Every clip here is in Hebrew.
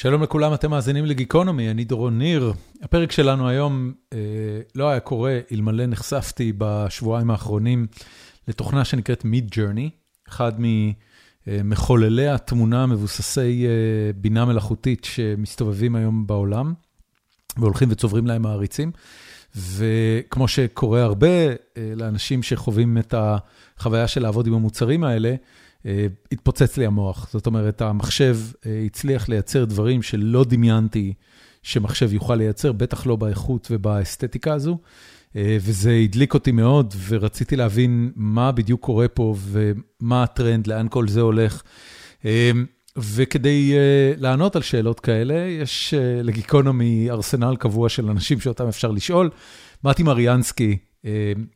שלום לכולם, אתם מאזינים לגיקונומי, אני דורון ניר. הפרק שלנו היום אה, לא היה קורה אלמלא נחשפתי בשבועיים האחרונים לתוכנה שנקראת Mid Journey, אחד ממחוללי התמונה מבוססי אה, בינה מלאכותית שמסתובבים היום בעולם, והולכים וצוברים להם מעריצים. וכמו שקורה הרבה אה, לאנשים שחווים את החוויה של לעבוד עם המוצרים האלה, התפוצץ לי המוח. זאת אומרת, המחשב אה, הצליח לייצר דברים שלא דמיינתי שמחשב יוכל לייצר, בטח לא באיכות ובאסתטיקה הזו. וזה הדליק אותי מאוד, ורציתי להבין מה בדיוק קורה פה ומה הטרנד, לאן כל זה הולך. וכדי לענות על שאלות כאלה, יש לגיקונומי ארסנל קבוע של אנשים שאותם אפשר לשאול. מתי מריאנסקי,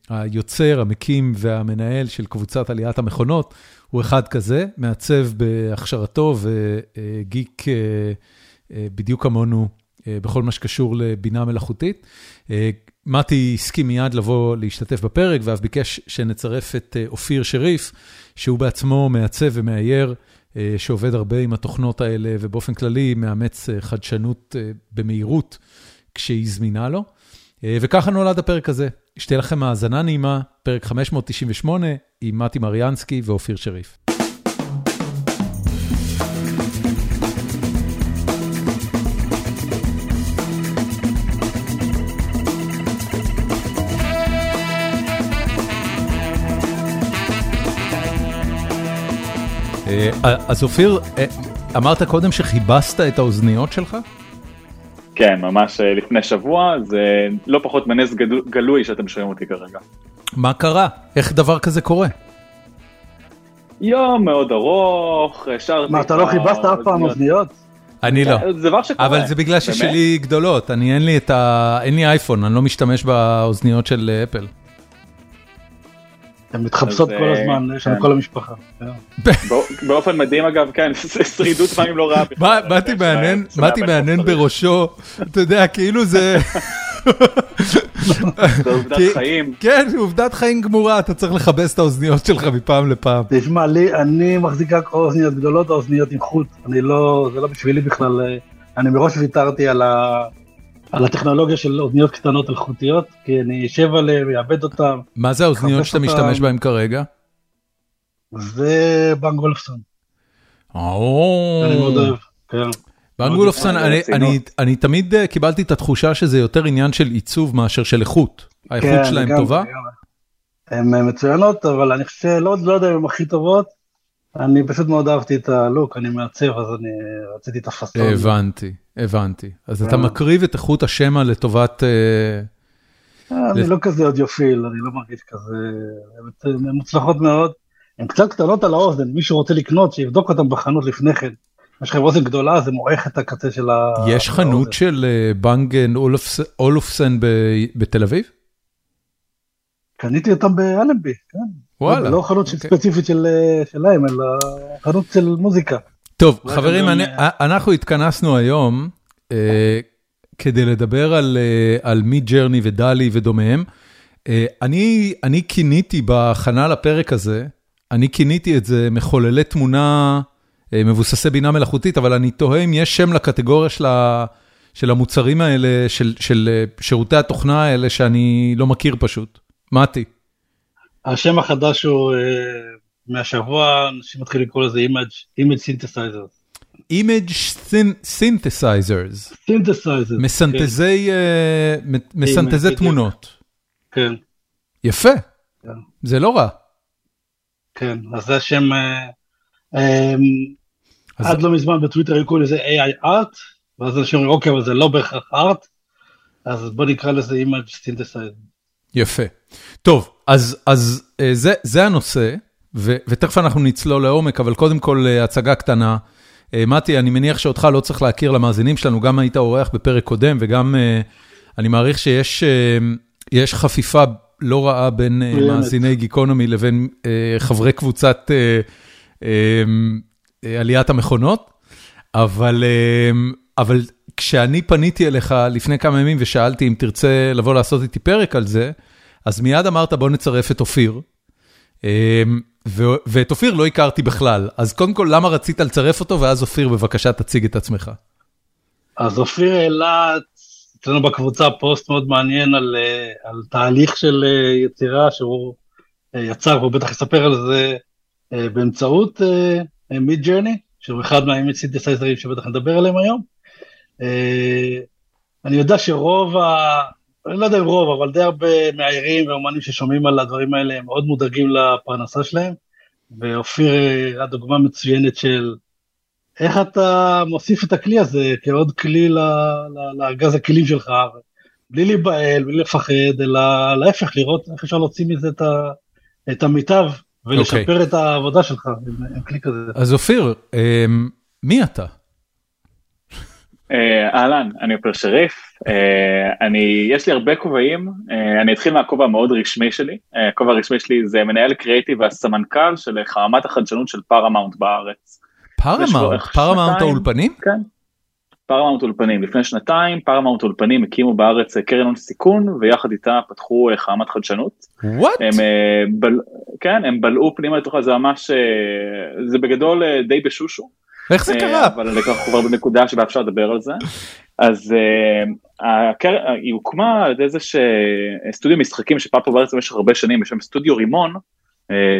היוצר, המקים והמנהל של קבוצת עליית המכונות, הוא אחד כזה, מעצב בהכשרתו וגיק uh, uh, בדיוק כמונו uh, בכל מה שקשור לבינה מלאכותית. מתי הסכים מיד לבוא להשתתף בפרק, ואף ביקש שנצרף את אופיר שריף, שהוא בעצמו מעצב ומאייר. אה, שעובד הרבה עם התוכנות האלה, ובאופן כללי מאמץ אה, חדשנות אה, במהירות כשהיא זמינה לו. וככה נולד הפרק הזה. שתהיה לכם האזנה נעימה, פרק 598 עם מתי מריאנסקי ואופיר שריף. אה, אז אופיר, אה, אמרת קודם שכיבסת את האוזניות שלך? כן, ממש אה, לפני שבוע, זה לא פחות מנס גלוי שאתם שומעים אותי כרגע. מה קרה? איך דבר כזה קורה? יום מאוד ארוך, שרתי... מה, אתה לא כיבסת אף פעם אוזניות? אני לא. זה דבר שקורה. אבל זה בגלל ששלי גדולות, אני אין לי את ה... אין לי אייפון, אני לא משתמש באוזניות של אפל. הן מתחפשות כל אה, הזמן, יש לנו כן. כל המשפחה. באופן מדהים אגב, כן, שרידות מים לא רעה. באתי מעניין בראשו, אתה יודע, כאילו זה... זה עובדת חיים. כן, עובדת חיים גמורה, אתה צריך לכבס את האוזניות שלך מפעם לפעם. תשמע, לי, אני מחזיק רק אוזניות גדולות או אוזניות עם חוט, אני לא, זה לא בשבילי בכלל, אה, אני מראש ויתרתי על ה... על הטכנולוגיה של אוזניות קטנות אלחוטיות, כי אני אשב עליהן, אעבד אותן. מה זה האוזניות שאתה משתמש בהן כרגע? זה בנגולפסון. אני מאוד אוהב, כן. בנגולפסון, אני תמיד אה, קיבלתי את התחושה שזה יותר עניין של עיצוב מאשר של איכות. האיכות כן, שלהם טובה? הן מצוינות, אבל אני חושב שלא לא יודע אם הן הכי טובות. אני פשוט מאוד אהבתי את הלוק, אני מעצב, אז אני רציתי את הפאסון. הבנתי, הבנתי. אז אתה מקריב את איכות השמע לטובת... אה, אה, אני לא כזה אודיופיל, אני לא מרגיש כזה... הן מוצלחות מאוד. הן קצת קטנות על האוזן, מי שרוצה לקנות, שיבדוק אותן בחנות לפני כן. יש לכם אוזן גדולה, זה מועך את הקצה של ה... יש חנות של אה, בנגן אולופסן בתל אביב? קניתי אותם באלנבי, כן. וואלה. לא חנות אוקיי. ספציפית של, אה, שלהם, אלא חנות של מוזיקה. טוב, חברים, אני, אה, אנחנו התכנסנו היום אה, כדי לדבר על, אה, על מיד ג'רני ודלי ודומיהם. אה, אני, אני כיניתי בהכנה לפרק הזה, אני כיניתי את זה מחוללי תמונה אה, מבוססי בינה מלאכותית, אבל אני תוהה אם יש שם לקטגוריה של, ה, של המוצרים האלה, של, של שירותי התוכנה האלה, שאני לא מכיר פשוט. מתי. השם החדש הוא uh, מהשבוע, אנשים מתחילים לקרוא לזה image, image synthesizers. image synthesizers. synthesizers. מסנתזי, כן. uh, מסנתזי תמונות. כן. יפה. כן. זה לא רע. כן, אז זה השם, uh, um, אז... עד לא מזמן בטוויטר היו קוראים לזה AI art, ואז אנשים אומרים אוקיי, אבל זה לא בהכרח art, אז בוא נקרא לזה image synthesizer. יפה. טוב, אז אז אה, זה זה הנושא, ותכף אנחנו נצלול לעומק, אבל קודם כל אה, הצגה קטנה. אה, מתי, אני מניח שאותך לא צריך להכיר למאזינים שלנו, גם היית אורח בפרק קודם, וגם אני מעריך שיש חפיפה לא רעה בין מאזיני גיקונומי לבין חברי קבוצת עליית המכונות, אבל אבל כשאני פניתי אליך לפני כמה ימים ושאלתי אם תרצה לבוא לעשות איתי פרק על זה, אז מיד אמרת בוא נצרף את אופיר. אמ, ואת אופיר לא הכרתי בכלל, אז קודם כל למה רצית לצרף אותו, ואז אופיר בבקשה תציג את עצמך. אז אופיר העלה אצלנו בקבוצה פוסט מאוד מעניין על, אה, על תהליך של אה, יצירה שהוא אה, יצר, והוא בטח יספר על זה באמצעות Midjourney, שהוא אחד מה image סינתסייזרים שבטח נדבר עליהם היום. אני יודע שרוב. אני לא יודע אם רוב, אבל די הרבה מהעירים ואומנים ששומעים על הדברים האלה הם מאוד מודאגים לפרנסה שלהם, ואופיר הדוגמה מצוינת של איך אתה מוסיף את הכלי הזה כעוד כלי לארגז הכלים שלך, בלי להיבהל, בלי לפחד, אלא להפך, לראות איך אפשר להוציא מזה את, ה, את המיטב ולשפר okay. אוקיי. את העבודה שלך עם, עם כלי כזה. אז אופיר, אמ, מי אתה? אה, אהלן, אני אופיר שריף, אה, אני, יש לי הרבה כובעים, אה, אני אתחיל מהכובע המאוד רשמי שלי, הכובע הרשמי שלי זה מנהל קריאיטיב והסמנכ"ל של חממת החדשנות של פארמאונט בארץ. פארמאונט, פארמאונט האולפנים? כן, פארמאונט אולפנים. לפני שנתיים פארמאונט אולפנים הקימו בארץ קרן הון סיכון ויחד איתה פתחו חממת חדשנות. What? בל, כן, הם בלעו פנימה לתוכה, זה ממש, זה בגדול די בשושו. איך זה קרה? אבל אנחנו כבר בנקודה שבה אפשר לדבר על זה. אז הקר... היא הוקמה על ידי איזה סטודיו משחקים שפעם פה בארץ במשך הרבה שנים בשם סטודיו רימון,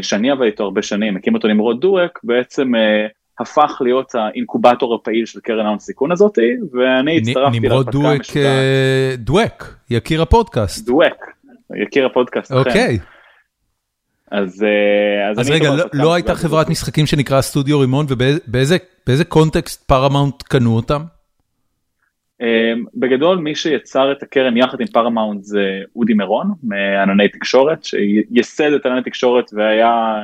שאני עבד איתו הרבה שנים, הקים אותו נמרוד דואק, בעצם הפך להיות האינקובטור הפעיל של קרן ההון סיכון הזאת, ואני הצטרפתי נמרוד דואק, אה, דואק, יקיר הפודקאסט. דואק, יקיר הפודקאסט, אוקיי. אז, אה, אז, אז רגע, לא, לא הייתה חברת משחקים שנקרא סטודיו רימון, ובאיזה קונטקסט פארמאונט קנו אותם? אמ, בגדול מי שיצר את הקרן יחד עם פארמאונט זה אודי מירון מענני תקשורת, שייסד את ענני תקשורת והיה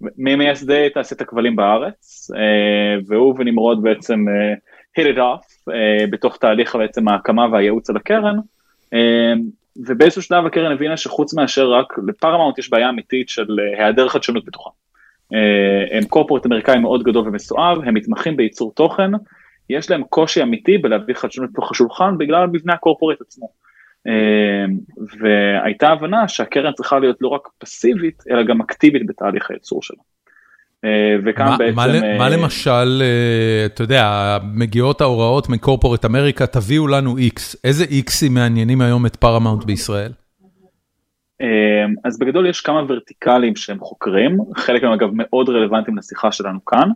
ממייסדי תעשיית הכבלים בארץ, אה, והוא ונמרוד בעצם אה, hit it off אה, בתוך תהליך בעצם ההקמה והייעוץ על הקרן, ובאיזשהו שלב הקרן הבינה שחוץ מאשר רק לפרמאונט יש בעיה אמיתית של היעדר חדשנות בתוכה. הם corporate אמריקאי מאוד גדול ומסואב, הם מתמחים בייצור תוכן, יש להם קושי אמיתי בלהביא חדשנות לתוך השולחן בגלל מבנה ה corporate עצמו. אמ, והייתה הבנה שהקרן צריכה להיות לא רק פסיבית, אלא גם אקטיבית בתהליך הייצור שלה. אה, וכאן מה, בעצם... מה, מה אה, למשל, אה, אתה יודע, מגיעות ההוראות מ corporate America, תביאו לנו X, איזה X ים מעניינים היום את פארמאונט בישראל? אז בגדול יש כמה ורטיקלים שהם חוקרים, חלק מהם אגב מאוד רלוונטיים לשיחה שלנו כאן,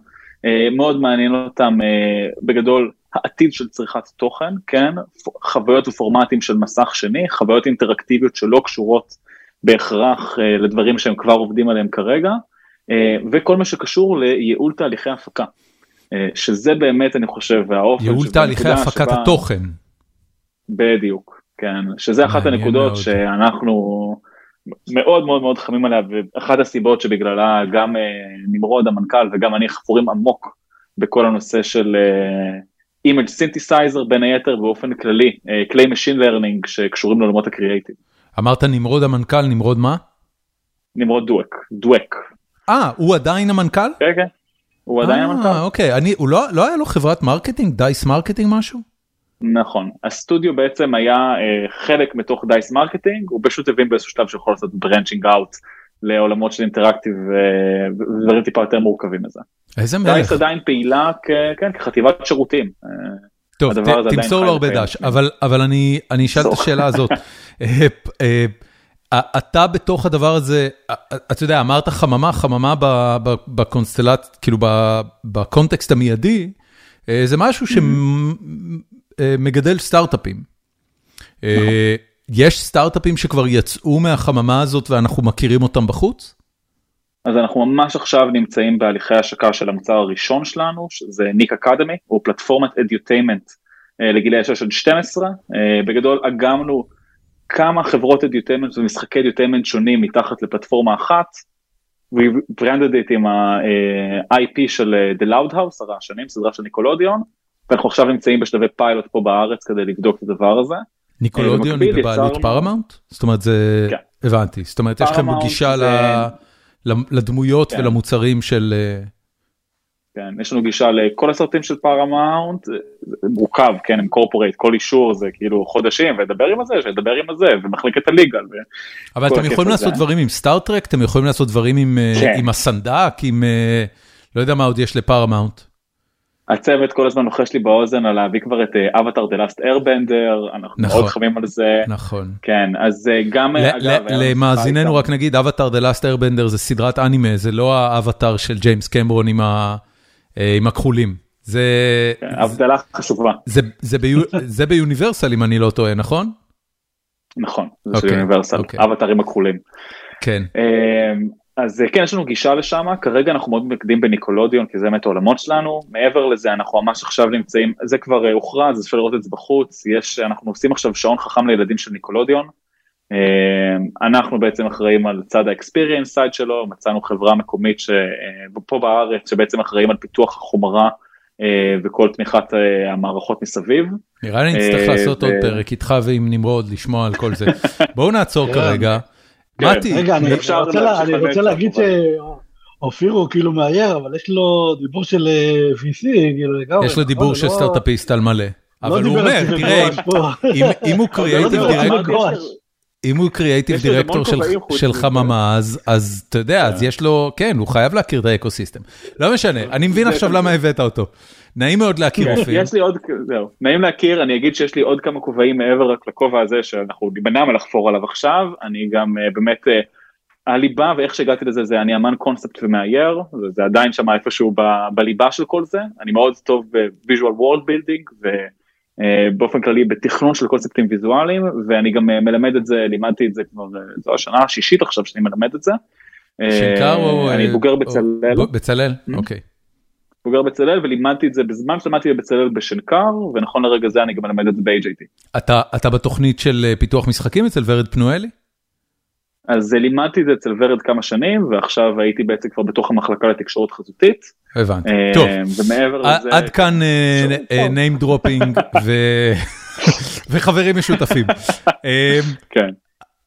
מאוד מעניין אותם בגדול העתיד של צריכת תוכן, כן, חוויות ופורמטים של מסך שני, חוויות אינטראקטיביות שלא קשורות בהכרח לדברים שהם כבר עובדים עליהם כרגע, וכל מה שקשור לייעול תהליכי הפקה, uh, שזה באמת אני חושב האופן, ייעול תהליכי הפקת שבה... התוכן. בדיוק, כן, שזה אחת הנקודות מאוד. שאנחנו מאוד מאוד מאוד חמים עליה, ואחת הסיבות שבגללה גם uh, נמרוד המנכ"ל וגם אני חפורים עמוק בכל הנושא של image synthesizer בין היתר באופן כללי, כלי machine learning שקשורים לעולמות הקריאייטיב. אמרת נמרוד המנכ"ל, נמרוד מה? נמרוד דואק, דואק. אה, הוא עדיין המנכ"ל? כן, כן, הוא עדיין המנכ"ל. אה, אוקיי, אני, הוא לא, לא היה לו חברת marketing, Dice Marketing משהו? נכון, הסטודיו בעצם היה אה, חלק מתוך Dice Marketing, הוא פשוט הבין באיזשהו שלב שיכול לעשות branching out לעולמות של interactive ודברים טיפה יותר מורחבים מזה. איזה מלך. דייס עדיין פעילה כן, כחטיבת שירותים. אה, טוב, תמסור לו הרבה דש, אבל, אבל אני, אני אשאל את השאלה הזאת. אה, אה, אתה בתוך הדבר הזה, אתה יודע, אמרת חממה, חממה ב context, כאילו ב context המיידי, זה משהו שמגדל סטארט-אפים. נכון. יש סטארט-אפים שכבר יצאו מהחממה הזאת ואנחנו מכירים אותם בחוץ? אז אנחנו ממש עכשיו נמצאים בהליכי השקה של המוצר הראשון שלנו, שזה Nick Academy, הוא פלטפורמת edutainment אה, לגילאי 6 עד 12, אה, בגדול אגמנו כמה חברות edutainment ומשחקי edutainment שונים מתחת לפלטפורמה אחת, ו branded את עם ה-IP אה, של The Loud House, הרעשנים, סדרה של ניקלודיאון, ואנחנו עכשיו נמצאים בשלבי פיילוט פה בארץ כדי לבדוק את הדבר הזה. ניקלודיאון היא בבעלות פארמאונט? זאת אומרת זה, כן. הבנתי, זאת אומרת יש לכם גישה לדמויות כן. ולמוצרים של... כן, יש לנו גישה לכל הסרטים של פארמאונט, זה מורכב, כן, עם corporate, כל אישור זה כאילו חודשים, ודבר עם הזה, ודבר עם הזה, ומחלקת ה legal. אבל אתם יכולים לעשות דברים עם סטאר טרק, אתם יכולים לעשות דברים עם, אה, כן. עם הסנדק, עם, אה, לא יודע מה עוד יש לפארמאונט. הצוות כל הזמן לוחש לי באוזן על להביא כבר את Avatar The Last Airbender, אנחנו נכון. מאוד חמים על זה. נכון. כן, אז אה, גם, ל- אגב, ל- למאזינינו רק נגיד, Avatar The Last Airbender זה סדרת אנימה, זה לא האבטאר של ג'יימס קמרון עם ה- עם הכחולים. זה... כן, הבדלה חשובה, זה, זה, ביו, זה ביוניברסל אם אני לא טועה, נכון? נכון, זה של אוקיי, אוניברסל, אוקיי. אבטרים הכחולים. כן. אמ, אז אה, כן, יש לנו גישה לשם, כרגע אנחנו מאוד מתמקדים בניקולודיון, כי זה באמת העולמות שלנו, מעבר לזה אנחנו ממש עכשיו נמצאים, זה כבר אה, הוכרז, אז אפשר לראות את זה בחוץ, יש, אנחנו עושים עכשיו שעון חכם לילדים של ניקולודיון, אנחנו בעצם אחראים על צד ה-experience side שלו, מצאנו חברה מקומית שפה בארץ, שבעצם אחראים על פיתוח החומרה אה, וכל תמיכת אה, המערכות מסביב. נראה לי נצטרך אה, לעשות עוד פרק איתך ועם נמרוד, לשמוע על כל זה. בואו נעצור כן. כרגע. כן. מתי, רגע, אני רוצה להגיד. שאופיר הוא כאילו מאייר, אבל יש לו דיבור של אה, VC, כאילו לגמרי. יש לו נכון? דיבור של לא- סטארט-אפיסט על מלא. לא אבל הוא אומר, תראה, פה. אם- הוא לא קריאייטיב על דירקטור, אם הוא קריאייטיב דירקטור של- של. חממה, אז- אז אתה יודע, אז יש לו, כן, הוא חייב להכיר את האקוסיסטם. לא משנה, אני מבין עכשיו. למה הבאת אותו. נעים מאוד להכיר כן, אופיר. יש לי עוד, זהו, נעים להכיר, אני אגיד שיש לי עוד כמה כובעים מעבר רק לכובע הזה שאנחנו נימנע מלחפור עליו עכשיו, אני גם אה, באמת, אה, הליבה ואיך שהגעתי לזה זה אני אמן קונספט ומאייר, זה, עדיין שם איפשהו בליבה של כל זה, אני מאוד טוב ב visual world building ובאופן כללי בתכנון של קונספטים ויזואליים, ואני גם אה, מלמד את זה, לימדתי את זה כבר, אה, זו השנה השישית עכשיו שאני מלמד את זה. אה, שנקר או... אני אה, בוגר בצלאל. בצלאל? Mhm. אוקיי. בוגר בצלאל ולימדתי את זה בזמן שלמדתי בצלאל בשנקר ונכון לרגע זה אני גם מלמד את זה ב-AJT. אתה אתה בתוכנית של אה, פיתוח משחקים אצל ורד פנואלי? אז אה, לימדתי את זה אצל ורד כמה שנים ועכשיו הייתי בעצם כבר בתוך המחלקה לתקשורת חזותית. הבנתי. אה, טוב, עד כאן אה, אה, name dropping וחברים משותפים. כן,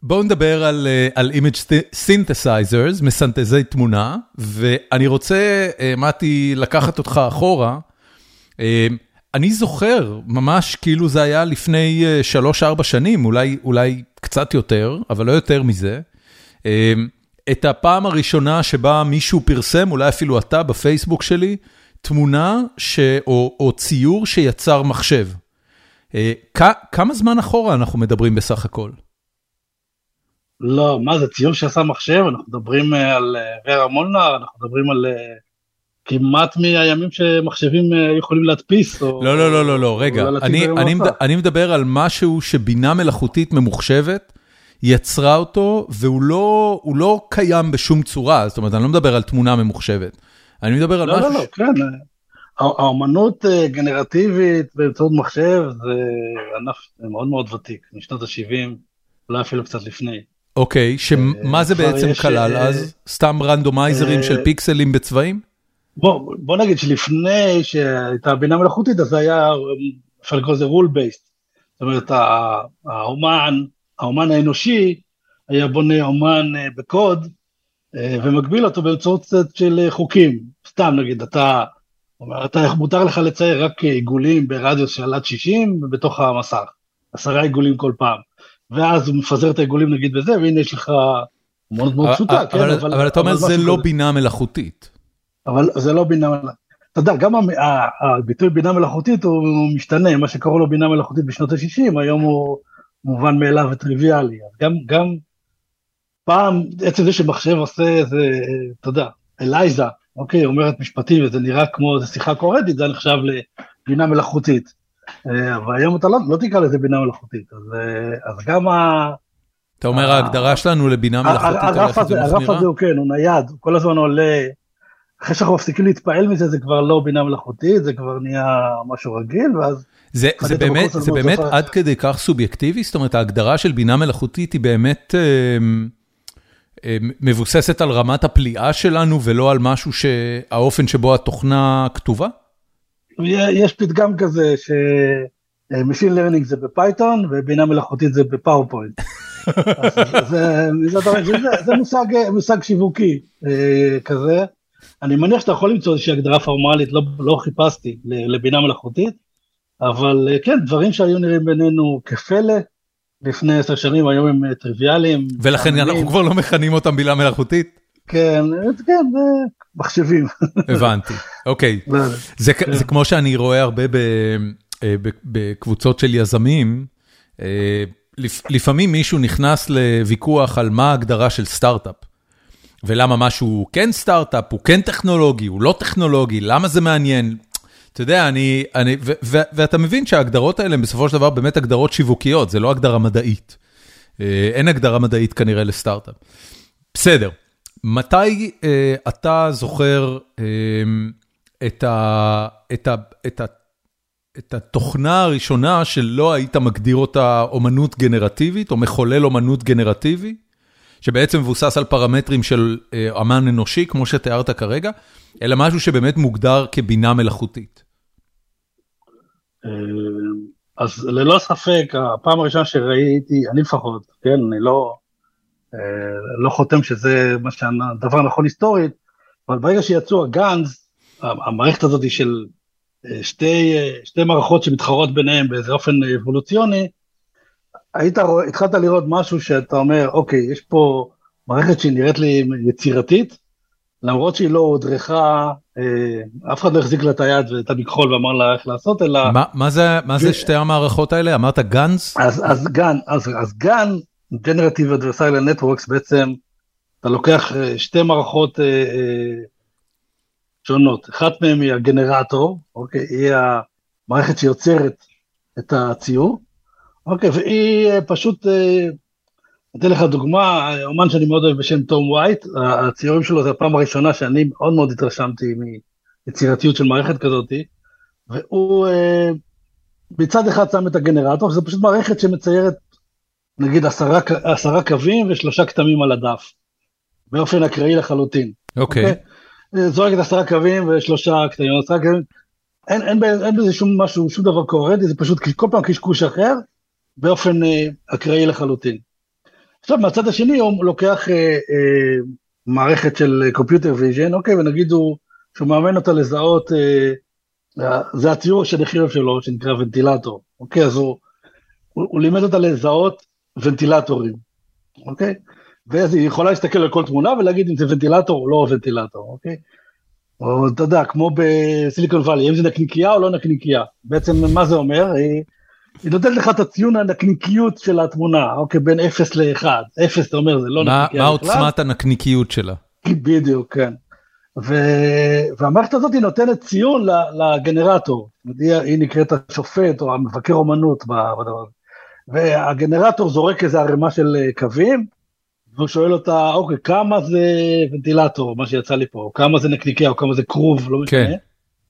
בואו נדבר על, על image synthesizers, מסנתזי תמונה, ואני רוצה, מתי, לקחת אותך אחורה. אני זוכר, ממש כאילו זה היה לפני 3-4 שנים, אולי, אולי קצת יותר, אבל לא יותר מזה, את הפעם הראשונה שבה מישהו פרסם, אולי אפילו אתה בפייסבוק שלי, תמונה ש... או, או ציור שיצר מחשב. אה, כ- כמה זמן אחורה אנחנו מדברים בסך הכל? לא, מה זה ציור שעשה מחשב? אנחנו מדברים אה, על אה, ורה מולנר, אנחנו מדברים על כמעט מהימים שמחשבים יכולים להדפיס. או- לא, לא, לא, לא, לא, רגע, להציג אני, אני. מד- אני מדבר על משהו שבינה מלאכותית ממוחשבת יצרה אותו, והוא לא, לא קיים בשום צורה, זאת אומרת, אני לא מדבר על תמונה ממוחשבת. אני מדבר על לא, משהו... לא, לא, כן. אה, הא- האמנות אה, גנרטיבית באמצעות מחשב זה ענף מאוד מאוד ותיק, משנות ה-70, אולי אפילו קצת לפני. אוקיי, שמה זה כבר בעצם כלל אה, אז? סתם רנדומייזרים אה, של פיקסלים בצבעים? בוא, בוא נגיד שלפני שהייתה בינה מלאכותית, אז זה היה, אפשר לקרוא לזה rule based. זאת אומרת, האומן, האומן האנושי, היה בונה אומן אה, בקוד, אה, ומגביל אותו באמצעות סט של אה, חוקים. סתם נגיד, אתה, אומר, אתה מותר לך לצייר רק עיגולים ברדיוס של עד 60 בתוך המסך, עשרה עיגולים כל פעם. ואז הוא מפזר את העיגולים נגיד בזה, והנה יש לך מאוד מאוד פשוטה, כן, אבל, אבל אתה אומר זה לא. בינה מלאכותית. אבל זה לא בינה מלאכותית. אתה יודע, גם הביטוי בינה מלאכותית הוא משתנה, מה שקראו לו בינה מלאכותית בשנות ה-60, היום הוא מובן מאליו וטריוויאלי. גם, גם פעם, עצם זה שמחשב עושה איזה, אתה יודע, אלייזה, אוקיי, אומרת משפטים וזה נראה כמו איזה שיחה קוהרנטית, זה נחשב לבינה מלאכותית. אה, אבל היום אתה לא, לא תקרא לזה בינה מלאכותית, אז, אה, אז גם ה... אתה אומר אה, ההגדרה שלנו לבינה מלאכותית הולכת הזה, הרף ומחמירה? הזה הוא כן, הוא נייד, הוא כל הזמן עולה. אחרי שאנחנו מפסיקים להתפעל מזה זה כבר לא בינה מלאכותית, זה כבר נהיה משהו רגיל, ואז זה, זה באמת, זה באמת. עד כדי כך סובייקטיבי? זאת אומרת, ההגדרה של בינה מלאכותית היא באמת אה, אה, מבוססת על רמת הפליאה שלנו ולא על משהו שהאופן שבו התוכנה כתובה? יש פתגם כזה ש... Machine Learning זה בפייתון ובינה מלאכותית זה בפאורפוינט. זה, זה, זה, זה, זה מושג, מושג שיווקי אה, כזה. אני מניח שאתה יכול למצוא איזושהי הגדרה פורמלית, לא, לא חיפשתי לבינה מלאכותית, אבל אה, כן, דברים שהיו נראים בינינו כפלא לפני עשר שנים, היום הם אה, טריוויאליים. ולכן. אנחנו כבר לא מכנים אותם בינה מלאכותית? כן, אה, כן, זה מחשבים. הבנתי, אוקיי. זה כמו שאני רואה הרבה בקבוצות של יזמים, לפעמים מישהו נכנס לוויכוח על מה ההגדרה של סטארט-אפ. ולמה משהו כן סטארט-אפ, הוא כן טכנולוגי, הוא לא טכנולוגי, למה זה מעניין? אתה יודע, אני, אני, ו, ו, ואתה מבין שההגדרות האלה הן בסופו של דבר באמת הגדרות שיווקיות, זה לא הגדרה מדעית. אה, אין הגדרה מדעית כנראה לסטארט-אפ. בסדר, מתי אה, אתה זוכר אה, את, ה, את, ה, את, ה, את התוכנה הראשונה שלא היית מגדיר אותה אומנות גנרטיבית, או מחולל אומנות גנרטיבי? שבעצם מבוסס על פרמטרים של אה, אמן אנושי, כמו שתיארת כרגע, אלא משהו שבאמת מוגדר כבינה מלאכותית. אה, אז ללא ספק, הפעם הראשונה שראיתי, אני לפחות, כן, אני לא, אה, לא חותם שזה מה שהדבר הנכון היסטורית, אבל ברגע שיצאו הגאנז, המערכת הזאת של שתי, שתי מערכות שמתחרות ביניהן באיזה אופן אבולוציוני, היית רואה, התחלת לראות משהו שאתה אומר, אוקיי, יש פה מערכת שהיא נראית לי יצירתית, למרות שהיא לא הודרכה, אה, אף אחד לא החזיק לה את היד ואת המכחול ואמר לה איך לעשות, אלא... מה, מה זה, מה זה שתי המערכות האלה? אמרת GANs? אז, אז GAN, אז, אז GAN, Generative Adversarial Networks בעצם, אתה לוקח אה, שתי מערכות אה, אה, שונות, אחת מהן היא הגנרטור, אוקיי, היא המערכת שיוצרת את הציור, אוקיי, והיא אה, פשוט, אה, אתן לך דוגמה, אומן שאני מאוד אוהב בשם תום וייט, הציורים שלו זה הפעם הראשונה שאני מאוד מאוד התרשמתי מיצירתיות של מערכת כזאתי, והוא אה, מצד אחד שם את הגנרטור, שזה פשוט מערכת שמציירת נגיד עשרה, עשרה קווים ושלושה כתמים על הדף, באופן אקראי לחלוטין. אוקיי. Okay. Okay? זורקת עשרה קווים ושלושה כתמים, עשרה קווים, אין, אין, אין בזה שום משהו, שום דבר קוהרנטי, זה פשוט כל פעם קשקוש אחר, באופן אה, אקראי לחלוטין. עכשיו מהצד השני הוא לוקח אה, אה, מערכת של computer vision, אוקיי, ונגיד הוא, שהוא מאמן אותה לזהות, אה, זה הציור של החייזר שלו שנקרא ונטילטור, אוקיי, אז הוא, הוא, הוא לימד אותה לזהות ונטילטורים, אוקיי? ואז היא יכולה להסתכל על כל תמונה ולהגיד אם זה ונטילטור או לא ונטילטור, אוקיי? או אתה יודע, כמו בסיליקון וואלי, אם זה נקניקייה או לא נקניקייה. בעצם מה זה אומר? היא, היא נותנת לך את הציון הנקניקיות של התמונה, אוקיי, בין 0 ל-1. 0 אתה אומר, זה לא מה בכלל. מה עוצמת הנקניקיות שלה? בדיוק, כן. ו... והמערכת הזאת היא נותנת ציון לגנרטור, היא, היא נקראת השופט או המבקר אומנות בדבר הזה. והגנרטור זורק איזה ערימה של אה, קווים, והוא שואל אותה, אוקיי, כמה זה ונטילטור, מה שיצא לי פה, או כמה זה נקניקיה, או כמה זה כרוב, לא משנה, כן.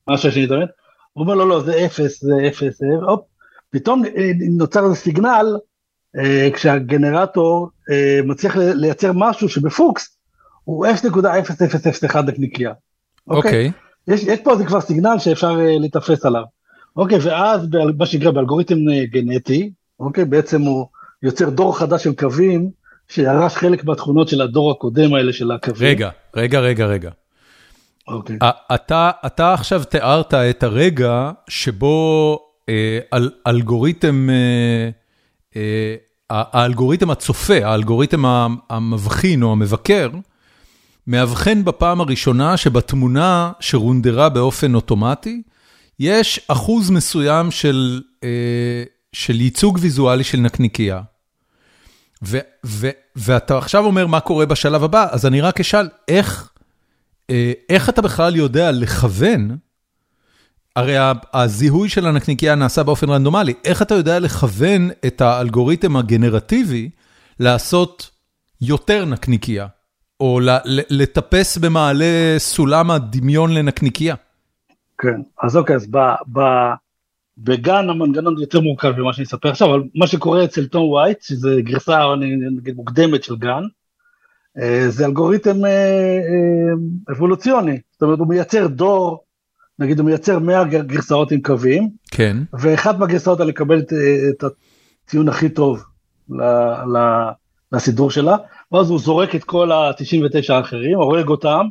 מה שאני טוען. הוא אומר לו, לא, זה אפס, זה אפס, הופ, פתאום אה, נוצר איזה סיגנל, אה, כשהגנרטור אה, מצליח לייצר משהו שבפוקס, הוא 0.0001 נקניקייה. אוקיי. Okay. יש, יש פה איזה כבר סיגנל שאפשר להיתפס עליו. אוקיי, ואז מה שנקרא באלגוריתם גנטי, אוקיי, בעצם הוא יוצר דור חדש של קווים, שירש חלק מהתכונות של הדור הקודם האלה של הקווים. רגע, רגע, רגע, רגע. אוקיי. אתה, אתה עכשיו תיארת את הרגע שבו אלגוריתם, אה, אה, האלגוריתם הצופה, האלגוריתם המבחין או המבקר, מאבחן בפעם הראשונה שבתמונה שרונדרה באופן אוטומטי, יש אחוז מסוים של, של ייצוג ויזואלי של נקניקייה. ו, ו, ואתה עכשיו אומר מה קורה בשלב הבא, אז אני רק אשאל, איך, איך אתה בכלל יודע לכוון הרי הזיהוי של הנקניקייה נעשה באופן רנדומלי, איך אתה יודע לכוון את האלגוריתם הגנרטיבי לעשות יותר נקניקייה, או לטפס במעלה סולם הדמיון לנקניקייה? כן, אז אוקיי, אז ב, ב, בגן המנגנון יותר מורכב ממה שאני אספר עכשיו, אבל מה שקורה אצל תום וייט, שזה גרסה נגיד מוקדמת של גן, אה, זה אלגוריתם אה, אה, אבולוציוני, זאת אומרת הוא מייצר דור נגיד הוא מייצר 100 גרסאות עם קווים, כן, ואחת מהגרסאות האלה לקבל את, את הציון הכי טוב ל, ל, לסידור שלה, ואז הוא זורק את כל ה-99 האחרים, הורג אותם,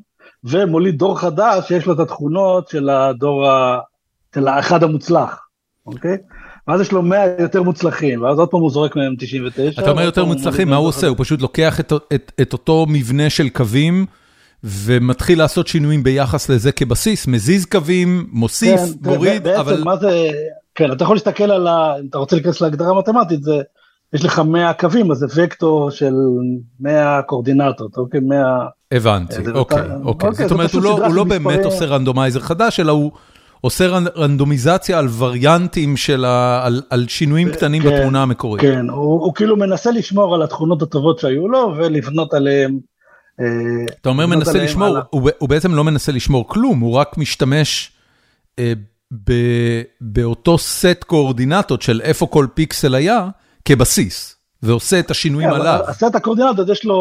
ומוליד דור חדש שיש לו את התכונות של הדור, ה, של האחד המוצלח, אוקיי? ואז יש לו 100 יותר מוצלחים, ואז עוד פעם הוא זורק מהם 99. אתה אומר יותר מוצלחים, מה הוא עושה? הוא פשוט לוקח את, את, את אותו מבנה של קווים, ומתחיל לעשות שינויים ביחס לזה כבסיס, מזיז קווים, מוסיף, כן, מוריד, בעצם אבל... מה זה, כן, אתה יכול להסתכל על ה... אם אתה רוצה להיכנס להגדרה מתמטית, זה, יש לך 100 קווים, אז זה וקטור של 100 קורדינטות, אוקיי? 100... הבנתי, זה אוקיי, אוקיי. אוקיי, זאת זה אומרת, הוא לא- הוא לא באמת. עושה randomizer חדש, אלא הוא עושה רנ- רנדומיזציה על variants של ה... על- על שינויים קטנים כן, בתמונה המקורית. כן, הוא, הוא כאילו מנסה לשמור על התכונות הטובות שהיו לו ולבנות עליהם. אה, אתה אומר מנסה לשמור, הוא בעצם לא מנסה לשמור כלום, הוא רק משתמש אה, באותו סט קואורדינטות של איפה כל פיקסל היה, כבסיס, ועושה את השינויים כן, עליו. הסט הקורדינטות יש לו,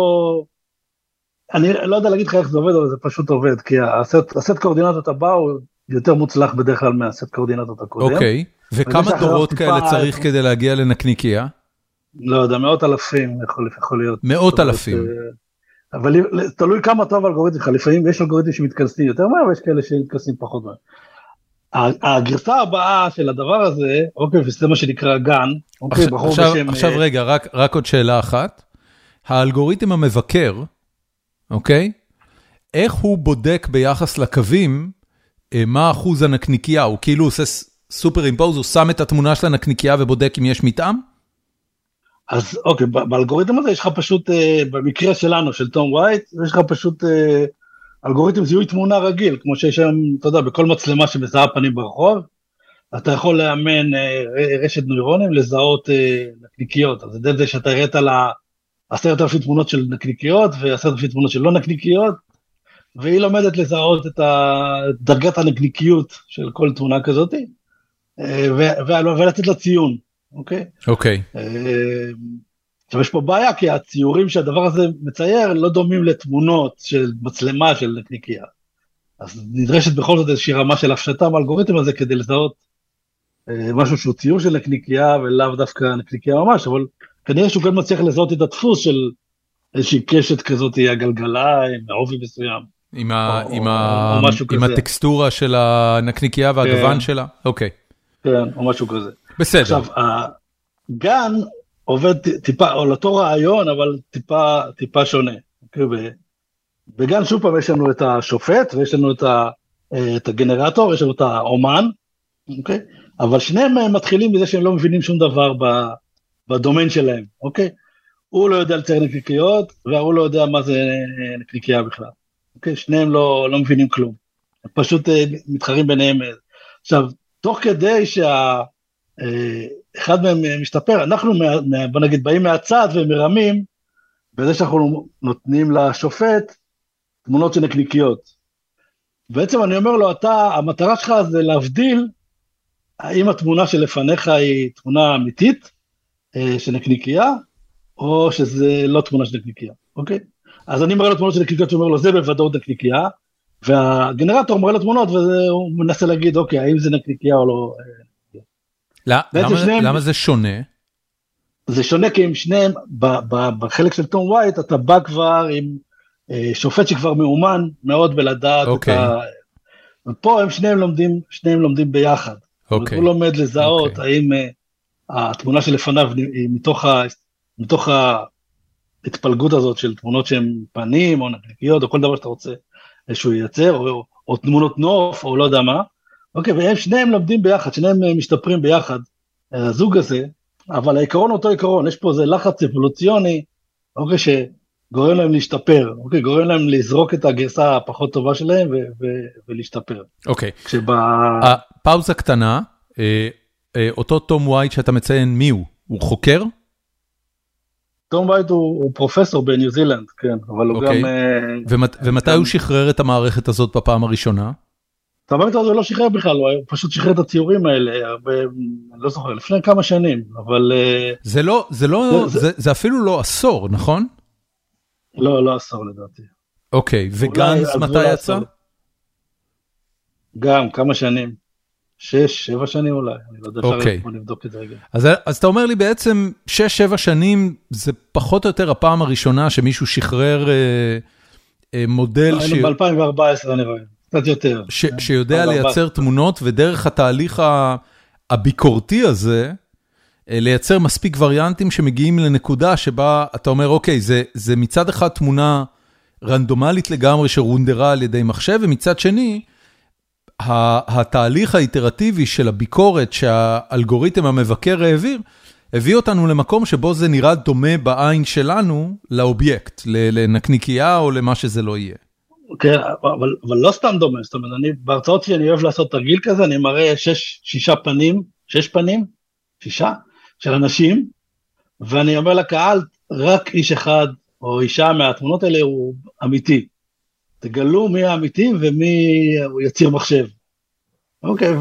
אני לא יודע להגיד לך איך זה עובד, אבל זה פשוט עובד, כי הסט, הסט קורדינטות הבא הוא יותר מוצלח בדרך כלל מהסט קורדינטות הקודם. אוקיי, וכמה דורות כאלה צריך כדי להגיע לנקניקייה? לא יודע, מאות אלפים יכול, יכול להיות. מאות אלפים. אבל תלוי כמה טוב האלגוריתם שלך, לפעמים יש אלגוריתמים שמתכנסים יותר מהר ויש כאלה שמתכנסים פחות מהר. הגרסה הבאה של הדבר הזה, אוקיי, וזה מה שנקרא גן, אוקיי, עכשיו- בחור עכשיו- בשם... עכשיו אה, רגע, רק- רק עוד שאלה אחת. האלגוריתם המבקר, אוקיי? איך הוא בודק ביחס לקווים אה, מה אחוז הנקניקייה? הוא כאילו עושה סופר אימפוז, הוא שם את התמונה של הנקניקייה ובודק אם יש מתאם? אז אוקיי, באלגוריתם הזה יש לך פשוט, אה, במקרה שלנו, של תום וייט, יש לך פשוט אה, אלגוריתם זיהוי תמונה רגיל, כמו שיש היום, אתה יודע, בכל מצלמה שמזהה פנים ברחוב, אתה יכול לאמן אה, רשת נוירונים לזהות נקניקיות, אז זה זה שאתה הראת לה עשרת אלפים תמונות של נקניקיות ועשרת אלפים תמונות של לא נקניקיות, והיא לומדת לזהות את דרגת הנקניקיות של כל תמונה כזאת, ולתת לה ציון, אוקיי? אוקיי, אה, עכשיו יש פה בעיה כי הציורים שהדבר הזה מצייר לא דומים לתמונות של מצלמה של נקניקייה. אז נדרשת בכל זאת איזושהי רמה של הפשטה באלגוריתם הזה כדי לזהות אה, משהו שהוא ציור של נקניקייה ולאו דווקא נקניקייה ממש, אבל כנראה שהוא כן מצליח לזהות את הדפוס של איזושהי קשת כזאת, הגלגלה עם עובי מסוים. עם ה- או- עם או ה- עם. הטקסטורה של הנקניקייה והגוון כן. שלה? אוקיי, כן, או משהו כזה. בסדר. עכשיו, הגן עובד טיפה, על אותו רעיון, אבל טיפה, טיפה שונה. אוקיי? בגן שוב פעם יש לנו את השופט ויש לנו את, ה, אה, את הגנרטור, יש לנו את האומן, אוקיי? אבל שניהם מתחילים מזה שהם לא מבינים שום דבר בדומיין שלהם, אוקיי? הוא לא יודע לצייר נקניקיות, והוא לא יודע מה זה אה, נקניקייה בכלל. אוקיי? שניהם לא, לא מבינים כלום. פשוט אה, מתחרים ביניהם. עכשיו, תוך כדי שה... אה, אחד מהם אה, משתפר, אנחנו, בוא נגיד, באים מהצד ומרמים, בזה שאנחנו נותנים לשופט תמונות של נקניקיות. בעצם אני אומר לו, אתה, המטרה שלך זה להבדיל האם התמונה שלפניך היא תמונה אמיתית אה, של נקניקייה, או שזה לא תמונה של נקניקייה, אוקיי? אז אני מראה לו תמונות של נקניקיות, הוא אומר לו, זה בוודאות נקניקייה, והגנרטור מראה לו תמונות, והוא מנסה להגיד, אוקיי, האם זה נקניקייה או לא. למה- שניהם- למה זה שונה? זה שונה כי הם שניהם, ב- ב- בחלק של תום וייט, אתה בא כבר עם אה, שופט שכבר מאומן מאוד בלדעת אוקיי. את ה... ופה הם שניהם לומדים, שניהם לומדים ביחד. אומרת, אוקיי. הוא לומד לזהות אוקיי. האם אה, התמונה שלפניו היא מתוך, ה, מתוך ההתפלגות הזאת של תמונות שהן פנים או נקניקיות או כל דבר שאתה רוצה שהוא ייצר, או, או תמונות נוף או לא יודע מה. אוקיי, והם שניהם לומדים ביחד, שניהם אה, משתפרים ביחד, אה, הזוג הזה, אבל העיקרון אותו עיקרון, יש פה איזה לחץ אבולוציוני, אוקיי, שגורם להם להשתפר, אוקיי, גורם להם לזרוק את הגרסה הפחות טובה שלהם ו- ו- ולהשתפר. אוקיי. כשב... אה, פאוזה קטנה, אה, אה, אותו תום וייט שאתה מציין, מי הוא? הוא חוקר? תום וייט הוא, הוא פרופסור בניו זילנד, כן, אבל הוא אוקיי. גם... אה, ומת- ומתי גם- הוא שחרר את המערכת הזאת בפעם הראשונה? את המערכת הזו הוא לא שחרר בכלל, הוא פשוט שחרר את הציורים האלה, הרבה, אני לא זוכר, לפני כמה שנים, אבל אה, זה לא, זה לא, זה- זה- זה אפילו לא עשור, נכון? לא, לא עשור לדעתי. אוקיי, עזבו מתי. יצא? גם, כמה שנים. שש, שבע שנים אולי, אני לא יודע, אפשר אוקיי. בוא נבדוק את זה רגע. אז, אז אתה אומר לי בעצם 6-7 שנים זה פחות או יותר הפעם הראשונה שמישהו שחרר אה, אה, מודל ש, היינו ב-2014 אני רואה, קצת יותר. ש, שיודע 2014. לייצר תמונות ודרך התהליך ה- הביקורתי הזה, אה, לייצר מספיק וריאנטים שמגיעים לנקודה שבה אתה אומר אוקיי זה, זה מצד אחד תמונה רנדומלית לגמרי שרונדרה על ידי מחשב, ומצד שני, התהליך האיטרטיבי של הביקורת שהאלגוריתם המבקר העביר, הביא אותנו למקום שבו זה נראה דומה בעין שלנו לאובייקט, לנקניקייה או למה שזה לא יהיה. כן, אבל, אבל לא סתם דומה, זאת אומרת, אני, בהרצאות שלי אני אוהב לעשות תרגיל כזה, אני מראה שש, שישה פנים, שש פנים, שישה, של אנשים, ואני אומר לקהל, רק איש אחד או אישה מהתמונות האלה הוא אמיתי. תגלו מי האמיתי ומי הוא יציר מחשב. אוקיי.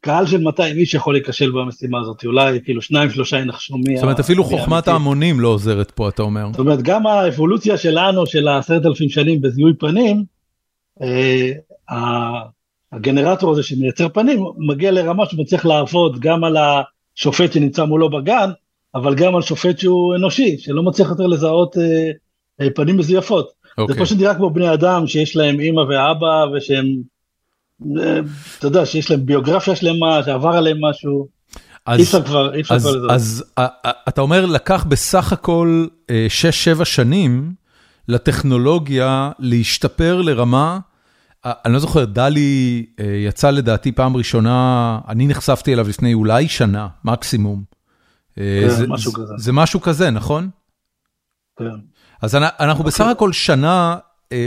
קהל של 200 איש יכול להיכשל במשימה הזאת, אולי כאילו שניים שלושה ינחשו מי... זאת אומרת אפילו חוכמת ההמונים לא עוזרת פה אתה אומר. זאת אומרת גם האבולוציה שלנו של העשרת אלפים שנים בזיהוי פנים, אה, הגנרטור הזה שמייצר פנים מגיע לרמה שהוא מצליח לעבוד גם על השופט שנמצא מולו בגן, אבל גם על שופט שהוא אנושי, שלא מצליח יותר לזהות אה, אה, פנים מזויפות. Okay. זה אוקיי. פשוט נראה כמו בני אדם שיש להם אימא ואבא ושהם אתה יודע, שיש להם ביוגרפיה שלמה, שעבר עליהם משהו. אי אפשר כבר, אי אפשר כבר לזה. אז אתה אומר, לקח בסך הכל 6-7 שנים לטכנולוגיה להשתפר לרמה, אני לא זוכר, דלי יצא לדעתי פעם ראשונה, אני נחשפתי אליו לפני אולי שנה, מקסימום. כן, זה משהו כזה. זה משהו כזה, נכון? כן. אז אנחנו בסך הכל שנה אה,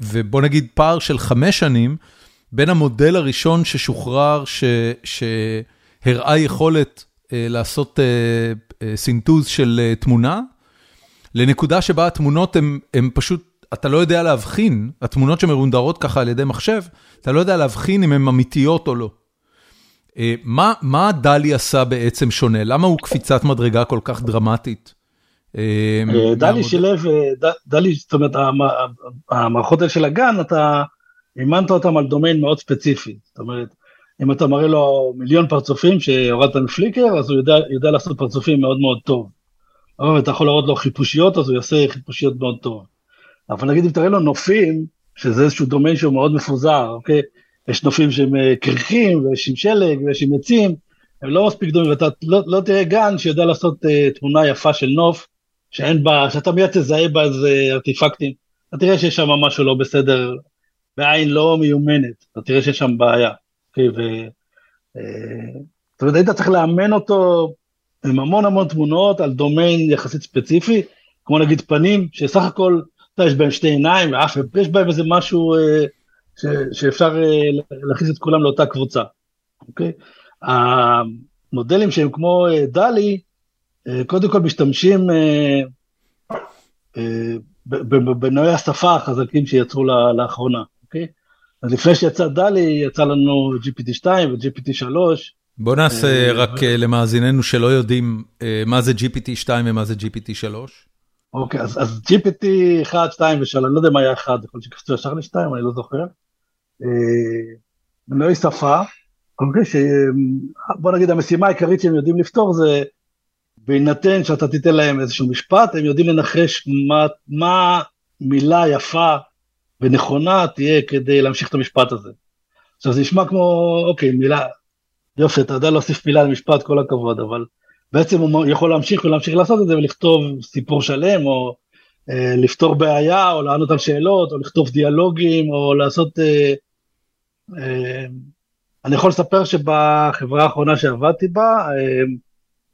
ובוא נגיד פער של חמש שנים בין המודל הראשון ששוחרר, שהראה יכולת אה, לעשות אה, סינטוז של תמונה, לנקודה שבה התמונות הן פשוט, אתה לא יודע להבחין, התמונות שמרונדרות ככה על ידי מחשב, אתה לא יודע להבחין אם הן אמיתיות או לא. מה, מה דלי עשה בעצם שונה? למה הוא קפיצת מדרגה כל כך דרמטית? אמ, אה, דלי שילב, אה, דלי, זאת אומרת, המערכות האלה של הגן, אתה אימנת אותם על דומיין מאוד ספציפי. זאת אומרת, אם אתה מראה לו מיליון פרצופים שהורדת מפליקר, אז הוא יודע, יודע לעשות פרצופים מאוד מאוד טוב. אבל אתה יכול להראות לו חיפושיות, אז הוא יעשה חיפושיות מאוד טוב. אבל נגיד אם תראה לו נופים, שזה איזשהו דומיין שהוא מאוד מפוזר, אוקיי? יש נופים שהם אה, קרחים, ויש עם שלג, ויש עם עצים, הם לא מספיק דומים, ואתה לא, לא תראה גן שיודע לעשות uh, תמונה יפה של נוף, שאין בה, שאתה מיד תזהה בה איזה ארטיפקטים, אתה תראה שיש שם משהו לא בסדר, בעין לא מיומנת, אתה תראה שיש שם בעיה. אוקיי, ו... אה, זאת אומרת, היית צריך לאמן אותו עם המון המון תמונות על דומיין יחסית ספציפי, כמו נגיד פנים, שסך הכל, אתה יש בהם שתי עיניים, ואף, יש בהם איזה משהו אה, ש, שאפשר אה, להכניס את כולם לאותה קבוצה, אוקיי? המודלים שהם כמו דלי, אה, קודם כל משתמשים אה, אה, בנועי השפה החזקים שיצרו לאחרונה, אוקיי? אז לפני שיצא דלי, יצא לנו GPT-2 ו-GPT-3. בוא נעשה רק למאזיננו שלא יודעים מה זה GPT-2 ומה זה GPT-3. אוקיי, אז, אז GPT 1, 2 ו-3, אני לא יודע מה היה 1, יכול להיות שקפצו ישר ל-2, אני לא זוכר. מנועי שפה, אוקיי, שבוא נגיד המשימה העיקרית שהם יודעים לפתור זה בהינתן שאתה תיתן להם איזשהו משפט, הם יודעים לנחש מה, מה מילה יפה ונכונה תהיה כדי להמשיך את המשפט הזה. עכשיו זה נשמע כמו, אוקיי, מילה, יופי, אתה יודע להוסיף מילה למשפט, כל הכבוד, אבל בעצם הוא יכול להמשיך ולהמשיך לעשות את זה ולכתוב סיפור שלם, או אה, לפתור בעיה, או לענות על שאלות, או לכתוב דיאלוגים, או לעשות... אה, אה, אני יכול לספר שבחברה האחרונה שעבדתי בה, אה,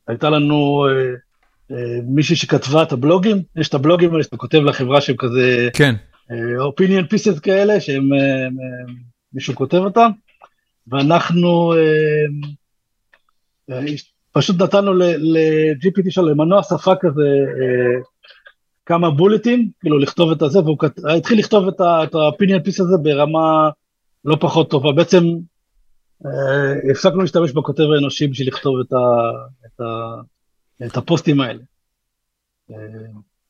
הייתה לנו אה, אה, מישהי שכתבה את הבלוגים, יש את הבלוגים האלה שאתה כותב לחברה שהם כזה, כן, אה, פיסס כאלה, שהם, אה, אה, מישהו כותב אותם, ואנחנו אה, אה, פשוט נתנו ל-GPT שלו, למנוע שפה כזה, אה, כמה בולטים, כאילו לכתוב את הזה, והוא כת... התחיל לכתוב את ה-opinion piece הזה ברמה לא פחות טובה. בעצם הפסקנו להשתמש בכותב האנושי בשביל לכתוב את, ה, את, ה, את הפוסטים האלה. אה,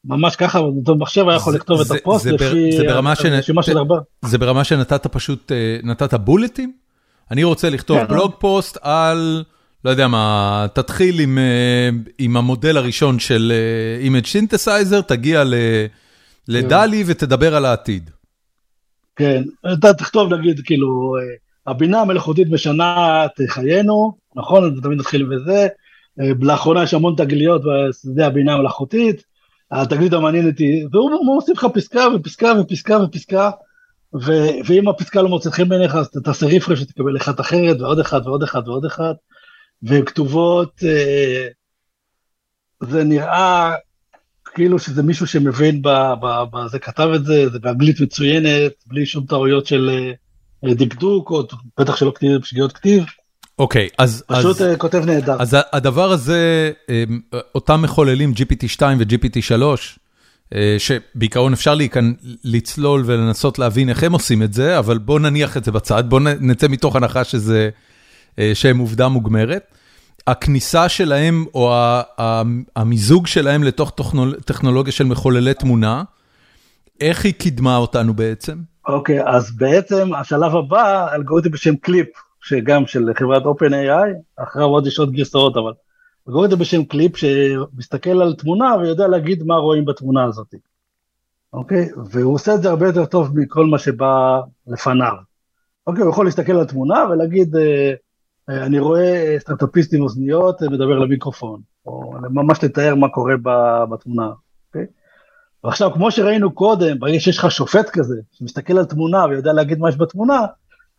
ממש ככה, במחשב היה יכול לכתוב את הפוסט לפי רשימה של ארבע. זה ברמה שנתת פשוט, אה, נתת בולטים? אני רוצה לכתוב כן, בלוג פוסט על, לא יודע מה, תתחיל עם, עם המודל הראשון של Image Synthesizer, תגיע לדלי כן. ותדבר על העתיד. כן, אתה תכתוב נגיד כאילו... הבינה המלאכותית משנה את חיינו, נכון? זה תמיד נתחיל בזה. לאחרונה יש המון תגליות בשדה הבינה המלאכותית, התגלית המעניינת היא, והוא מוסיף לך פסקה ופסקה ופסקה ופסקה, ו, ואם הפסקה לא מוצאת חן בעיניך אז תעשה רפרש ותקבל אחת אחרת ועוד אחד ועוד אחד ועוד אחד, והן כתובות, אה, זה נראה כאילו שזה מישהו שמבין בזה, כתב את זה, זה באנגלית מצוינת, בלי שום טעויות של אה, דקדוק, או בטח שלא כתיב, שגיאות כתיב. אוקיי, אז... פשוט אז, כותב נהדר. אז הדבר הזה, אותם מחוללים GPT2 ו-GPT3, שבעיקרון אפשר להיכנ... לצלול ולנסות להבין איך הם עושים את זה, אבל בואו נניח את זה בצד, בואו נצא מתוך הנחה שזה, שהם עובדה מוגמרת. הכניסה שלהם, או המיזוג שלהם לתוך טכנולוגיה של מחוללי תמונה, איך היא קידמה אותנו בעצם? אוקיי, אז בעצם השלב הבא, אלגוריתם בשם קליפ. שגם של חברת OpenAI, אחריו עוד יש עוד גרסאות, אבל אלגוריתם בשם קליפ שמסתכל על תמונה ויודע להגיד מה רואים בתמונה הזאת. אוקיי? והוא עושה את זה הרבה יותר טוב מכל מה שבא לפניו. אוקיי, הוא יכול להסתכל על תמונה ולהגיד, אה, אה, אני רואה סטארט-אפיסט עם אוזניות אה, מדבר למיקרופון, או ממש לתאר מה קורה בתמונה. ועכשיו, כמו שראינו קודם, ברגע שיש לך שופט כזה, שמסתכל על תמונה ויודע להגיד מה יש בתמונה,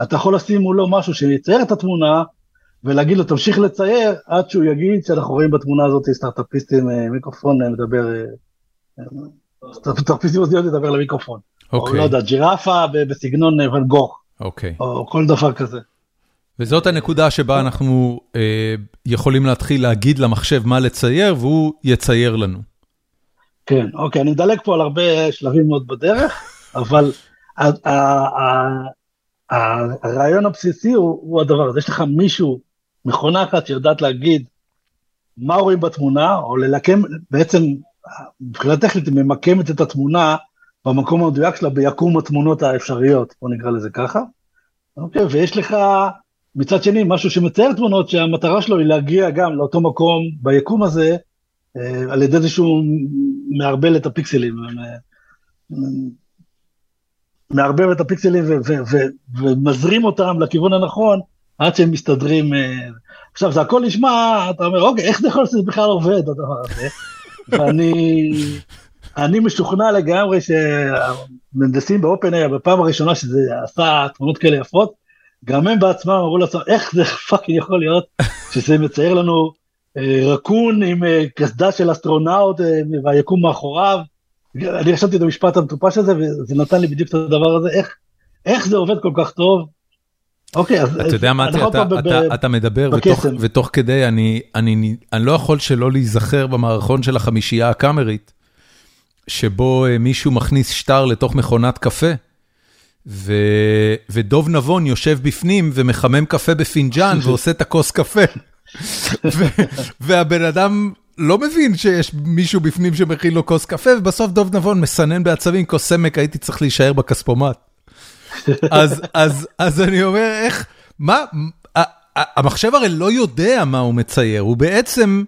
אתה יכול לשים מולו משהו שיצייר את התמונה, ולהגיד לו תמשיך לצייר עד שהוא יגיד שאנחנו רואים בתמונה הזאת סטארט-אפיסט עם אה, מיקרופון אה, מדבר, אה, סטארט-אפיסט עם אוזניות מדבר למיקרופון. אוקיי. או לא יודע, ג'ירפה בסגנון ון גוך. אוקיי. או כל דבר כזה. וזאת הנקודה שבה אנחנו אה, יכולים להתחיל להגיד למחשב מה לצייר, והוא יצייר לנו. כן, אוקיי, אני מדלג פה על הרבה שלבים מאוד בדרך, אבל הרעיון הבסיסי הוא, הוא הדבר הזה, יש לך מישהו, מכונה אחת שיודעת להגיד מה רואים בתמונה, או ללקם, בעצם מבחינה טכנית היא ממקמת את התמונה במקום המדויק שלה ביקום התמונות האפשריות, בוא נקרא לזה ככה, אוקיי, ויש לך מצד שני משהו שמצייר תמונות שהמטרה שלו היא להגיע גם לאותו מקום ביקום הזה, על ידי זה שהוא מערבל את הפיקסלים. אה, מערבב את הפיקסלים ומזרים אותם לכיוון הנכון, עד שהם מסתדרים. אה, עכשיו, זה הכל נשמע, אתה אומר, אוקיי, איך זה יכול להיות שזה בכלל עובד, הדבר הזה? ואני אני משוכנע לגמרי שהמהנדסים ב-OpenAI, בפעם הראשונה שזה עשה תמונות כאלה יפות, גם הם בעצמם אמרו לעצמם, איך זה fucking יכול להיות שזה מצייר לנו אה, רקון עם אה, קסדה של אסטרונאוט והיקום מאחוריו, אני חשבתי את המשפט המטופש הזה, וזה נתן לי בדיוק את הדבר הזה, איך, איך זה עובד כל כך טוב. אוקיי, אז... אתה יודע מה, אתה, אתה, אתה מדבר, ותוך, ותוך כדי, אני, אני, אני לא יכול שלא להיזכר במערכון של החמישייה הקאמרית, שבו אה, מישהו מכניס שטר לתוך מכונת קפה, ו, ודוב נבון יושב בפנים ומחמם קפה בפינג'אן ועושה את הכוס קפה. והבן אדם לא מבין שיש מישהו בפנים שמכין לו כוס קפה, ובסוף דוב נבון מסנן בעצבים כוס סמק, הייתי צריך להישאר בכספומט. אז, אז, אז אני אומר, איך, מה, המחשב הרי לא יודע מה הוא מצייר, הוא בעצם,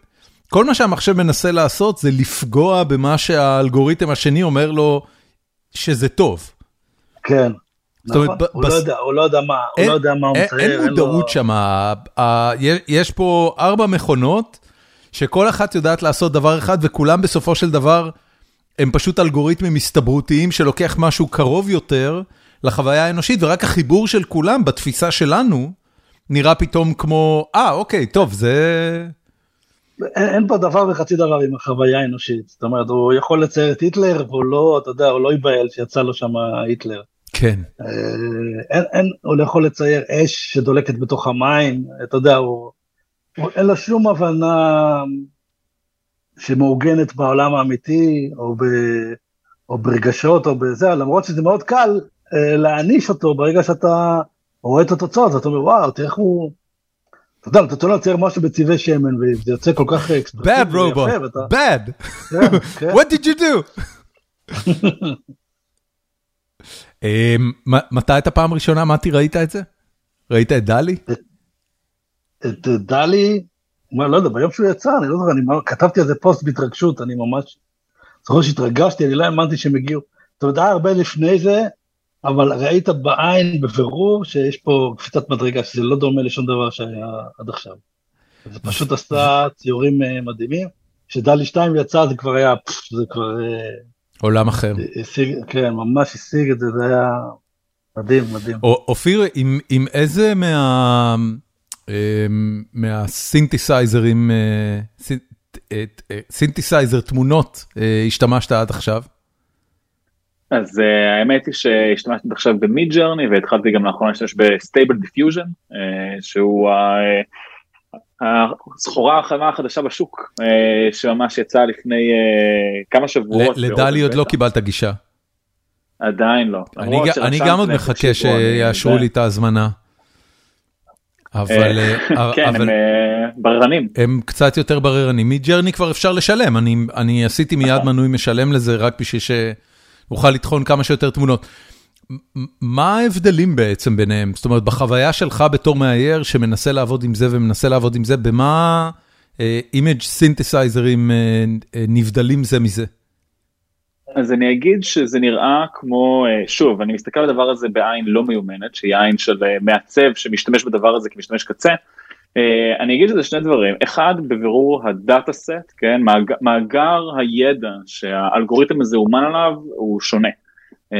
כל מה שהמחשב מנסה לעשות זה לפגוע במה שהאלגוריתם השני אומר לו שזה טוב. כן. נכון, הוא לא יודע, הוא לא יודע מה, הוא לא יודע מה הוא מצייר. אין מודעות שם, יש פה ארבע מכונות. שכל אחת יודעת לעשות דבר אחד, וכולם בסופו של דבר הם פשוט אלגוריתמים הסתברותיים שלוקח משהו קרוב יותר לחוויה האנושית, ורק החיבור של כולם בתפיסה שלנו נראה פתאום כמו, אה, אוקיי, טוב, זה... אין, אין פה דבר וחצי דבר עם החוויה האנושית, זאת אומרת, הוא יכול לצייר את היטלר, והוא לא, אתה יודע, הוא לא ייבהל שיצא לו שם היטלר. כן. אה, אין, אין, הוא לא יכול לצייר אש שדולקת בתוך המים, אתה יודע, הוא... אין לה שום הבנה שמעוגנת בעולם האמיתי, או, ב, או ברגשות, או בזה, למרות שזה מאוד קל אה, להעניש אותו ברגע שאתה רואה את התוצאות, ואתה אומר, וואו, תראה איך הוא... אתה יודע, אתה רוצה לצייר משהו בצבעי שמן, וזה יוצא כל כך אקספרסיבי ויפה, ואתה... bad, כן, כן. what did you do? um, מתי את הפעם הראשונה, מתי ראית את זה? ראית את דלי? את דלי, לא יודע, ביום שהוא יצא, אני לא זוכר, אני כתבתי על זה פוסט בהתרגשות, אני ממש, זוכר שהתרגשתי, אני לא האמנתי שהם הגיעו. אתה יודע, הרבה לפני זה, אבל ראית בעין בבירור שיש פה קפיצת מדרגה, שזה לא דומה לשום דבר שהיה עד עכשיו. זה פשוט עשה ציורים מדהימים. כש-DALL-E 2 יצא זה כבר היה, זה כבר... עולם אחר. השיג, כן, ממש השיג את זה, זה היה מדהים, מדהים. אופיר, עם, עם איזה מה... מה-synthesizers, synthesizer תמונות השתמשת עד עכשיו? אז uh, האמת היא שהשתמשתי עכשיו ב-Midjourney והתחלתי גם לאחרונה להשתמש ב-Stable Diffusion uh, שהוא הסחורה החמה החדשה בשוק uh, שממש יצאה לפני uh, כמה שבועות. לדלי עוד לא קיבלת גישה. עדיין לא. אני, אני גם עוד מחכה שיאשרו לי את ההזמנה. אבל, כן, אבל, הם בררנים. הם קצת יותר בררנים. מיד ג'רני כבר אפשר לשלם, אני, אני עשיתי מיד נכון. מנוי משלם לזה רק בשביל ש... נוכל לטחון כמה שיותר תמונות. מה ההבדלים בעצם ביניהם? זאת אומרת, בחוויה שלך בתור מאייר שמנסה לעבוד עם זה ומנסה לעבוד עם זה, במה image synthesizers נבדלים זה מזה? אז אני אגיד שזה נראה כמו, אה, שוב, אני מסתכל על הדבר הזה בעין לא מיומנת, שהיא עין של אה, מעצב שמשתמש בדבר הזה כמשתמש קצה. אה, אני אגיד שזה שני דברים, אחד בבירור הדאטה סט, כן, מאג, מאגר הידע שהאלגוריתם הזה אומן עליו הוא שונה. Uh,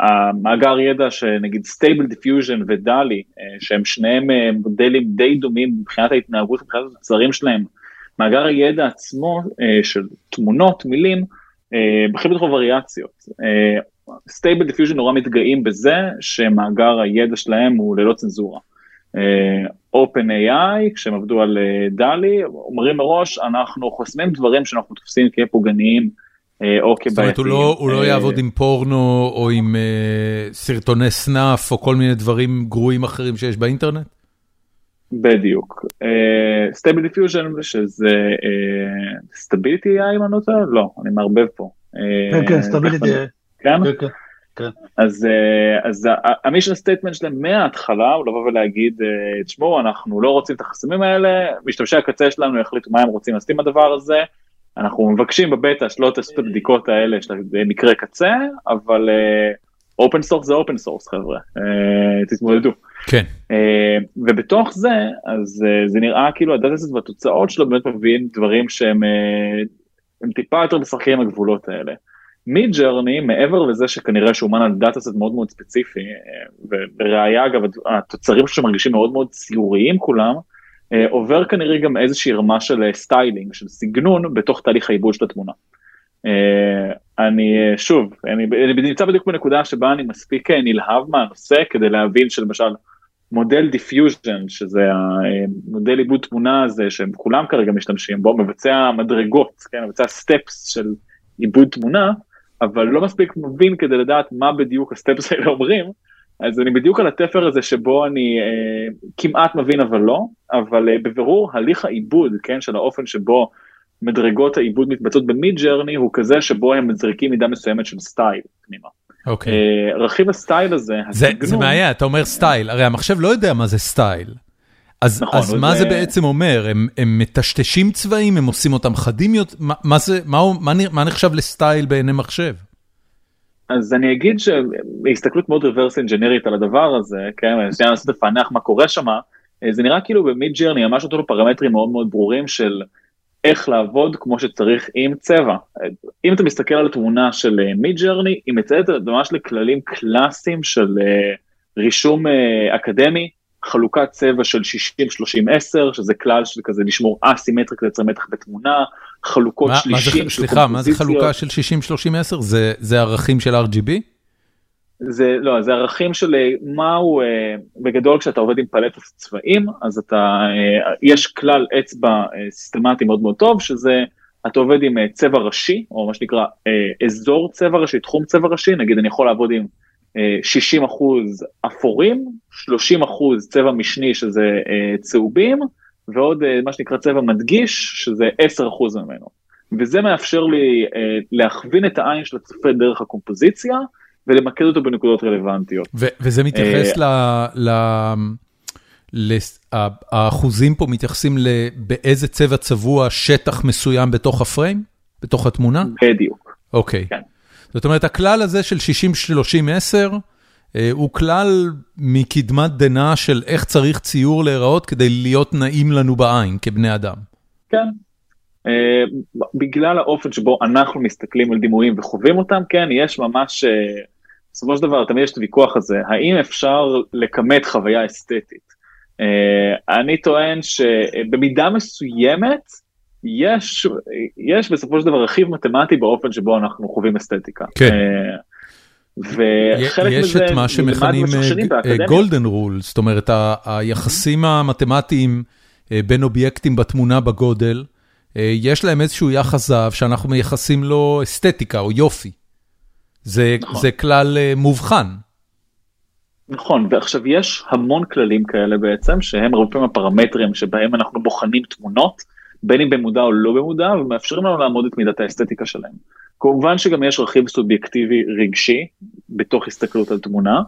המאגר ידע שנגיד Stable Diffusion ו-DALL-E, uh, שהם שניהם uh, מודלים די דומים מבחינת ההתנהגות, מבחינת התוצרים שלהם, מאגר הידע עצמו של תמונות, מילים, בכי בתוך וריאציות. Stable Diffusion נורא מתגאים בזה שמאגר הידע שלהם הוא ללא צנזורה. OpenAI, כשהם עבדו על אה, DALL-E, אומרים מראש, אנחנו חוסמים דברים שאנחנו תופסים כפוגעניים אה, או כבעייתיים. זאת אומרת, הוא לא, הוא לא אה, יעבוד עם פורנו או עם סרטוני snuff או כל מיני דברים גרועים אחרים שיש באינטרנט? בדיוק. Stable Diffusion שזה Stability AI אם אני לא טועה? לא, אני מערבב פה. כן, כן, Stability. כן? כן, כן. כן. אז, אה, אז ה-mission statement שלהם מההתחלה הוא לבוא ולהגיד, אה, תשמעו, אנחנו לא רוצים את החסמים האלה, משתמשי הקצה שלנו יחליטו מה הם רוצים לעשות עם הדבר הזה, אנחנו מבקשים בבטא שלא תעשו את הבדיקות האלה של מקרה קצה, אבל open uh, source זה open source חבר'ה, uh, תתמודדו. כן. Uh, ובתוך זה, אז זה נראה כאילו הדאטה והתוצאות שלו באמת מביאים דברים שהם טיפה יותר משחקים עם הגבולות האלה. Midjourney, מעבר לזה שכנראה שהוא אומן על data set מאוד מאוד ספציפי, אה, והראיה אגב התוצרים שמרגישים מאוד מאוד ציוריים כולם, אה, עובר כנראה גם איזושהי רמה של styling, של סגנון, בתוך תהליך העיבוד של התמונה. אה, אני שוב, אני, אני נמצא בדיוק בנקודה שבה אני מספיק נלהב מהנושא כדי להבין שלמשל מודל diffusion, שזה המודל עיבוד תמונה הזה שהם כולם כרגע משתמשים בו, מבצע מדרגות, כן, מבצע steps של עיבוד תמונה, אבל לא מספיק מבין כדי לדעת מה בדיוק ה-steps האלה אומרים, אז אני בדיוק על התפר הזה שבו אני אה, כמעט מבין אבל לא, אבל אה, בבירור הליך העיבוד, כן, של האופן שבו מדרגות העיבוד מתבצעות ב-Midjourney הוא כזה שבו הם מזריקים מידה מסוימת של style פנימה. אוקיי. אה, רכיב ה-style הזה, זה, הסגנון... זה מעניין, אתה אומר style, הרי המחשב לא יודע מה זה style. אז, נכון, אז מה זה... זה בעצם אומר? הם, הם מטשטשים צבעים, הם עושים אותם חדים יותר? מה, מה, זה, מה, מה, מה נחשב ל-style בעיני מחשב? אז אני אגיד שבהסתכלות מאוד reverse engineer-ית על הדבר הזה, כן, שנייה לנסות לפענח מה קורה שם, זה נראה כאילו ב-Midjourney ממש נותן לו פרמטרים מאוד מאוד ברורים של איך לעבוד כמו שצריך עם צבע. אם אתה מסתכל על התמונה של Midjourney, היא מצייתת ממש לכללים קלאסיים של רישום אקדמי, חלוקת צבע של 60-30-10, שזה כלל של כזה לשמור asymmetric לייצר מתח בתמונה, חלוקות מה, שלישים מה זה, סליחה, מה זה חלוקה של 60-30-10? זה, זה ערכים של RGB? זה לא, זה ערכים של אה, מהו, אה, בגדול כשאתה עובד עם פלטת צבעים, אז אתה, אה, יש כלל אצבע סיסטמטי מאוד מאוד טוב, שזה, אתה עובד עם צבע ראשי, או מה שנקרא אזור צבע ראשי, תחום צבע ראשי, נגיד אני יכול לעבוד עם 60 אחוז אפורים, 30 אחוז צבע משני שזה אה, צהובים, ועוד אה, מה שנקרא צבע מדגיש שזה 10 אחוז ממנו. וזה מאפשר לי אה, להכווין את העין של הצופה דרך הקומפוזיציה ולמקד אותו בנקודות רלוונטיות. וזה מתייחס ל... ל... האחוזים פה מתייחסים באיזה צבע צבוע שטח מסוים בתוך הפריים? בתוך התמונה? בדיוק. אוקיי. כן. זאת אומרת, הכלל הזה של 60-30-10, הוא כלל מקדמת דנא של איך צריך ציור להיראות כדי להיות נעים לנו בעין כבני אדם. כן, בגלל האופן שבו אנחנו מסתכלים על דימויים וחווים אותם, כן, יש ממש, בסופו של דבר תמיד יש את הוויכוח הזה, האם אפשר לכמת חוויה אסתטית? אני טוען שבמידה מסוימת, יש, יש בסופו של דבר רכיב מתמטי באופן שבו אנחנו חווים אסתטיקה. כן. וחלק יש מזה, יש את מה שמכנים גולדן רול, זאת אומרת היחסים המתמטיים בין אובייקטים בתמונה בגודל, יש להם איזשהו יחס זהב שאנחנו מייחסים לו אסתטיקה או יופי. זה, נכון. זה כלל מובחן. נכון, ועכשיו יש המון כללים כאלה בעצם, שהם הרבה פעמים הפרמטרים שבהם אנחנו בוחנים תמונות. בין אם במודע או לא במודע, ומאפשרים לנו לעמוד את מידת האסתטיקה שלהם. כמובן שגם יש רכיב סובייקטיבי רגשי בתוך הסתכלות על תמונה,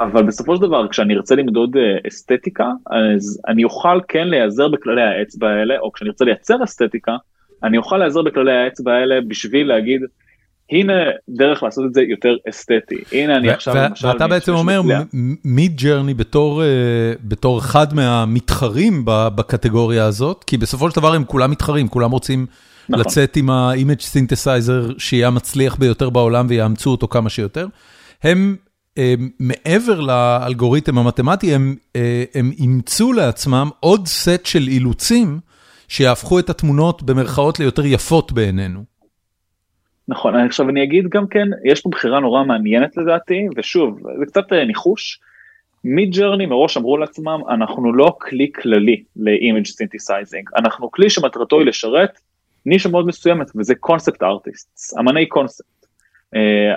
אבל בסופו של דבר כשאני ארצה למדוד אה, אסתטיקה, אז אני אוכל כן להיעזר בכללי האצבע האלה, או כשאני ארצה לייצר אסתטיקה, אני אוכל להיעזר בכללי האצבע האלה בשביל להגיד, הנה דרך לעשות את זה יותר אסתטי, הנה אני עכשיו למשל... ואתה בעצם אומר מיד ג'רני בתור אה, בתור אחד מהמתחרים בקטגוריה הזאת, כי בסופו של דבר הם כולם מתחרים, כולם רוצים נכון. לצאת עם ה-image synthesizer שיהיה המצליח ביותר בעולם ויאמצו אותו כמה שיותר. הם אה, מעבר לאלגוריתם המתמטי, הם אה, הם אימצו לעצמם עוד סט של אילוצים שיהפכו את התמונות במרכאות ליותר יפות בעינינו. נכון, עכשיו אני אגיד גם כן, יש פה בחירה נורא מעניינת לדעתי, ושוב, זה קצת אה, ניחוש, מיד ג'רני מראש אמרו לעצמם, אנחנו לא כלי כללי ל-image synthesizing, אנחנו כלי שמטרתו היא לשרת נישה מאוד מסוימת, וזה קונספט ארטיסט, אמני קונספט.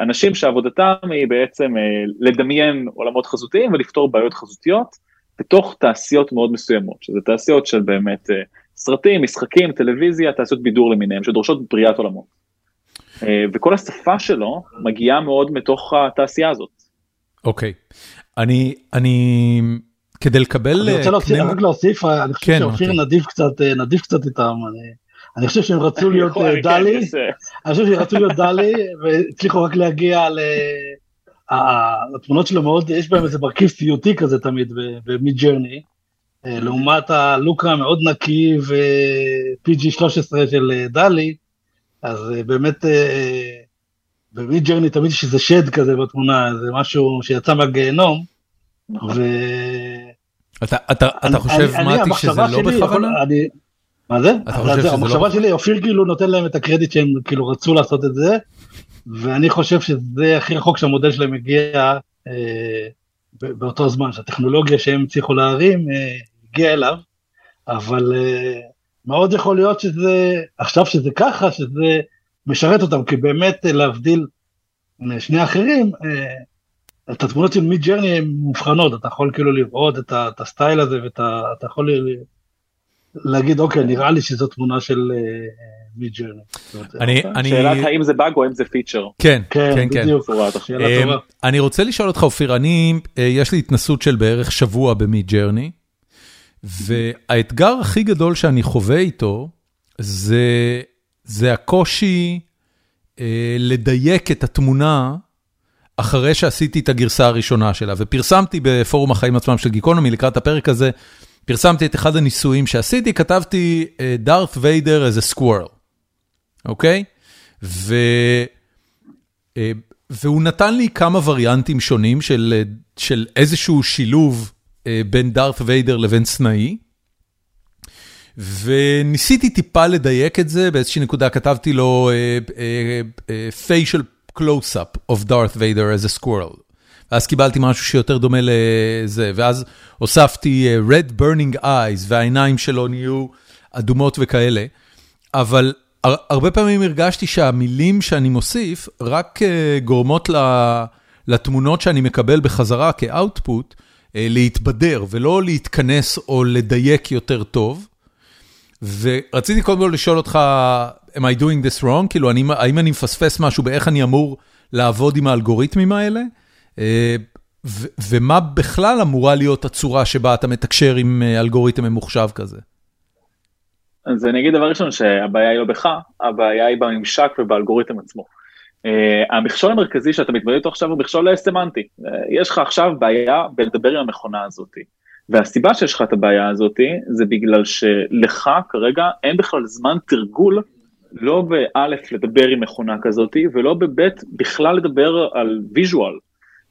אנשים שעבודתם היא בעצם אה, לדמיין עולמות חזותיים ולפתור בעיות חזותיות בתוך תעשיות מאוד מסוימות, שזה תעשיות של באמת אה, סרטים, משחקים, טלוויזיה, תעשיות בידור למיניהם, שדורשות בריאת עולמות. אה, וכל השפה שלו מגיעה מאוד מתוך התעשייה הזאת. אוקיי, אני, אני, כדי לקבל... אני רוצה להוסיף, רק להוסיף, אני חושב כן, שאופיר אוקיי. נדיב קצת, אה, נדיב קצת איתם. אני חושב שהם רצו להיות אה, DALL-E, אני חושב שהם רצו להיות DALL-E, והצליחו רק להגיע ל... התמונות שלו מאוד, יש בהם איזה מרכיב סיוטי כזה תמיד ב-Midjourney, לעומת הלוק המאוד נקי ו-PG 13 של DALL-E, אז אה, באמת, אה, ב-Midjourney תמיד יש איזה שד כזה בתמונה, זה משהו שיצא מהגיהנום. נכון. ו... אתה, אתה, אתה חושב, מתי, שזה לא בכוונה? אני, מה זה? אתה חושב שזה לא... המחשבה שלי, אופיר כאילו נותן להם את הקרדיט שהם כאילו רצו לעשות את זה, ואני חושב שזה הכי רחוק שהמודל שלהם הגיע אה, באותו זמן, שהטכנולוגיה שהם הצליחו להרים אה, הגיעה אליו, אבל אה, מאוד יכול להיות שזה, עכשיו שזה ככה, שזה משרת אותם, כי באמת להבדיל משני האחרים, אה, את התמונות של Midjourney הן מובחנות, אתה יכול כאילו לראות את, את ה-style הזה, ואתה יכול להגיד, אוקיי, נראה לי שזו תמונה של Mid אה, journey. אני, אני... שאלת האם זה באג או האם זה feature. כן, כן, כן. כן. בדיוק, שאלה טובה. אני רוצה לשאול אותך, אופיר, אני, אה, יש לי התנסות של בערך שבוע ב-Midjourney. והאתגר הכי גדול שאני חווה איתו, זה, זה הקושי אה, לדייק את התמונה אחרי שעשיתי את הגרסה הראשונה שלה, ופרסמתי בפורום החיים עצמם של גיקונומי לקראת הפרק הזה, פרסמתי את אחד הניסויים שעשיתי, כתבתי דארת ויידר a squirrel, אוקיי? ו... אה, והוא נתן לי כמה וריאנטים שונים של, של איזשהו שילוב אה, בין דארת ויידר לבין סנאי. וניסיתי טיפה לדייק את זה, באיזושהי נקודה כתבתי לו facial close-up of Darth Vader as a squirrel. ואז קיבלתי משהו שיותר דומה לזה, ואז הוספתי red burning eyes, והעיניים שלו נהיו אדומות וכאלה. אבל הרבה פעמים הרגשתי שהמילים שאני מוסיף רק גורמות לתמונות שאני מקבל בחזרה אה, להתבדר ולא להתכנס או לדייק יותר טוב. ורציתי קודם כל לשאול אותך, am I doing this wrong? כאילו, אני, האם אני מפספס משהו באיך אני אמור לעבוד עם האלגוריתמים האלה? אה, ו- ומה בכלל אמורה להיות הצורה שבה אתה מתקשר עם אה, אלגוריתם ממוחשב כזה? אז אני אגיד דבר ראשון שהבעיה היא לא בך, הבעיה היא בממשק ובאלגוריתם עצמו. המכשול המרכזי שאתה מתמודד איתו עכשיו הוא מכשול סמנטי. יש לך עכשיו בעיה בלדבר עם המכונה הזאתי. והסיבה שיש לך את הבעיה הזאתי זה בגלל שלך כרגע אין בכלל זמן תרגול לא באלף לדבר עם מכונה כזאתי ולא בבית בכלל לדבר על ויז'ואל.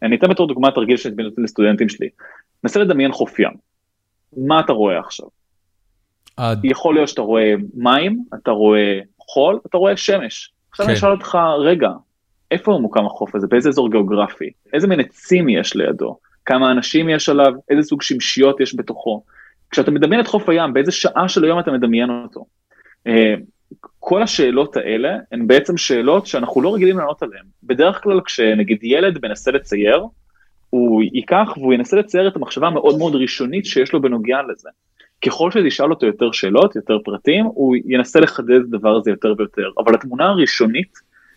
אני אתן בתור דוגמה תרגיל שאני נותן לסטודנטים שלי. נסה לדמיין חוף ים. מה אתה רואה עכשיו? עד... יכול להיות שאתה רואה מים, אתה רואה חול, אתה רואה שמש. עכשיו כן. אני אשאל אותך, רגע, איפה מוקם החוף הזה? באיזה אזור גיאוגרפי? איזה מין עצים יש לידו? כמה אנשים יש עליו? איזה סוג שמשיות יש בתוכו? כשאתה מדמיין את חוף הים, באיזה שעה של היום אתה מדמיין אותו? אה, כל השאלות האלה הן בעצם שאלות שאנחנו לא רגילים לענות עליהן. בדרך כלל כשנגיד ילד מנסה לצייר, הוא ייקח והוא ינסה לצייר את המחשבה המאוד מאוד ראשונית שיש לו בנוגע לזה. ככל שתשאל אותו יותר שאלות, יותר פרטים, הוא ינסה לחדד את הדבר הזה יותר ויותר. אבל התמונה הראשונית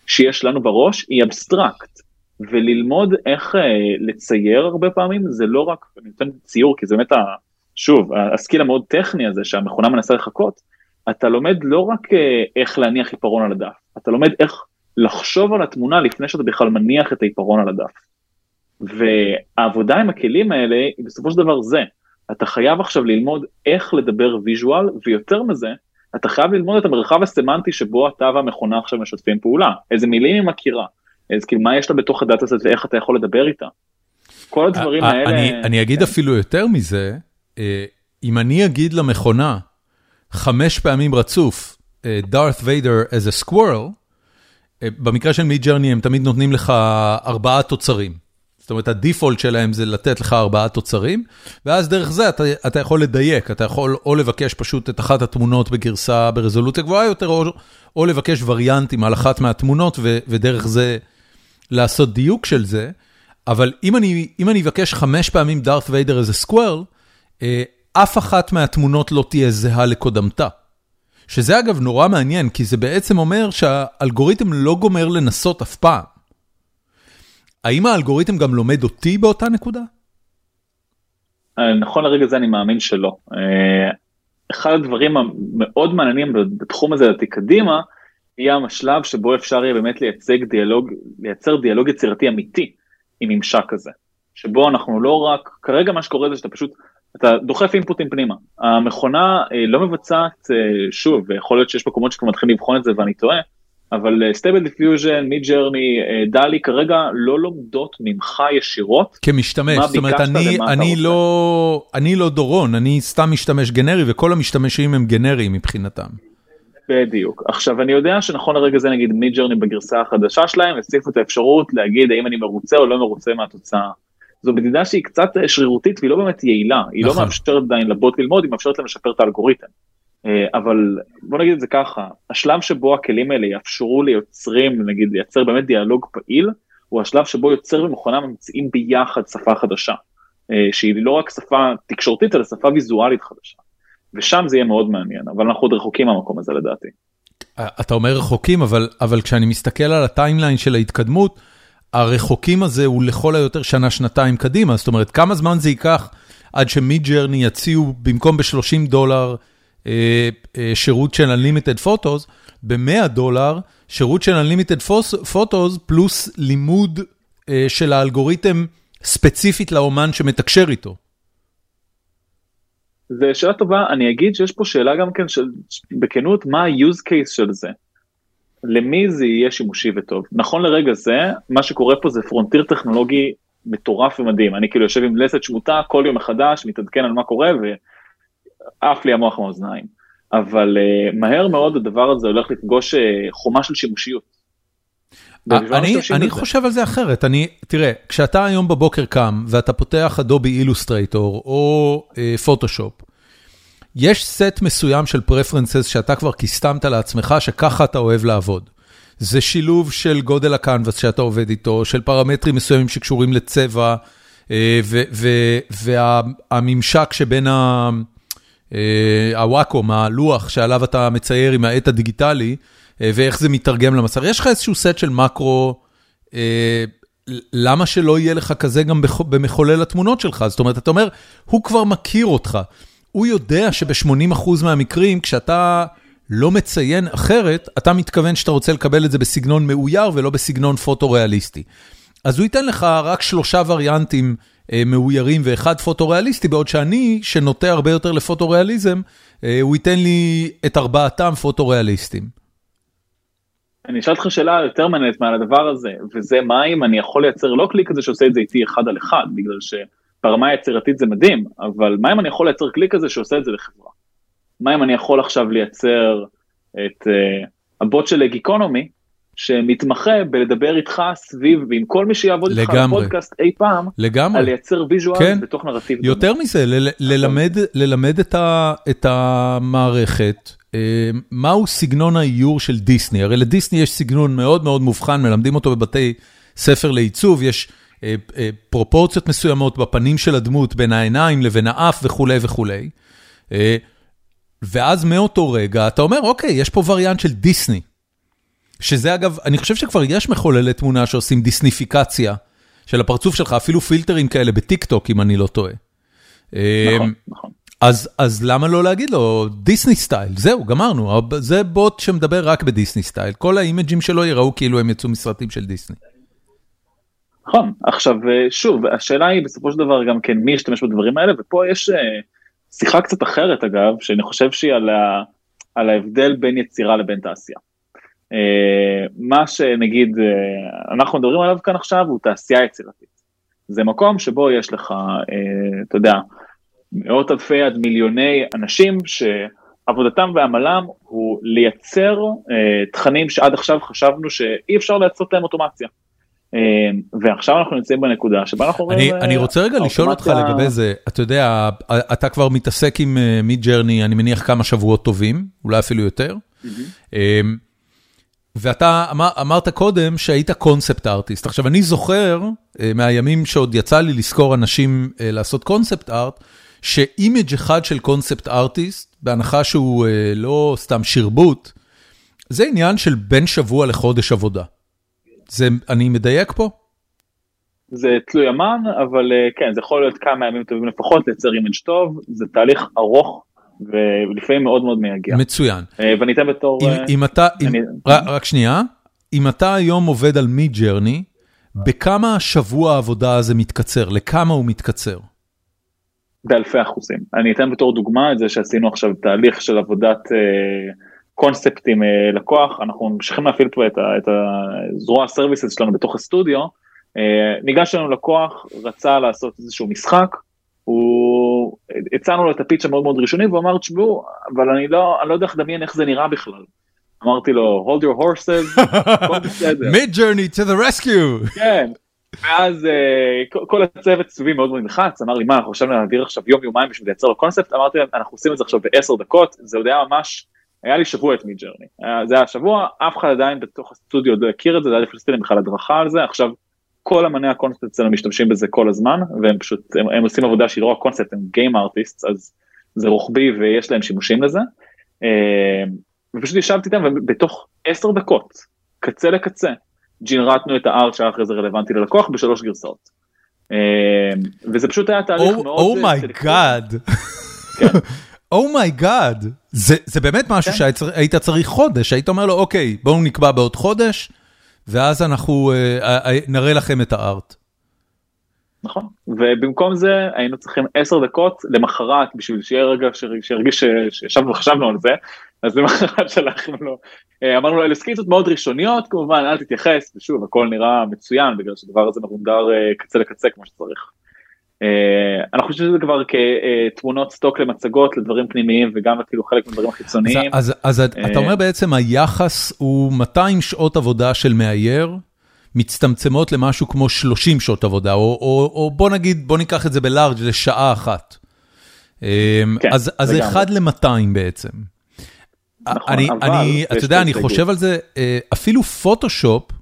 שיש לנו בראש היא abstract. וללמוד איך אה, לצייר הרבה פעמים זה לא רק, אני נותן ציור כי זה באמת, ה, שוב, ה skill המאוד טכני הזה שהמכונה מנסה לחקות, אתה לומד לא רק אה, איך להניח עיפרון על הדף, אתה לומד איך לחשוב על התמונה לפני שאתה בכלל מניח את העיפרון על הדף. והעבודה עם הכלים האלה היא בסופו של דבר זה, אתה חייב עכשיו ללמוד איך לדבר visual, ויותר מזה, אתה חייב ללמוד את המרחב הסמנטי שבו אתה והמכונה עכשיו משתפים פעולה, איזה מילים היא מכירה, איזה כאילו מה יש לה בתוך הדאטה הזאת ואיך אתה יכול לדבר איתה. כל הדברים האלה... אני, אני אגיד כן. אפילו יותר מזה, אה, אם אני אגיד למכונה חמש פעמים רצוף, דארת ויידר as a squirrel, אה, במקרה של מיד ג'רני הם תמיד נותנים לך ארבעה תוצרים. זאת אומרת, הדיפולט שלהם זה לתת לך ארבעה תוצרים, ואז דרך זה אתה, אתה יכול לדייק, אתה יכול או לבקש פשוט את אחת התמונות בגרסה ברזולוציה גבוהה יותר, או, או לבקש וריאנטים על אחת מהתמונות, ו, ודרך זה לעשות דיוק של זה. אבל אם אני, אם אני אבקש חמש פעמים דארת ויידר איזה סקוורל, אף אחת מהתמונות לא תהיה זהה לקודמתה. שזה אגב נורא מעניין, כי זה בעצם אומר שהאלגוריתם לא גומר לנסות אף פעם. האם האלגוריתם גם לומד אותי באותה נקודה? אה, נכון לרגע זה אני מאמין שלא. אה, אחד הדברים המאוד מעניינים בתחום הזה לדעתי קדימה, יהיה השלב שבו אפשר יהיה באמת לייצג דיאלוג, לייצר דיאלוג יצירתי אמיתי עם ממשק כזה. שבו אנחנו לא רק, כרגע מה שקורה זה שאתה פשוט, אתה דוחף אינפוטים פנימה. המכונה אה, לא מבצעת, שוב, ויכול להיות שיש מקומות שכבר מתחילים לבחון את זה ואני טועה, אבל Stable Diffusion, Midjourney, DALL-E כרגע לא לומדות ממך ישירות. כמשתמש, זאת אומרת אני, אני, לא, אני לא דורון, אני סתם משתמש ג'נרי וכל המשתמשים הם גנריים מבחינתם. בדיוק. עכשיו אני יודע שנכון לרגע זה נגיד Midjourney בגרסה החדשה שלהם הוסיפו את האפשרות להגיד האם אני מרוצה או לא מרוצה מהתוצאה. זו מדידה שהיא קצת שרירותית והיא לא באמת יעילה, היא לא נכון. לא מאפשרת עדיין לבוט ללמוד, היא מאפשרת להם לשפר את האלגוריתם. אה, אבל בוא נגיד את זה ככה, השלב שבו הכלים האלה יאפשרו ליוצרים, נגיד לייצר באמת דיאלוג פעיל, הוא השלב שבו יוצר ומכונה ממציאים ביחד שפה חדשה, אה, שהיא לא רק שפה תקשורתית, אלא שפה ויזואלית חדשה. ושם זה יהיה מאוד מעניין, אבל אנחנו עוד רחוקים מהמקום הזה לדעתי. אתה אומר רחוקים, אבל, אבל כשאני מסתכל על הטיימליין של ההתקדמות, הרחוקים הזה הוא לכל היותר שנה-שנתיים קדימה, זאת אומרת, כמה זמן זה ייקח עד ש Midjourney יציעו במקום ב-30 דולר, אה, אה, שירות של Unlimited Photos, ב-100 דולר, שירות של Unlimited Photos פלוס לימוד אה, של האלגוריתם ספציפית לאמן שמתקשר איתו. זו שאלה טובה, אני אגיד שיש פה שאלה גם כן של, בכנות, מה ה-use case של זה? למי זה יהיה שימושי וטוב? נכון לרגע זה, מה שקורה פה זה frontier טכנולוגי מטורף ומדהים. אני כאילו יושב עם לסת שמוטה כל יום מחדש, מתעדכן על מה קורה, ו... עף לי המוח מהאוזניים. אבל uh, מהר מאוד הדבר הזה הולך לפגוש uh, חומה של שימושיות. אני, אני חושב על זה אחרת, אני, תראה, כשאתה היום בבוקר קם ואתה פותח Adobe Illustrator או Photoshop, uh, יש סט מסוים של preferences שאתה כבר קיסטמת לעצמך שככה אתה אוהב לעבוד. זה שילוב של גודל הקנבס שאתה עובד איתו, של פרמטרים מסוימים שקשורים לצבע, והממשק שבין ה... אה, הוואקום, הלוח שעליו אתה מצייר עם העט הדיגיטלי, אה, ואיך זה מתרגם למסך. יש לך איזשהו סט של מקרו, אה, למה שלא יהיה לך כזה גם במחולל התמונות שלך? זאת אומרת, אתה אומר, הוא כבר מכיר אותך. הוא יודע שב-80% מהמקרים, כשאתה לא מציין אחרת, אתה מתכוון שאתה רוצה לקבל את זה בסגנון מאויר ולא בסגנון פוטו-ריאליסטי. אז הוא ייתן לך רק שלושה וריאנטים אה, מאוירים ואחד פוטו-ריאליסטי, בעוד שאני, שנוטה הרבה יותר לפוטו-ריאליזם, אה, הוא ייתן לי את ארבעתם פוטו-ריאליסטים. אני אשאל אותך שאלה יותר מעניינת מעל הדבר הזה, וזה מה אם אני יכול לייצר לא כלי כזה שעושה את זה איתי אחד על אחד, בגלל שברמה היצירתית זה מדהים, אבל מה אם אני יכול לייצר כלי כזה שעושה את זה לחברה? מה אם אני יכול עכשיו לייצר את uh, הבוט של גיקונומי, שמתמחה בלדבר איתך סביב, ועם כל מי שיעבוד איתך בפודקאסט אי פעם, לגמרי. על לייצר visual כן. בתוך נרטיב. יותר. מזה, ל- ללמד, ללמד את, ה- את המערכת, אה, מהו סגנון האיור של דיסני? הרי לדיסני יש סגנון מאוד מאוד מובחן, מלמדים אותו בבתי ספר לעיצוב, יש אה, אה, פרופורציות מסוימות בפנים של הדמות, בין העיניים לבין האף וכולי וכולי. ואז מאותו רגע אתה אומר, אוקיי, יש פה וריאנט של דיסני. שזה אגב, אני חושב שכבר יש מחוללי תמונה שעושים דיסניפיקציה של הפרצוף שלך, אפילו פילטרים כאלה בטיק טוק, אם אני לא טועה. נכון, נכון. אז, אז למה לא להגיד לו Disney style, זהו, גמרנו, זה בוט שמדבר רק ב Disney style, כל האימג'ים שלו יראו כאילו הם יצאו מסרטים של דיסני. נכון, עכשיו שוב, השאלה היא בסופו של דבר גם כן מי ישתמש בדברים האלה, ופה יש שיחה קצת אחרת אגב, שאני חושב שהיא על, ה, על ההבדל בין יצירה לבין תעשייה. מה שנגיד אנחנו מדברים עליו כאן עכשיו הוא תעשייה יצירתית. זה מקום שבו יש לך, אתה יודע, מאות אלפי עד מיליוני אנשים שעבודתם ועמלם הוא לייצר אה, תכנים שעד עכשיו חשבנו שאי אפשר לעשות להם אוטומציה. אה, ועכשיו אנחנו נמצאים בנקודה שבה אנחנו רואים... אני, אני רוצה רגע לשאול אותך לגבי זה, אתה יודע, אתה כבר מתעסק עם Midjourney, אני מניח כמה שבועות טובים, אולי אפילו יותר. ואתה אמר, אמרת קודם שהיית concept artist. עכשיו, אני זוכר מהימים שעוד יצא לי לשכור אנשים לעשות concept art, ש image אחד של concept artist, בהנחה שהוא אה, לא סתם שרבוט, זה עניין של בין שבוע לחודש עבודה. זה, אני מדייק פה? זה תלוי אמן, אבל אה, כן, זה יכול להיות כמה ימים טובים לפחות, לייצר image טוב, זה תהליך ארוך ולפעמים מאוד מאוד מייגע. מצוין. אה, ואני אתן בתור... אם, אם אתה. אם, רק שנייה, אם אתה היום עובד על Midjourney, בכמה שבוע העבודה הזה מתקצר? לכמה הוא מתקצר? באלפי אחוזים. אני אתן בתור דוגמה את זה שעשינו עכשיו תהליך של עבודת אה, קונספט עם אה, לקוח, אנחנו ממשיכים להפעיל פה את, ה, את הזרוע ה services שלנו בתוך הסטודיו, אה, ניגש לנו לקוח, רצה לעשות איזשהו משחק, הוא, הצענו לו את הפיץ' המאוד מאוד ראשוני והוא אמר תשמעו, אבל אני לא, אני לא יודע איך לדמיין איך זה נראה בכלל. אמרתי לו, hold your horses, mid journey to the rescue. כן. ואז uh, כל הצוות סביבי מאוד מאוד נלחץ, אמר לי מה אנחנו חשבנו להעביר עכשיו יום יומיים בשביל לייצר לו קונספט, אמרתי להם אנחנו עושים את זה עכשיו בעשר דקות, זה עוד היה ממש, היה לי שבוע את מידג'רני, זה היה שבוע, אף אחד עדיין בתוך הסטודיו עוד לא הכיר את זה, זה היה לפני בכלל הדרכה על זה, עכשיו כל אמני הקונספט אצלנו משתמשים בזה כל הזמן, והם פשוט, הם, הם עושים עבודה שהיא לא הקונספט, הם game artist, אז זה רוחבי ויש להם שימושים לזה, אה, ופשוט ישבתי איתם ובתוך עשר דקות, קצה לקצה, ג'ינרטנו את ה art שהיה אחרי זה רלוונטי ללקוח בשלוש גרסאות. אמ, וזה פשוט היה תהליך oh, מאוד... Oh my God. Oh my God. זה באמת משהו כן. שהיית צריך חודש, היית אומר לו, אוקיי, בואו נקבע בעוד חודש, ואז אנחנו אה, אה, אה, נראה לכם את ה art. נכון, ובמקום זה היינו צריכים עשר דקות למחרת בשביל שיהיה רגע שירגיש שישבנו וחשבנו על זה, אז למחרת שלחנו לו, אמרנו לו אלה סקיצות מאוד ראשוניות כמובן אל תתייחס ושוב הכל נראה מצוין בגלל שהדבר הזה מרונדר קצה לקצה כמו שצריך. אה, אנחנו חושבים שזה כבר כתמונות סטוק למצגות לדברים פנימיים וגם כאילו חלק מהדברים החיצוניים. אז, אז, אז אתה אומר בעצם היחס הוא 200 שעות עבודה של מאייר מצטמצמות למשהו כמו 30 שעות עבודה או, או, או בוא נגיד בוא ניקח את זה בלארג' לשעה אחת. כן, אז, אז זה 1 ל-200 בעצם. נכון, אני, אתה יודע, אני חושב על זה, אה, אפילו פוטושופ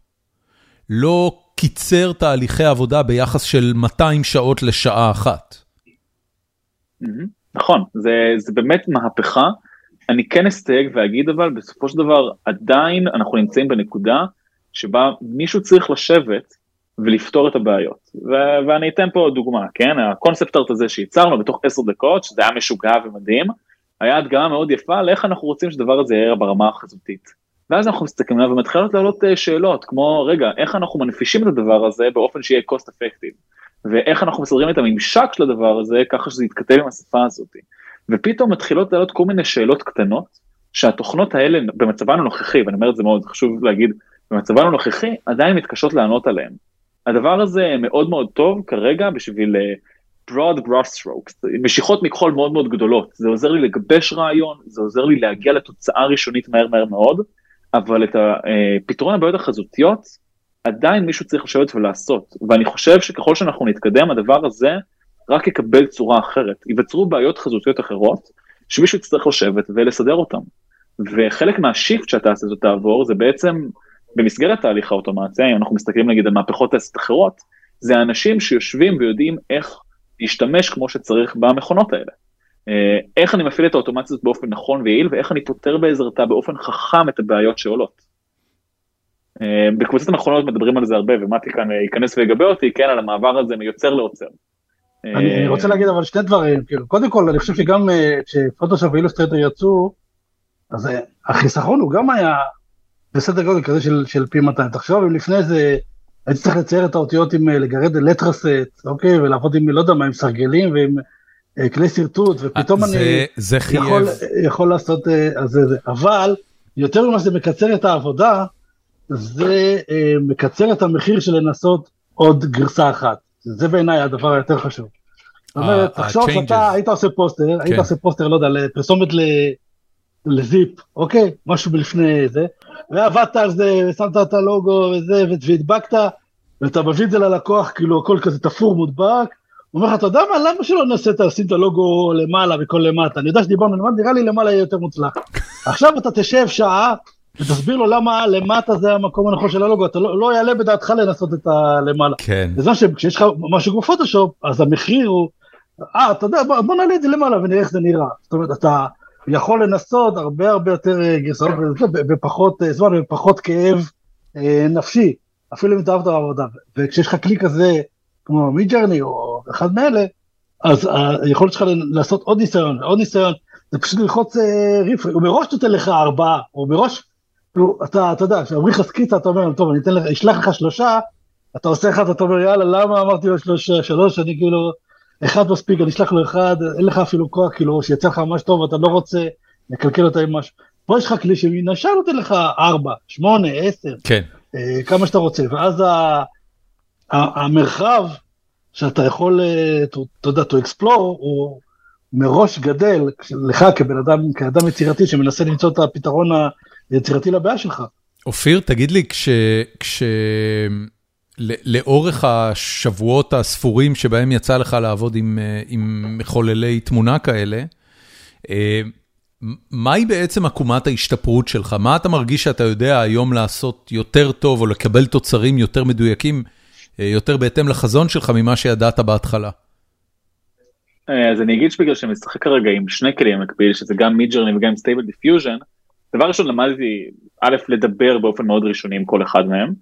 לא קיצר תהליכי עבודה ביחס של 200 שעות לשעה אחת. נכון, זה, זה באמת מהפכה. אני כן אסתייג ואגיד אבל בסופו של דבר עדיין אנחנו נמצאים בנקודה שבה מישהו צריך לשבת ולפתור את הבעיות. ו- ואני אתן פה דוגמה, כן? הקונספט ארט הזה שייצרנו בתוך עשר דקות, שזה היה משוגע ומדהים, היה הדגמה מאוד יפה לאיך אנחנו רוצים שדבר הזה יהיה ברמה החזותית. ואז אנחנו מסתכלים עליו ומתחילות לעלות שאלות כמו רגע איך אנחנו מנפישים את הדבר הזה באופן שיהיה cost effective ואיך אנחנו מסדרים את הממשק של הדבר הזה ככה שזה יתכתב עם השפה הזאת. ופתאום מתחילות לעלות כל מיני שאלות קטנות שהתוכנות האלה במצבן הנוכחי ואני אומר את זה מאוד חשוב להגיד במצבן הנוכחי עדיין מתקשות לענות עליהן. הדבר הזה מאוד מאוד טוב כרגע בשביל uh, broad brush strokes, משיכות מכחול מאוד מאוד גדולות, זה עוזר לי לגבש רעיון, זה עוזר לי להגיע לתוצאה ראשונית מהר מהר מאוד, אבל את הפתרון הבעיות החזותיות עדיין מישהו צריך לשבת ולעשות, ואני חושב שככל שאנחנו נתקדם הדבר הזה רק יקבל צורה אחרת, ייווצרו בעיות חזותיות אחרות שמישהו יצטרך לשבת ולסדר אותן. וחלק מהשיפט שהתעשייה הזאת תעבור זה בעצם במסגרת תהליך האוטומציה, אם אנחנו מסתכלים נגיד על מהפכות טסט אחרות, זה האנשים שיושבים ויודעים איך להשתמש כמו שצריך במכונות האלה. אה, איך אני מפעיל את האוטומציה הזאת באופן נכון ויעיל, ואיך אני פותר בעזרתה באופן חכם את הבעיות שעולות. אה, בקבוצת המכונות מדברים על זה הרבה, ומתי כאן אה, ייכנס ויגבה אותי, כן, על המעבר הזה מיוצר לעוצר. אני רוצה להגיד אבל שני דברים, כאילו, קודם כל אני חושב שגם כשפוטושופ ואילוסטרטור יצאו, אז החיסכון הוא גם היה בסדר גודל כזה של, של פי 200. תחשוב אם לפני זה הייתי צריך לצייר את האותיות עם לגרד לטרסט, אוקיי, ולעבוד עם, לא יודע מה, עם סרגלים ועם כלי שרטוט, ופתאום זה, אני זה יכול, יכול לעשות, אה, אז זה, זה. אבל יותר ממה שזה מקצר את העבודה, זה אה, מקצר את המחיר של לנסות עוד גרסה אחת. זה בעיניי הדבר היותר חשוב. זאת אומרת, תחשוב שאתה היית עושה פוסטר, כן. היית עושה פוסטר, לא יודע, לפרסומת לזיפ, אוקיי? משהו מלפני זה, ועבדת על זה, ושמת את הלוגו וזה, והדבקת, ואתה מביא את זה ללקוח, כאילו הכל כזה תפור מודבק, הוא אומר לך, אתה יודע מה, למה שלא את לשים את הלוגו למעלה וכל למטה? אני יודע שדיברנו למטה, נראה לי למעלה יהיה יותר מוצלח. עכשיו אתה תשב שעה, ותסביר לו למה למטה זה המקום הנכון של הלוגו, אתה לא, לא יעלה בדעתך לנסות את הלמעלה. כן. בזמן שכשיש לך משהו כמו פוטושופ, אז המחיר הוא, אה, אתה יודע, בוא, בוא נעלה את זה למעלה ונראה איך זה נראה. זאת אומרת, אתה... יכול לנסות הרבה הרבה יותר אה, גרסאות בפחות אה, זמן ובפחות כאב אה, נפשי, אפילו אם אתה אהבת בעבודה. וכשיש לך כלי כזה, כמו מידג'רני או אחד מאלה, אז היכולת שלך לעשות עוד ניסיון עוד ניסיון, זה פשוט ללחוץ ריפרי, הוא מראש נותן לך ארבעה, או מראש, אתה, אתה יודע, כשאומרים לך סקיצה, אתה אומר, טוב, אני אתן לך, אשלח לך שלושה, אתה עושה אחד, אתה אומר, יאללה, למה אמרתי לו שלושה, שלוש, אני כאילו... אחד מספיק, אני אשלח לו אחד, אין לך אפילו כוח, כאילו, שיצא לך ממש טוב, אתה לא רוצה לקלקל אותה עם משהו. פה יש לך כלי שמן השאר נותן לך ארבע, שמונה, עשר, כן. אה, כמה שאתה רוצה, ואז ה, ה, המרחב שאתה יכול, אה, אתה יודע, to explore, הוא מראש גדל לך כבן אדם, כאדם יצירתי שמנסה למצוא את הפתרון היצירתי לבעיה שלך. אופיר, תגיד לי, כש... כש... לאורך השבועות הספורים שבהם יצא לך לעבוד עם אה, עם מחוללי תמונה כאלה, אה, מהי בעצם עקומת ההשתפרות שלך? מה אתה מרגיש שאתה יודע היום לעשות יותר טוב או לקבל תוצרים יותר מדויקים, יותר בהתאם לחזון שלך ממה שידעת בהתחלה? אז אני אגיד שבגלל שאני משחק כרגע עם שני כלים במקביל, שזה גם Midjourney וגם Stable Diffusion, דבר ראשון למדתי א', לדבר באופן מאוד ראשוני עם כל אחד מהם.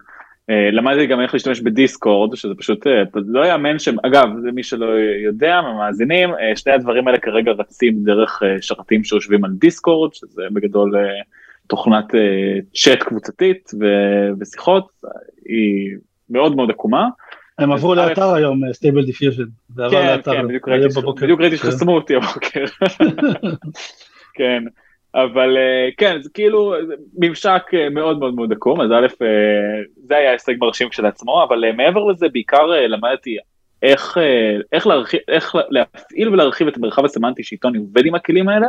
אה, למדתי גם איך להשתמש ב Discord שזה פשוט אה, לא יאמן שם אגב מי שלא יודע מהמאזינים אה, שני הדברים האלה כרגע רצים דרך שרתים שיושבים על Discord שזה בגדול תוכנת צ'אט קבוצתית ושיחות היא מאוד מאוד עקומה. הם עברו לאתר היום Stable Diffusion. כן כן בדיוק ראיתי שחסמו אותי הבוקר. כן. אבל אה, כן זה כאילו ממשק אה, מאוד מאוד מאוד עקום אז א' אה, זה היה הישג מרשים כשלעצמו אבל מעבר לזה בעיקר למדתי איך איך להרחיב איך להפעיל ולהרחיב את המרחב הסמנטי שאיתו אני עובד עם הכלים האלה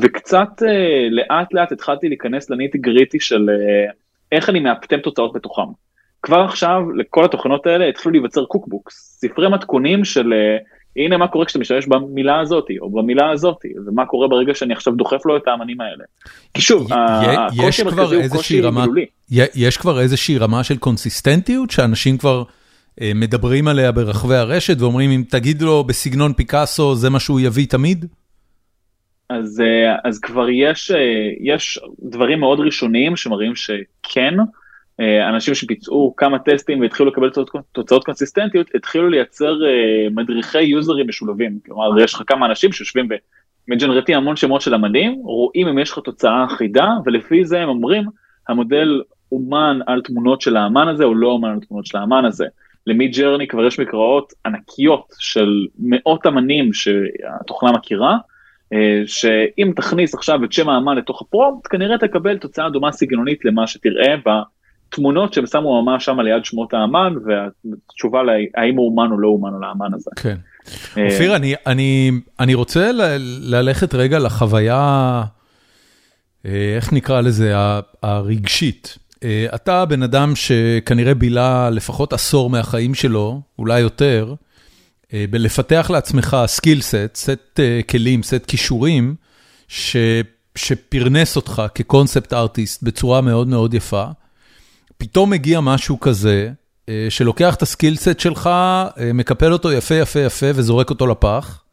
וקצת לאט לאט התחלתי להיכנס לניטי גריטי של איך אני מאפטם תוצאות בתוכם. כבר עכשיו לכל התוכנות האלה התחילו להיווצר קוקבוקס ספרי מתכונים של הנה מה קורה כשאתה משתמש במילה הזאתי או במילה הזאתי ומה קורה ברגע שאני עכשיו דוחף לו את האמנים האלה. כי שוב, הקושי המרכזי הוא קושי מילולי. יש כבר איזושהי רמה של קונסיסטנטיות שאנשים כבר אה, מדברים עליה ברחבי הרשת ואומרים אם תגיד לו בסגנון פיקאסו זה מה שהוא יביא תמיד? אז, אה, אז כבר יש, אה, יש דברים מאוד ראשוניים שמראים שכן. אה, אנשים שביצעו כמה טסטים והתחילו לקבל תוצאות קונסיסטנטיות, התחילו לייצר אה, מדריכי יוזרים משולבים. כלומר, יש לך כמה אנשים שיושבים מג'נרטים המון שמות של אמנים, רואים אם יש לך תוצאה אחידה, ולפי זה הם אומרים, המודל אומן על תמונות של האמן הזה, או לא אומן על תמונות של האמן הזה. למי ג'רני כבר יש מקראות ענקיות של מאות אמנים שהתוכנה מכירה, אה, שאם תכניס עכשיו את שם האמן לתוך הפרומפט, כנראה תקבל תוצאה דומה סגנונית למה שתראה בתמונות שהם שמו ממש שם ליד שמות האמן, והתשובה להאם הוא אומן או לא אומן על האמן הזה. כן. אה, אופיר, אני, אני, אני רוצה ללכת רגע לחוויה, אה, איך נקרא לזה, הרגשית. אתה בן אדם שכנראה בילה לפחות עשור מהחיים שלו, אולי יותר, אה, בלפתח לעצמך skill set, סט כלים, סט כישורים, ש, שפרנס אותך כ concept artist בצורה מאוד מאוד יפה. פתאום מגיע משהו כזה, אה, שלוקח את ה skill set שלך, אה, מקפל אותו יפה יפה יפה וזורק אותו לפח,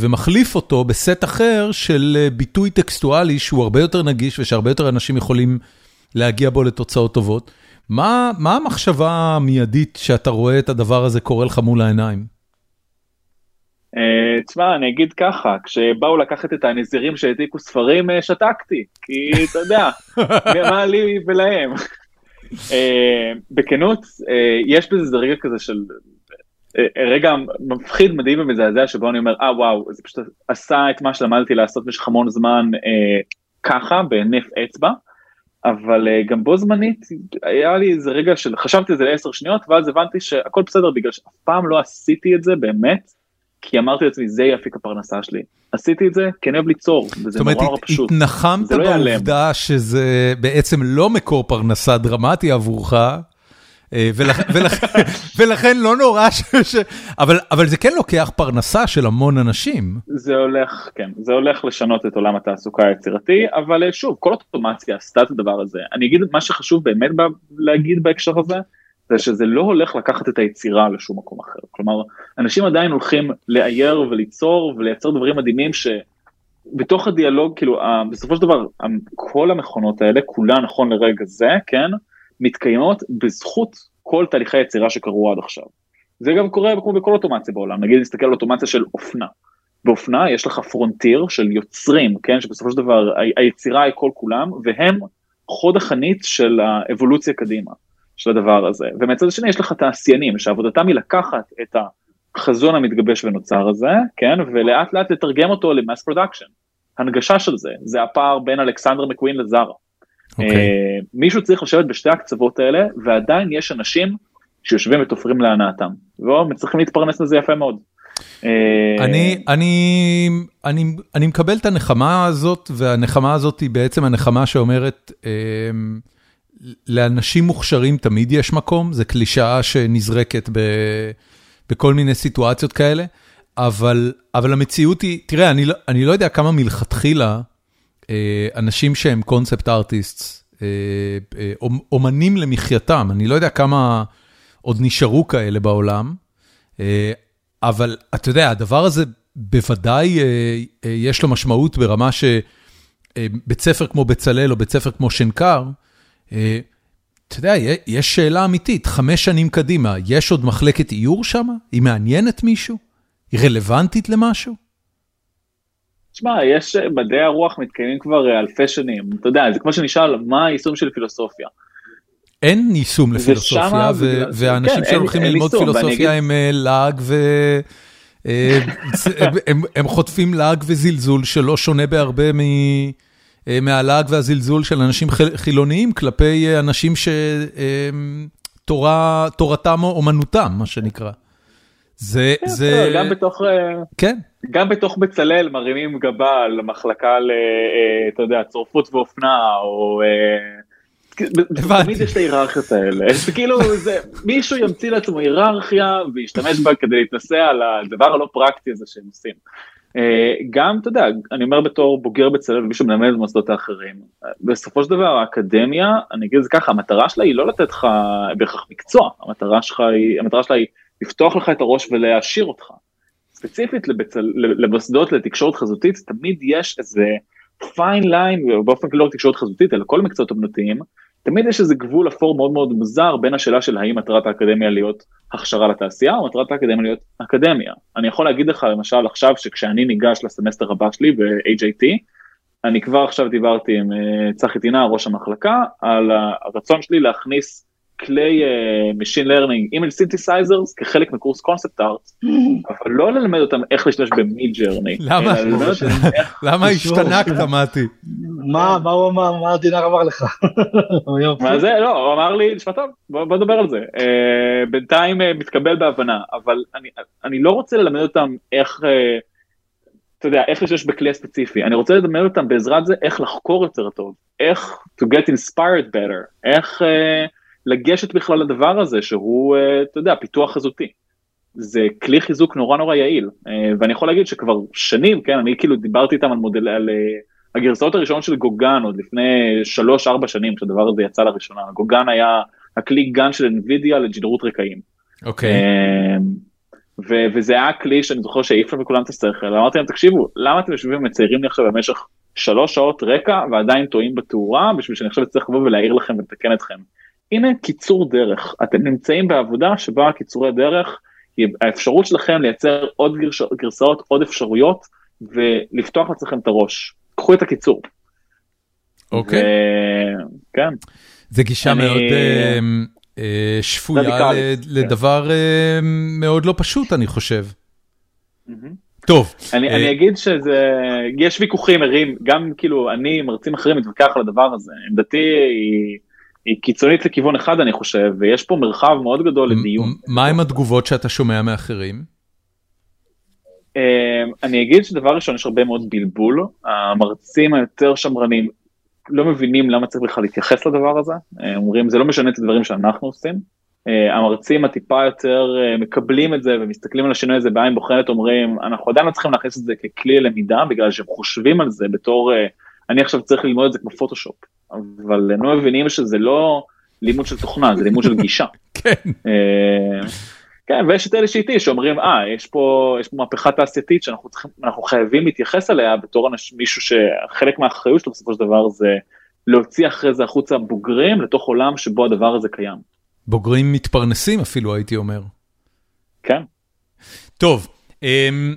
ומחליף אותו בסט אחר של ביטוי טקסטואלי שהוא הרבה יותר נגיש ושהרבה יותר אנשים יכולים להגיע בו לתוצאות טובות. מה, מה המחשבה המיידית שאתה רואה את הדבר הזה קורה לך מול העיניים? תשמע, אני אגיד ככה, כשבאו לקחת את הנזירים שהעתיקו ספרים, שתקתי, כי אתה יודע, מה לי ולהם. Uh, בכנות, uh, יש בזה רגע כזה של, uh, רגע מפחיד, מדהים ומזעזע, שבו אני אומר, אה וואו, זה פשוט עשה את מה שלמדתי לעשות במשך המון זמן ככה, בהינף אצבע. אבל גם בו זמנית היה לי איזה רגע של חשבתי על זה לעשר שניות ואז הבנתי שהכל בסדר בגלל שאף פעם לא עשיתי את זה באמת כי אמרתי לעצמי, זה יהיה אפיק הפרנסה שלי. עשיתי את זה כי אני אוהב ליצור, וזה נורא נורא פשוט. זאת אומרת, התנחמת לא בעובדה שזה בעצם לא מקור פרנסה דרמטי עבורך, אה, ולכן לא נורא, ש... אבל, אבל זה כן לוקח פרנסה של המון אנשים. זה הולך, כן, זה הולך לשנות את עולם התעסוקה היצירתי, אבל אה, שוב, כל אוטומציה עשתה את הדבר הזה. אני אגיד מה שחשוב באמת להגיד בהקשר הזה, זה שזה לא הולך לקחת את היצירה לשום מקום אחר. כלומר, אנשים עדיין הולכים לאייר וליצור ולייצר דברים מדהימים שבתוך הדיאלוג, כאילו, בסופו של דבר, כל המכונות האלה, כולן נכון לרגע זה, כן, מתקיימות בזכות כל תהליכי היצירה שקרו עד עכשיו. זה גם קורה כמו בכל אוטומציה בעולם, נגיד נסתכל על אוטומציה של אופנה. באופנה יש לך frontier של יוצרים, כן, שבסופו של דבר היצירה היא כל כולם, והם חוד החנית של האבולוציה קדימה. של הדבר הזה. ומצד השני יש לך תעשיינים שעבודתם היא לקחת את החזון המתגבש ונוצר הזה, כן, ולאט לאט לתרגם אותו ל mass production. הנגשה של זה, זה הפער בין אלכסנדר מקווין לזרה. Okay. אוקיי. Uh, מישהו צריך לשבת בשתי הקצוות האלה, ועדיין יש אנשים שיושבים ותופרים להנאתם, וצריכים להתפרנס לזה יפה מאוד. אה, אני, אני, אני, אני מקבל את הנחמה הזאת, והנחמה הזאת היא בעצם הנחמה שאומרת, uh, לאנשים מוכשרים תמיד יש מקום, זו קלישאה שנזרקת ב, בכל מיני סיטואציות כאלה, אבל, אבל המציאות היא, תראה, אני לא, אני לא יודע כמה מלכתחילה אה, אנשים שהם קונספט ארטיסט, אה, אה, אומנים למחייתם, אני לא יודע כמה עוד נשארו כאלה בעולם, אבל אתה יודע, הדבר הזה בוודאי יש לו משמעות ברמה שבית ספר כמו בצלאל או בית ספר כמו שנקר, אתה יודע, יש שאלה אמיתית, חמש שנים קדימה, יש עוד מחלקת איור שם? היא מעניינת מישהו? היא רלוונטית למשהו? תשמע, יש, אה, מדעי הרוח מתקיימים כבר אה, אלפי שנים, אתה יודע, זה כמו שנשאל, מה היישום של פילוסופיה? אין יישום לפילוסופיה, ואנשים כן, שהולכים ללמוד פילוסופיה הם לעג ו... הם חוטפים לעג וזלזול שלא שונה בהרבה מ... אה, מהלעג והזלזול של אנשים חילוניים כלפי אה, אנשים שתורתם או אומנותם, מה שנקרא. זה, כן, זה... גם בתוך, אה, כן. גם בתוך בצלאל מרימים גבה על מחלקה ל, אתה יודע, צורפות ואופנה, או... תמיד יש את ההיררכיות האלה, זה כאילו, זה, מישהו ימציא לעצמו היררכיה וישתמש בה כדי להתנסה על הדבר הלא פרקטי הזה שהם עושים. אה, גם, אתה יודע, אני אומר בתור בוגר בצלאל ומי שמלמד במוסדות האחרים, בסופו של דבר האקדמיה, אני אגיד את זה ככה, המטרה שלה היא לא לתת לך בהכרח מקצוע, המטרה שלך היא, המטרה שלה היא לפתוח לך את הראש ולהעשיר אותך. ספציפית לבצל, למוסדות לתקשורת חזותית, תמיד יש איזה פיין ליין, באופן כללי לא רק תקשורת חזותית, אלא כל מקצועות אמנותיים, תמיד יש איזה גבול אפור מאוד מאוד מוזר בין השאלה של האם מטרת האקדמיה להיות הכשרה לתעשייה או מטרת האקדמיה להיות אקדמיה. אני יכול להגיד לך למשל עכשיו שכשאני ניגש לסמסטר הבא שלי ב-HIT, אני כבר עכשיו דיברתי עם אה, צחי טינה, ראש המחלקה, על הרצון שלי להכניס כלי uh, Machine Learning, Image Synthesizers כחלק מקורס קונספט ארט, אבל לא ללמד אותם איך להשתמש במיד ג'רני. למה? למה השתנקת מתי? מה, מה הוא אמר, מה הדינר אמר לך? מה זה? לא, הוא אמר לי, תשמע טוב, בוא נדבר על זה. Uh, בינתיים uh, מתקבל בהבנה, אבל אני, אני לא רוצה ללמד אותם איך, uh, אתה יודע, איך להשתמש בכלי הספציפי, אני רוצה ללמד אותם בעזרת זה איך לחקור יותר טוב, איך to get inspired better, איך... Uh, לגשת בכלל לדבר הזה שהוא, אה, אתה יודע, פיתוח חזותי. זה כלי חיזוק נורא נורא יעיל, אה, ואני יכול להגיד שכבר שנים, כן, אני כאילו דיברתי איתם על מודל, על אה, הגרסאות הראשונות של גוגן עוד לפני 3-4 שנים שהדבר הזה יצא לראשונה, גוגן היה הכלי גן של NVIDIA לג'דרות רקעים. אוקיי. ו- וזה היה כלי שאני זוכר שהעיף לנו מכולם את השכל, אמרתי להם תקשיבו, למה אתם יושבים ומציירים לי עכשיו במשך שלוש שעות רקע ועדיין טועים בתאורה בשביל שאני עכשיו אצטרך לבוא ולהעיר לכם ולתקן אתכם. הנה קיצור דרך, אתם נמצאים בעבודה שבה קיצורי דרך, האפשרות שלכם לייצר עוד גרש, גרסאות, עוד אפשרויות ולפתוח לעצמכם את הראש. קחו את הקיצור. אוקיי. ו... כן. זה גישה אני... מאוד אה, אה, שפויה ל... כן. לדבר אה, מאוד לא פשוט אני חושב. טוב. אני, אה... אני אגיד שזה, יש ויכוחים ערים, גם כאילו אני מרצים אחרים מתווכח על הדבר הזה, עמדתי היא... היא קיצונית לכיוון אחד אני חושב, ויש פה מרחב מאוד גדול לדיון. מה עם התגובות שאתה שומע מאחרים? אמ, אני אגיד שדבר ראשון יש הרבה מאוד בלבול, המרצים היותר שמרנים לא מבינים למה צריך בכלל להתייחס לדבר הזה, אומרים זה לא משנה את הדברים שאנחנו עושים, אה, המרצים הטיפה יותר אה, מקבלים את זה ומסתכלים על השינוי הזה בעין בוחנת אומרים אנחנו עדיין לא צריכים להכניס את זה ככלי למידה בגלל שהם חושבים על זה בתור אה, אני עכשיו צריך ללמוד את זה כמו פוטושופ. אבל הם לא מבינים שזה לא לימוד של תוכנה, זה לימוד של גישה. כן. אה, כן, ויש את אלה שאיתי שאומרים, אה, יש פה, יש פה מהפכה תעשייתית שאנחנו צריכים, אנחנו חייבים להתייחס אליה בתור אנש, מישהו שחלק מהאחריות שלו בסופו של דבר זה להוציא אחרי זה החוצה בוגרים לתוך עולם שבו הדבר הזה קיים. בוגרים מתפרנסים אפילו, הייתי אומר. כן. טוב, אמ,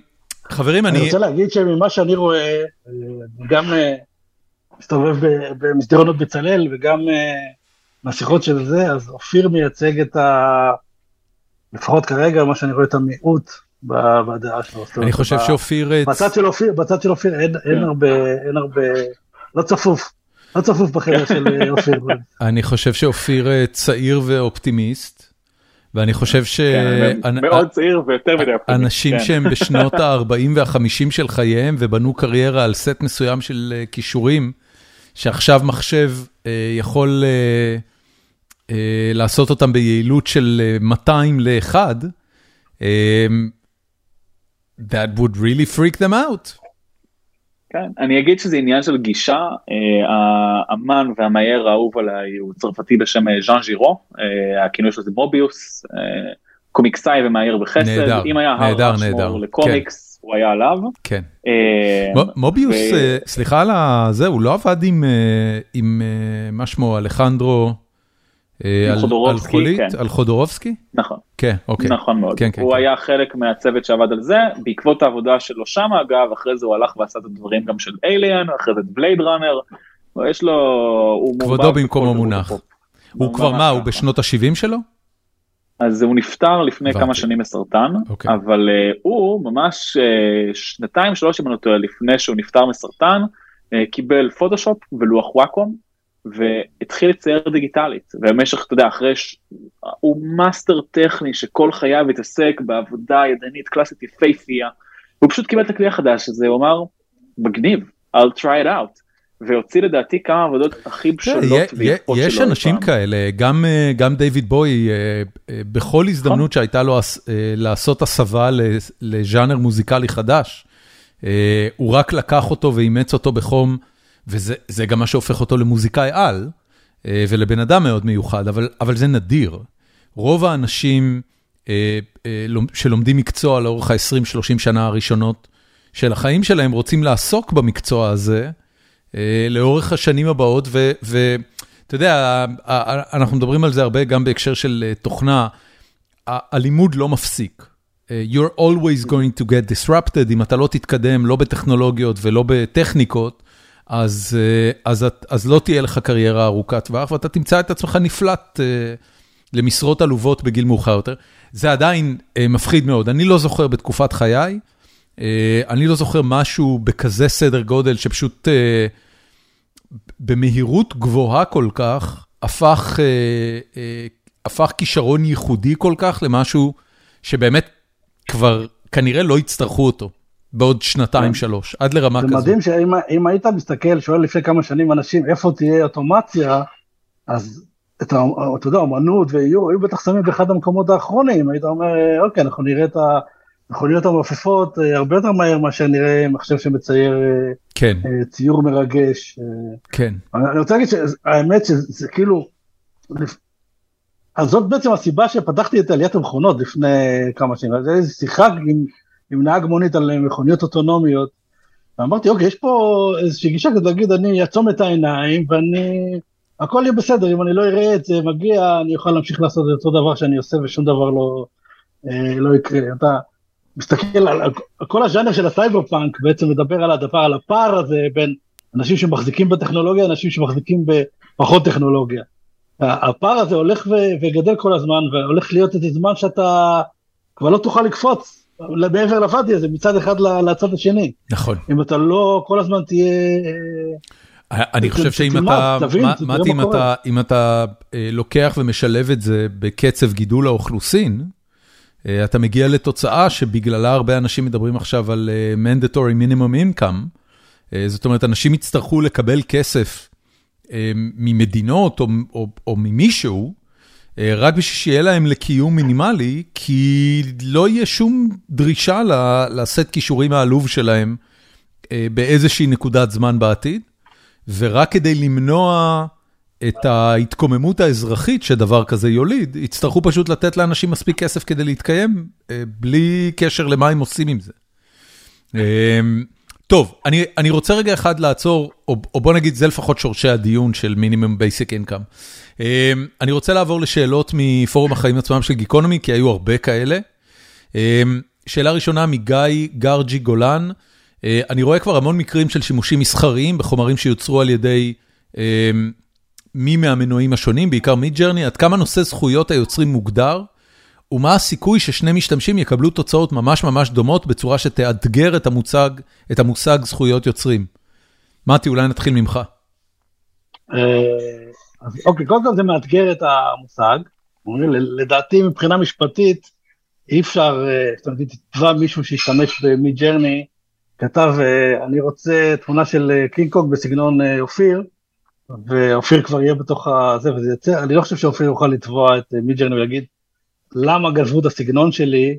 חברים, אני... אני רוצה להגיד שממה שאני רואה, אה, גם אה, מסתובב במסדרונות בצלאל, וגם uh, מהשיחות של זה, אז אופיר מייצג את ה... לפחות כרגע, מה שאני רואה את המיעוט בדעה שלו. אני חושב שאופיר... בצד של אופיר, בצד של אופיר אין, כן. הרבה, אין הרבה, לא צפוף. לא צפוף בחדר של אה, אופיר. אני חושב שאופיר אה, צעיר ואופטימיסט, ואני חושב ש... כן, מאוד צעיר ויותר מדי אופטימיסט. אנשים כן. שהם בשנות ה-40 וה-50 של חייהם ובנו קריירה על סט מסוים של כישורים, שעכשיו מחשב אה, יכול אה, אה, לעשות אותם ביעילות של 200 ל-1, that would really freak them out. כן, אני אגיד שזה עניין של גישה, האמן והמאייר האהוב עליי הוא צרפתי בשם ז'אן ז'ירו, הכינוי שלו זה מוביוס, קומיקסאי ומאייר בחסד, נהדר, אם היה נהדר, נהדר, לקומיקס, כן. הוא היה עליו. כן. אה, מוביוס, אה, סליחה על זה, הוא לא עבד עם, אה, מה שמו, אלחנדרו... על חודורובסקי, כן. על חודורובסקי? נכון. כן, אוקיי. נכון מאוד. כן, כן, הוא. היה חלק מהצוות שעבד על זה, בעקבות העבודה שלו שם אגב, אחרי זה הוא הלך ועשה את הדברים גם של אליאן, אחרי זה בלייד ראנר, יש לו... כבודו במקום המונח. הוא כבר מה, הוא בשנות ה-70 שלו? אז הוא נפטר לפני כמה שנים מסרטן, okay. אוקיי. אבל uh, הוא ממש uh, שנתיים שלוש אם אני לא טועה לפני שהוא נפטר מסרטן, uh, קיבל פוטושופ ולוח וואקום והתחיל לצייר דיגיטלית ובמשך אתה יודע אחרי ש... הוא מאסטר טכני שכל חייו התעסק בעבודה ידנית קלאסית יפייפייה, הוא פשוט קיבל את הכלי החדש הזה הוא אמר מגניב I'll try it out. והוציא לדעתי כמה עבודות הכי כן, בשלות ויפות שלו. יש אנשים כאלה, גם גם דיוויד בוי, בכל הזדמנות שהייתה לו לעשות הסבה לז'אנר מוזיקלי חדש, הוא רק לקח אותו ואימץ אותו בחום, וזה גם מה שהופך אותו למוזיקאי על, ולבן אדם מאוד מיוחד, אבל אבל זה נדיר. רוב האנשים שלומדים מקצוע לאורך ה-20-30 שנה הראשונות של החיים שלהם רוצים לעסוק במקצוע הזה, אה, לאורך השנים הבאות, ואתה אתה יודע, אנחנו מדברים על זה הרבה גם בהקשר של תוכנה, הלימוד לא מפסיק. You're always going to get disrupted, אם אתה לא תתקדם לא בטכנולוגיות ולא בטכניקות, אז, אז, אז לא תהיה לך קריירה ארוכת טווח, ואתה תמצא את עצמך נפלט למשרות עלובות בגיל מאוחר יותר. זה עדיין מפחיד מאוד. אני לא זוכר בתקופת חיי, אני לא זוכר משהו בכזה סדר גודל שפשוט במהירות גבוהה כל כך, הפך, הפך כישרון ייחודי כל כך למשהו שבאמת כבר כנראה לא יצטרכו אותו. בעוד שנתיים כן. שלוש, עד לרמה כזו. זה מדהים שאם היית מסתכל, שואל לפני כמה שנים אנשים איפה תהיה אוטומציה, אז את ה... אתה יודע, אומנות ואיור, היו בטח שמים באחד המקומות האחרונים, היית אומר, אוקיי, אנחנו נראה את המכוניות המעופפות אה, הרבה יותר מהר מאשר נראה מחשב שמצייר אה, כן. אה, ציור מרגש. כן. אני רוצה להגיד שהאמת שזה כאילו, אז זאת בעצם הסיבה שפתחתי את עליית המכונות לפני כמה שנים, זה איזו שיחה עם, עם נהג מונית על מכוניות אוטונומיות, ואמרתי, אוקיי, יש פה איזושהי גישה כדי להגיד, אני אעצום את העיניים ואני, הכל יהיה בסדר, אם אני לא אראה את זה מגיע, אני אוכל להמשיך לעשות את אותו דבר שאני עושה ושום דבר לא, אה, לא יקרה. אתה מסתכל על, על, כל הז'אנר של הסייבר פאנק, בעצם מדבר על הדבר, על הפער הזה בין אנשים שמחזיקים בטכנולוגיה, אנשים שמחזיקים בפחות טכנולוגיה. הפער הזה הולך וגדל כל הזמן, והולך להיות איזה זמן שאתה כבר לא תוכל לקפוץ מעבר לוואדי הזה, מצד אחד לצד השני. נכון. אם אתה לא כל הזמן תהיה... אה, אני חושב שאם אתה, מתי אם אתה, אם אתה לוקח ומשלב את זה בקצב גידול האוכלוסין, אה, אתה מגיע לתוצאה שבגללה הרבה אנשים מדברים עכשיו על אה, mandatory minimum income, זאת אומרת, אנשים יצטרכו לקבל כסף ממדינות או, או, או ממישהו, רק בשביל שיהיה להם לקיום מינימלי, כי לא יהיה שום דרישה לסט כישורים העלוב שלהם באיזושהי נקודת זמן בעתיד, ורק כדי למנוע את ההתקוממות האזרחית שדבר כזה יוליד, יצטרכו פשוט לתת לאנשים מספיק כסף כדי להתקיים, בלי קשר למה הם עושים עם זה. טוב, אני, אני רוצה רגע אחד לעצור, או, או בוא נגיד, זה לפחות שורשי הדיון של minimum basic income. אני רוצה לעבור לשאלות מפורום החיים עצמם של גיקונומי, כי היו הרבה כאלה. שאלה ראשונה מגיא גרג'י גולן, אני רואה כבר המון מקרים של שימושים מסחריים בחומרים שיוצרו על ידי מי מהמנועים השונים, בעיקר מידג'רני, עד כמה נושא זכויות היוצרים מוגדר? ומה הסיכוי ששני משתמשים יקבלו תוצאות ממש ממש דומות בצורה שתאתגר את המושג, את המושג זכויות יוצרים. מתי, אולי נתחיל ממך. אה, אז אוקיי, קודם כל זה מאתגר את המושג. לדעתי מבחינה משפטית אי אפשר, אה, זאת אומרת, תתבע מישהו שהשתמש במידג'רני, כתב, אה, אני רוצה תמונה של קינג קונג בסגנון אופיר, ואופיר כבר יהיה בתוך הזה וזה יצא, אני לא חושב שאופיר יוכל לתבוע את מידג'רני ולהגיד, למה גנבו את הסגנון שלי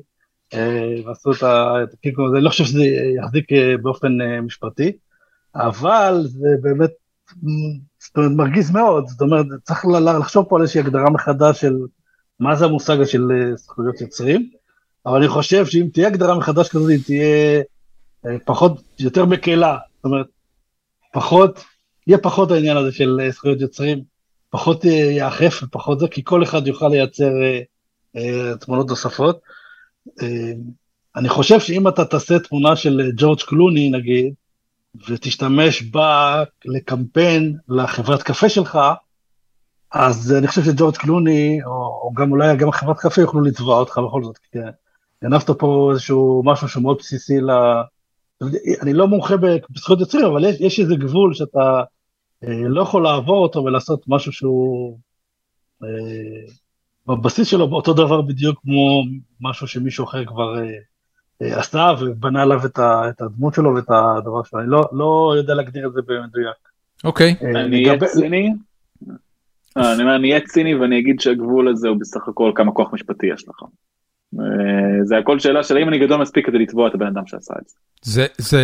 אה, ועשו את הקינקו הזה, אני לא חושב שזה יחזיק אה, באופן אה, משפטי, אבל זה באמת, זאת אומרת, מרגיז מאוד, זאת אומרת, צריך לחשוב פה על איזושהי הגדרה מחדש של מה זה המושג של זכויות יוצרים, אבל אני חושב שאם תהיה הגדרה מחדש כזאת, היא תהיה פחות, יותר מקלה, זאת אומרת, פחות, יהיה פחות העניין הזה של זכויות יוצרים, פחות יאכף ופחות זה, כי כל אחד יוכל לייצר אה, תמונות נוספות. אה, אני חושב שאם אתה תעשה תמונה של ג'ורג' קלוני נגיד, ותשתמש בה לקמפיין לחברת קפה שלך, אז אני חושב שג'ורג' קלוני, או, או גם אולי גם חברת קפה יוכלו לתבוע אותך בכל זאת, כי גנבת פה איזשהו משהו שהוא מאוד בסיסי ל... אני לא מומחה בזכויות יוצרים, אבל יש, יש איזה גבול שאתה אה, לא יכול לעבור אותו ולעשות משהו שהוא אה, בבסיס שלו אותו דבר בדיוק כמו משהו שמישהו אחר כבר אה, אה, עשה ובנה עליו את, הדמות שלו ואת הדבר שלו, אני לא, לא יודע להגדיר את זה במדויק. אוקיי. אה, אני אהיה ציני, אה, אני אומר, אני אהיה ציני ואני אגיד שהגבול הזה הוא בסך הכל כמה כוח משפטי יש לך. אה, זה הכל שאלה של האם אני גדול מספיק כדי לתבוע את הבן אדם שעשה את זה. זה, זה,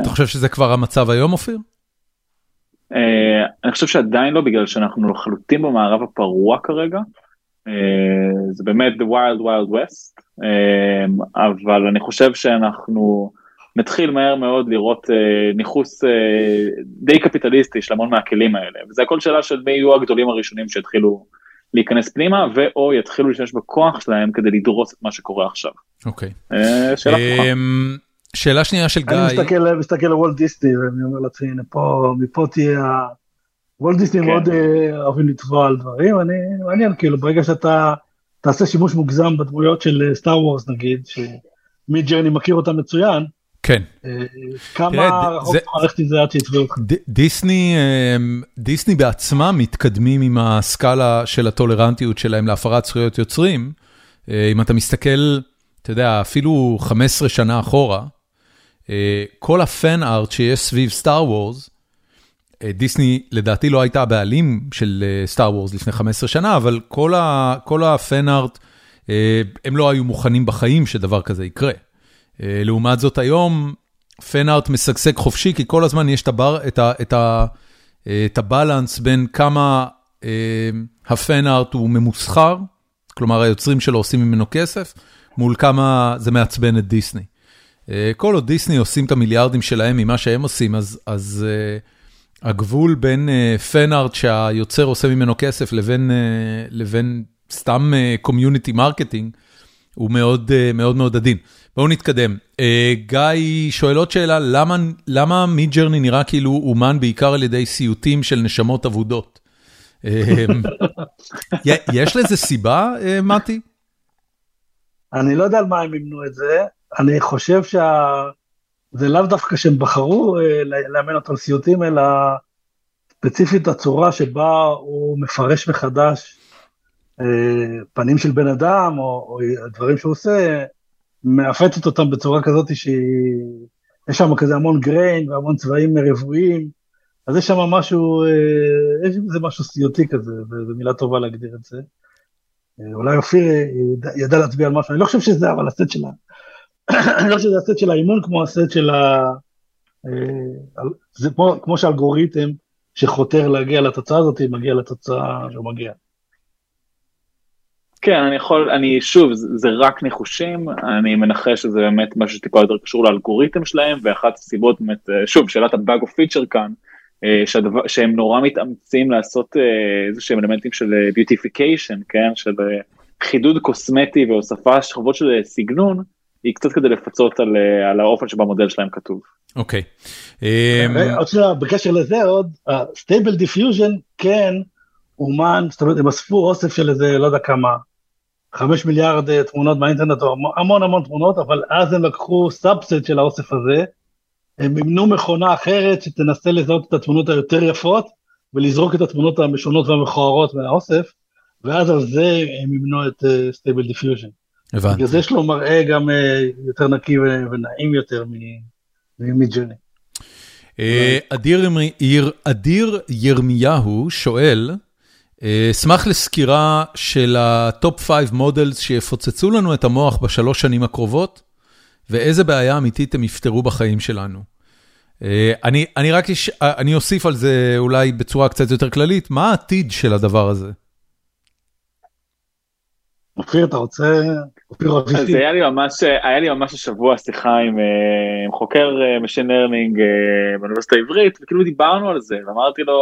אתה חושב שזה כבר המצב היום אופיר? אני חושב שעדיין לא בגלל שאנחנו לחלוטין במערב הפרוע כרגע. אה, זה באמת the wild wild west, אה, אבל אני חושב שאנחנו נתחיל מהר מאוד לראות אה, ניכוס אה, די קפיטליסטי של המון מהכלים האלה, וזה הכל שאלה של מי יהיו הגדולים הראשונים שיתחילו להיכנס פנימה, ואו יתחילו להשתמש בכוח שלהם כדי לדרוס את מה שקורה עכשיו. אוקיי. אה, שאלה פתוחה. שאלה שנייה של גיא, אני מסתכל, מסתכל על וולט דיסני ואני אומר לעצמי, הנה פה, מפה תהיה, ה- וולט דיסני כן. מאוד אה, אוהבים לתבוע על דברים, אני, מעניין, כאילו, ברגע שאתה תעשה שימוש מוגזם בדמויות של סטאר וורס נגיד, שמיד ג'רני מכיר אותם מצוין, כן. אה, כמה רחוק ללכת עם זה עד שיתבעו אותך. דיסני, דיסני בעצמם מתקדמים עם הסקאלה של הטולרנטיות שלהם להפרת זכויות יוצרים. אה, אם אתה מסתכל, אתה יודע, אפילו 15 שנה אחורה, אה, כל הפן ארט שיש סביב סטאר וורס, אה, דיסני לדעתי לא הייתה הבעלים של סטאר וורס לפני 15 שנה, אבל כל ה- כל הפן ארט, אה, הם לא היו מוכנים בחיים שדבר כזה יקרה. אה, לעומת זאת היום, פן ארט משגשג חופשי, כי כל הזמן יש את ה- את אה, את הבלנס בין כמה אה, הפן ארט הוא ממוסחר, כלומר היוצרים שלו עושים ממנו כסף, מול כמה זה מעצבן את דיסני. אה, כל עוד דיסני עושים את המיליארדים שלהם ממה שהם עושים, אז, אז אה, הגבול בין fan art שהיוצר עושה ממנו כסף לבין, אה, לבין סתם community אה, marketing, הוא מאוד uh, מאוד מאוד עדין. בואו נתקדם. אה, גיא שואל עוד שאלה, למה, למה מידג'רני נראה כאילו אומן בעיקר על ידי סיוטים של נשמות אבודות? יש לזה סיבה, מתי? אני לא יודע על מה הם מימנו את זה, אני חושב שזה לאו דווקא שהם בחרו אה, לאמן אותו על סיוטים, אלא ספציפית הצורה שבה הוא מפרש מחדש אה, פנים של בן אדם, או, או הדברים שהוא עושה, מעוותת אותם בצורה כזאת שהיא... יש שם כזה המון גריין והמון צבעים רבועים, אז יש שם משהו, אה, יש בזה משהו סיוטי כזה, וזו מילה טובה להגדיר את זה. אולי אופיר ידע, להצביע על משהו, אני לא חושב שזה אבל הסט של. אני לא חושב שזה הסט של האימון כמו הסט של ה... זה כמו, כמו שאלגוריתם שחותר להגיע לתוצאה הזאת, מגיע לתוצאה שהוא מגיע. כן, אני יכול, אני שוב, זה, זה רק ניחושים, אני מנחש שזה באמת משהו שטיפה יותר קשור לאלגוריתם שלהם, ואחת הסיבות באמת, שוב, שאלת הבאג או פיצ'ר כאן, שהדבר, שהם נורא מתאמצים לעשות איזה שהם אלמנטים של beautification, כן, של חידוד קוסמטי והוספה שכבות של סגנון, היא קצת כדי לפצות על, על האופן שבו המודל שלהם כתוב. אוקיי. עוד שנייה, בקשר לזה עוד, סטייבל דיפיוז'ן כן אומן, זאת אומרת הם אספו אוסף של איזה לא יודע כמה, חמש מיליארד תמונות מהאינטרנט או המון המון תמונות, אבל אז הם לקחו subset של האוסף הזה, הם אימנו מכונה אחרת שתנסה לזהות את התמונות היותר יפות ולזרוק את התמונות המשונות והמכוערות מהאוסף, ואז על זה הם אימנו את סטייבל אה, דיפיוז'ן. הבנתי. בגלל זה יש לו מראה גם uh, יותר נקי ונעים יותר ממידג'רני. אדיר, אדיר ירמיהו שואל, אשמח לסקירה של ה top 5 models שיפוצצו לנו את המוח בשלוש שנים הקרובות, ואיזה בעיה אמיתית הם יפתרו בחיים שלנו. אני, אני רק, אני אוסיף על זה אולי בצורה קצת יותר כללית, מה העתיד של הדבר הזה? אופיר, אתה רוצה? אופיר אז היה לי ממש, היה לי ממש השבוע שיחה עם, עם חוקר machine learning באוניברסיטה העברית, וכאילו דיברנו על זה, ואמרתי לו,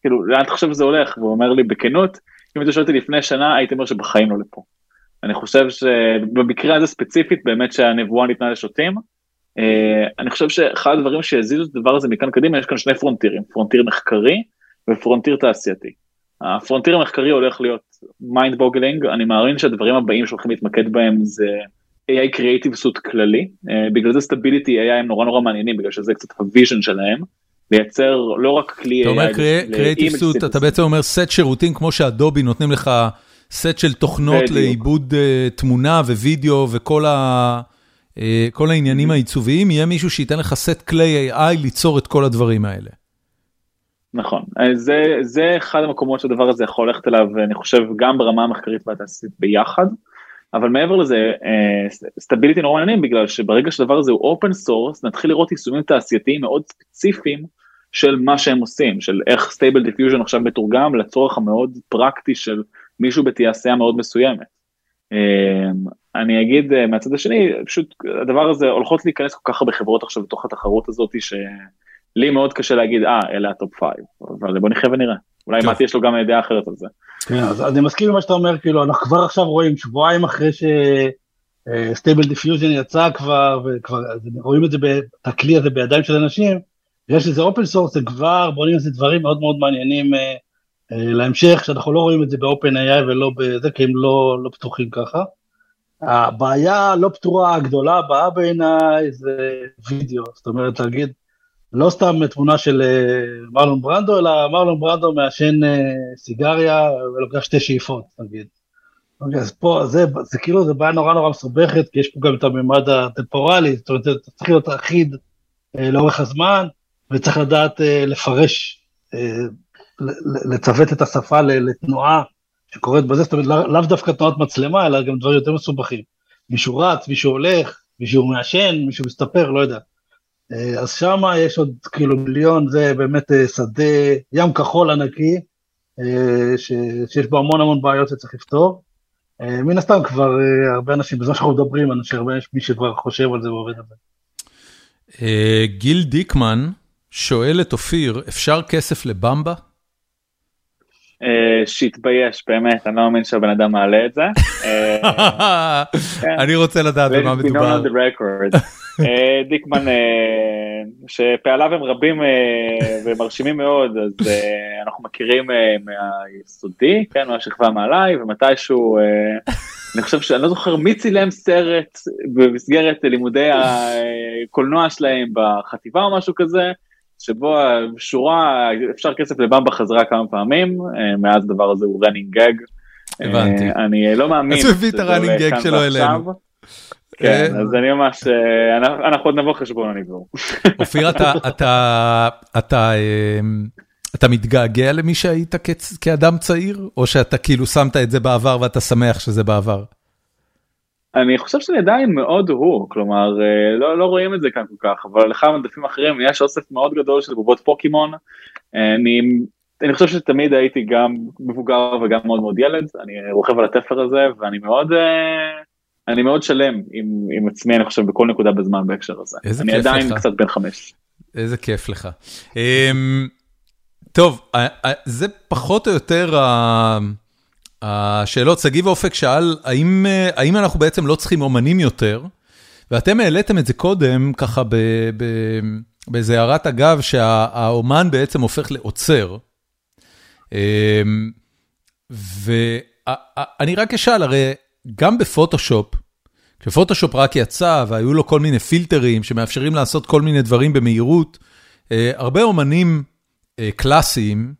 כאילו, לאן אתה חושב שזה הולך? והוא אומר לי, בכנות, אם אתה שואל אותי לפני שנה, הייתי אומר שבחיים לא לפה. אני חושב שבמקרה הזה ספציפית, באמת שהנבואה ניתנה לשוטים, אני חושב שאחד הדברים שיזיזו את הדבר הזה מכאן קדימה, יש כאן שני פרונטירים, frontier מחקרי ו frontier תעשייתי. ה frontier המחקרי הולך להיות mind boggling, אני מאמין שהדברים הבאים שהולכים להתמקד בהם זה AI creative suite כללי, בגלל זה סטביליטי AI הם נורא נורא מעניינים, בגלל שזה קצת ה vision שלהם, לייצר לא רק כלי AI. אתה אומר creative suite, אתה בעצם אומר סט שירותים כמו שאדובי נותנים לך סט של תוכנות לעיבוד תמונה ווידאו וכל ה... כל העניינים העיצוביים, יהיה מישהו שייתן לך סט כלי AI ליצור את כל הדברים האלה. נכון, זה, זה אחד המקומות שהדבר הזה יכול ללכת אליו, אני חושב, גם ברמה המחקרית והתעשייתית ביחד, אבל מעבר לזה, סטביליטי נורא מעניינים, בגלל שברגע שהדבר הזה הוא open source, נתחיל לראות יישומים תעשייתיים מאוד ספציפיים של מה שהם עושים, של איך Stable Diffusion עכשיו מתורגם לצורך המאוד פרקטי של מישהו בתעשייה מאוד מסוימת. אני אגיד מהצד השני, פשוט הדבר הזה, הולכות להיכנס כל כך הרבה חברות עכשיו בתוך התחרות הזאת, שלי מאוד קשה להגיד, אה, אלה ה top five, אבל בוא נחיה ונראה. אולי מתי, יש לו גם דעה אחרת על זה. כן, אז אני מסכים עם מה שאתה אומר, כאילו, אנחנו כבר עכשיו רואים, שבועיים אחרי ש Stable Diffusion יצא כבר, וכבר רואים את זה, את הכלי הזה בידיים של אנשים, יש איזה open source, זה כבר בונים איזה דברים מאוד מאוד מעניינים אה, אה, להמשך, שאנחנו לא רואים את זה ב OpenAI ולא בזה, כי הם לא, לא פתוחים ככה. הבעיה לא פתורה הגדולה הבאה בעיניי זה וידאו, זאת אומרת להגיד, לא סתם תמונה של אה, מרלון ברנדו, אלא מרלון ברנדו מעשן אה, סיגריה ולוקח שתי שאיפות, נגיד. אוקיי, אז פה זה, זה כאילו, זה בעיה נורא נורא מסובכת, כי יש פה גם את הממד הטמפורלי, זאת אומרת, זה צריך להיות אחיד אה, לאורך הזמן, וצריך לדעת לפרש, לצוות את השפה לתנועה שקורית בזה, זאת אומרת, לאו לא דווקא תנועת מצלמה, אלא גם דברים יותר מסובכים. מישהו רץ, מישהו הולך, מישהו מעשן, מישהו מסתפר, לא יודע. אה, אז שם יש עוד כאילו מיליון, זה באמת אה, שדה, ים כחול ענקי, אה, ש, שיש בו המון המון בעיות שצריך לפתור. מן הסתם כבר הרבה אנשים, בזמן שאנחנו מדברים, אנשים, הרבה מי שכבר חושב על זה ועובד על זה. גיל דיקמן שואל את אופיר, אפשר כסף לבמבה? אה, שיתבייש באמת אני לא מאמין שהבן אדם מעלה את זה. אה, אני רוצה לדעת במה מדובר. אה, דיקמן שפעליו הם רבים ומרשימים מאוד אז אנחנו מכירים מהיסודי כן מהשכבה מעליי ומתישהו אני חושב שאני לא זוכר מי צילם סרט במסגרת לימודי הקולנוע שלהם בחטיבה או משהו כזה. שבו השורה אפשר כסף לבמבה חזרה כמה פעמים אה, מאז הדבר הזה הוא running gag. הבנתי. אה, אני לא מאמין. אז הוא הביא את ה-running gag שלו אלינו. כן, אז אני ממש, אה, אנחנו עוד נבוא חשבון אני כבר. אופיר, אתה מתגעגע למי שהיית כאדם צעיר, או שאתה כאילו שמת את זה בעבר ואתה שמח שזה בעבר? אני חושב שאני עדיין מאוד הוא, כלומר אה, לא, לא רואים את זה כאן כל כך, אבל לך מדפים אחרים יש אוסף מאוד גדול של בובות פוקימון. אני, אני חושב שתמיד הייתי גם מבוגר וגם מאוד מאוד ילד, אני רוכב על התפר הזה ואני מאוד, אה, אני מאוד שלם עם, עם עצמי אני חושב בכל נקודה בזמן בהקשר הזה. איזה אני כיף עדיין לך. קצת בן חמש. איזה כיף לך. אמ, טוב, זה פחות או יותר ה... השאלות, שגיב אופק שאל, האם, האם אנחנו בעצם לא צריכים אומנים יותר? ואתם העליתם את זה קודם, ככה באיזה הערת אגב, שהאומן בעצם הופך לעוצר. אמ, ואני רק אשאל, הרי גם בפוטושופ, כשפוטושופ רק יצא והיו לו כל מיני פילטרים שמאפשרים לעשות כל מיני דברים במהירות, אה, הרבה אומנים אה, קלאסיים,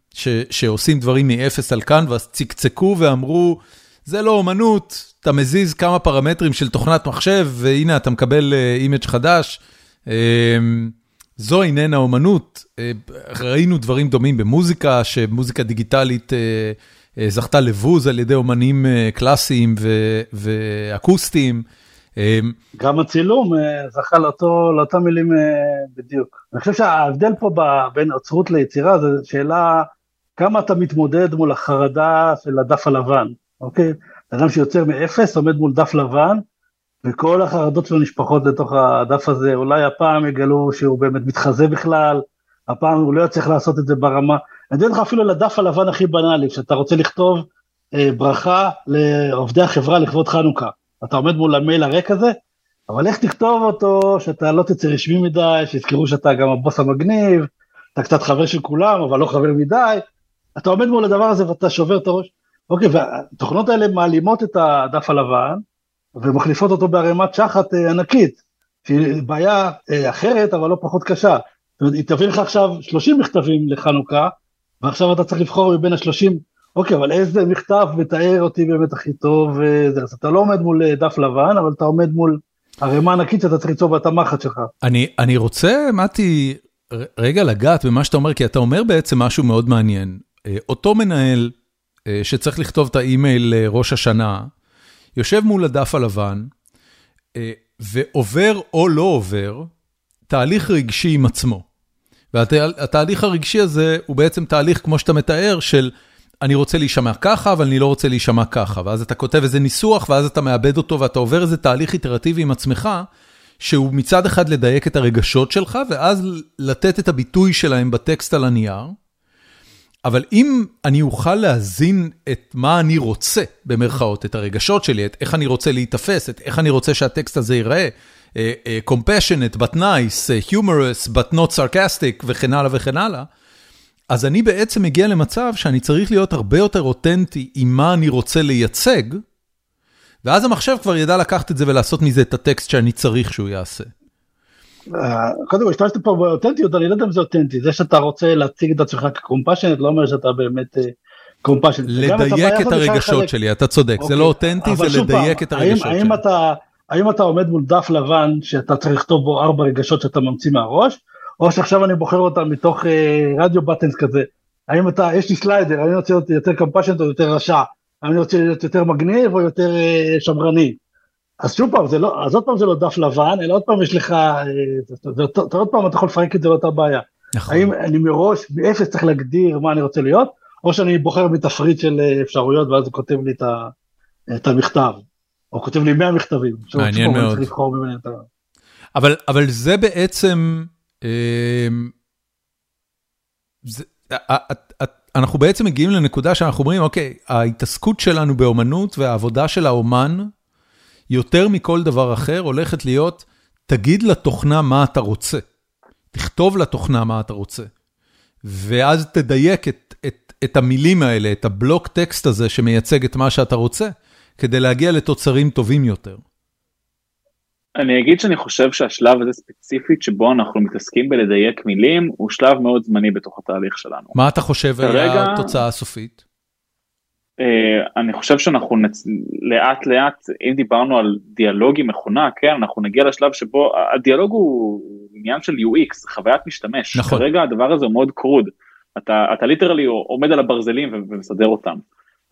שעושים דברים מאפס על קנבאס, צקצקו ואמרו, זה לא אומנות, אתה מזיז כמה פרמטרים של תוכנת מחשב, והנה אתה מקבל image חדש. אמ, זו איננה אומנות, אה, ראינו דברים דומים במוזיקה, שמוזיקה דיגיטלית אה, אה, זכתה לבוז על ידי אומנים קלאסיים ואקוסטיים. אמ, גם הצילום זכה לאותו, לאותם מילים בדיוק. אני חושב שההבדל פה בין עצרות ליצירה זה שאלה כמה אתה מתמודד מול החרדה של הדף הלבן, אוקיי? אדם שיוצר מאפס עומד מול דף לבן, וכל החרדות שלו נשפכות לתוך הדף הזה, אולי הפעם יגלו שהוא באמת מתחזה בכלל, הפעם הוא לא יצליח לעשות את זה ברמה, אני אתן לך אפילו לדף הלבן הכי בנאלי, כשאתה רוצה לכתוב אה, ברכה לעובדי החברה לכבוד חנוכה, אתה עומד מול המייל הריק הזה, אבל איך תכתוב אותו שאתה לא תצא רשמי מדי, שיזכרו שאתה גם הבוס המגניב, אתה קצת חבר של כולם, אבל לא חבר מדי, אתה עומד מול הדבר הזה ואתה שובר את הראש. אוקיי, והתוכנות האלה מעלימות את הדף הלבן ומחליפות אותו בערימת שחת אה, ענקית, שהיא בעיה אה, אחרת אבל לא פחות קשה. זאת אומרת, היא תביא לך עכשיו 30 מכתבים לחנוכה, ועכשיו אתה צריך לבחור מבין ה-30, אוקיי, אבל איזה מכתב מתאר אותי באמת הכי טוב, וזה, אז אתה לא עומד מול אה, דף לבן, אבל אתה עומד מול ערימה ענקית שאתה צריך ליצור בתמחת שלך. אני, אני רוצה, מתי, רגע לגעת במה שאתה אומר, כי אתה אומר בעצם משהו מאוד מעניין. אה, אותו מנהל אה, שצריך לכתוב את האימייל לראש השנה, יושב מול הדף הלבן, אה, ועובר או לא עובר תהליך רגשי עם עצמו. והתהליך הרגשי הזה הוא בעצם תהליך, כמו שאתה מתאר, של אני רוצה להישמע ככה, אבל אני לא רוצה להישמע ככה, ואז אתה כותב איזה ניסוח, ואז אתה מאבד אותו, ואתה עובר איזה תהליך איטרטיבי עם עצמך, שהוא מצד אחד לדייק את הרגשות שלך, ואז לתת את הביטוי שלהם בטקסט על הנייר. אבל אם אני אוכל להזין את מה אני רוצה, במרכאות, את הרגשות שלי, את איך אני רוצה להיתפס, את איך אני רוצה שהטקסט הזה ייראה, uh, uh, compassionate but nice, uh, humorous but not sarcastic וכן הלאה וכן הלאה, אז אני בעצם מגיע למצב שאני צריך להיות הרבה יותר אותנטי עם מה אני רוצה לייצג, ואז המחשב כבר ידע לקחת את זה ולעשות מזה את הטקסט שאני צריך שהוא יעשה. אה, קודם כל השתמשת פה באותנטיות אני לא יודע אם זה אותנטי זה שאתה רוצה להציג את עצמך כקומפשנט לא אומר שאתה באמת קומפשנט. לדייק את הרגשות שלי אתה צודק זה לא אוקיי, אותנטי זה לדייק את הרגשות שלי. האם אתה עומד מול דף לבן שאתה צריך לכתוב בו ארבע רגשות שאתה ממציא מהראש או שעכשיו אני בוחר אותם מתוך אה, רדיו בטנס כזה האם אתה יש לי סליידר אני רוצה להיות יותר קומפשנט או יותר רשע אני רוצה להיות יותר מגניב או יותר אה, שמרני. אז שוב פעם, זה לא, אז עוד פעם זה לא דף לבן, אלא עוד פעם יש לך, אה, אתה עוד פעם אתה יכול לפרק את זה לאותה בעיה. נכון. האם אני מראש, מאפס צריך להגדיר מה אני רוצה להיות, או שאני בוחר מתפריט של אה, אפשרויות ואז הוא כותב לי את המכתב, או כותב לי 100 מכתבים. מעניין מאוד. אבל, אבל זה בעצם, זה, אנחנו בעצם מגיעים לנקודה שאנחנו אומרים, אוקיי, ההתעסקות שלנו באומנות והעבודה של האומן, יותר מכל דבר אחר הולכת להיות, תגיד לתוכנה מה אתה רוצה. תכתוב לתוכנה מה אתה רוצה. ואז תדייק את, את, את המילים האלה, את הבלוק טקסט הזה שמייצג את מה שאתה רוצה, כדי להגיע לתוצרים טובים יותר. אני אגיד שאני חושב שהשלב הזה ספציפית שבו אנחנו מתעסקים בלדייק מילים הוא שלב מאוד זמני בתוך התהליך שלנו. מה אתה חושב כרגע, על התוצאה הסופית? אה, אני חושב שאנחנו נצ... לאט לאט אם דיברנו על דיאלוג עם מכונה כן אנחנו נגיע לשלב שבו הדיאלוג הוא עניין של UX חוויית משתמש. נכון. כרגע הדבר הזה הוא מאוד crude. אתה אתה literally עומד על הברזלים ומסדר אותם.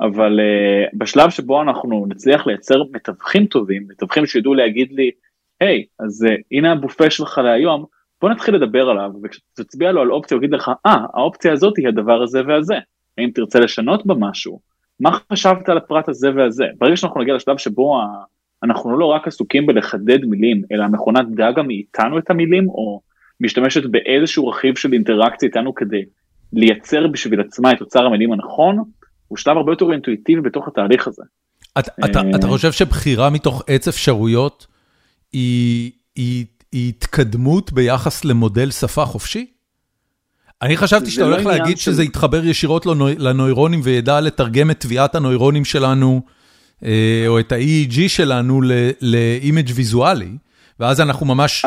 אבל uh, בשלב שבו אנחנו נצליח לייצר מתווכים טובים מתווכים שידעו להגיד לי היי hey, אז uh, הנה הבופה שלך להיום בוא נתחיל לדבר עליו. וכשתצביע לו על אופציה הוא יגיד לך אה ah, האופציה הזאת היא הדבר הזה והזה. האם תרצה לשנות בה משהו מה חשבת על הפרט הזה והזה ברגע שאנחנו נגיע לשלב שבו אנחנו לא רק עסוקים בלחדד מילים אלא המכונה דגה מאיתנו את המילים או משתמשת באיזשהו רכיב של אינטראקציה איתנו כדי לייצר בשביל עצמה את אוצר המילים הנכון הוא שלב הרבה יותר אינטואיטיבי בתוך התהליך הזה. אתה, אתה, אתה חושב שבחירה מתוך עץ אפשרויות היא, היא, היא התקדמות ביחס למודל שפה חופשי? אני חשבתי שאתה הולך לא להגיד שזה יתחבר ישירות לנוירונים וידע לתרגם את תביעת הנוירונים שלנו, אה, או את ה-EEG שלנו לאימג' ויזואלי, ואז אנחנו ממש,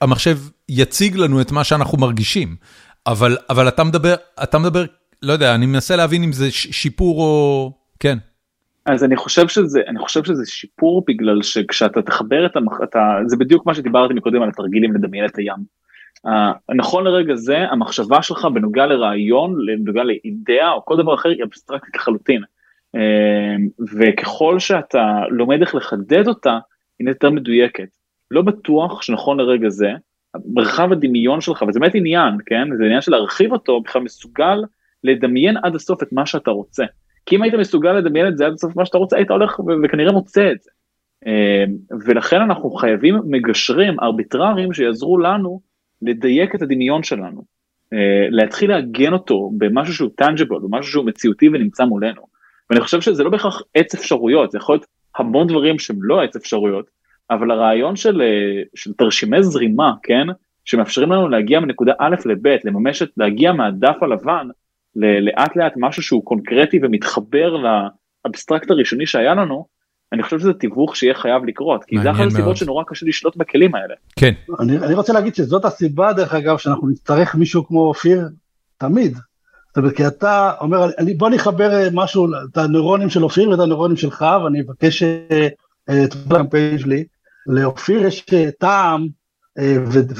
המחשב יציג לנו את מה שאנחנו מרגישים. אבל אתה מדבר, אתה מדבר, לא יודע, אני מנסה להבין אם זה שיפור או... כן. אז אני חושב שזה, אני חושב שזה שיפור בגלל שכשאתה תחבר את המח... אתה, זה בדיוק מה שדיברתי מקודם על התרגילים לדמיין את הים. Uh, נכון לרגע זה המחשבה שלך בנוגע לרעיון, בנוגע לאידאה או כל דבר אחר היא אבסטרקטית לחלוטין. Uh, וככל שאתה לומד איך לחדד אותה, היא יותר מדויקת. לא בטוח שנכון לרגע זה, מרחב הדמיון שלך, וזה באמת עניין, כן? זה עניין של להרחיב אותו, בכלל מסוגל לדמיין עד הסוף את מה שאתה רוצה. כי אם היית מסוגל לדמיין את זה עד הסוף מה שאתה רוצה, היית הולך וכנראה מוצא את זה. Uh, ולכן אנחנו חייבים מגשרים ארביטרריים שיעזרו לנו לדייק את הדמיון שלנו, אה, להתחיל לעגן אותו במשהו שהוא טנג'יבל, במשהו שהוא מציאותי ונמצא מולנו. ואני חושב שזה לא בהכרח עץ אפשרויות, זה יכול להיות המון דברים שהם לא עץ אפשרויות, אבל הרעיון של, אה, של תרשימי זרימה, כן, שמאפשרים לנו להגיע מנקודה א' לב', לממש את, להגיע מהדף הלבן, לאט לאט משהו שהוא קונקרטי ומתחבר לאבסטרקט הראשוני שהיה לנו, אני חושב שזה תיווך שיהיה חייב לקרות, כי זה אחת הסיבות שנורא קשה לשלוט בכלים האלה. כן. אני, אני רוצה להגיד שזאת הסיבה דרך אגב שאנחנו נצטרך מישהו כמו אופיר תמיד. זאת אומרת, כי אתה אומר, אני, בוא נחבר אה, משהו, את הנוירונים של אופיר ואת הנוירונים שלך, ואני אבקש אה, את הקמפיין שלי. לאופיר יש אה, טעם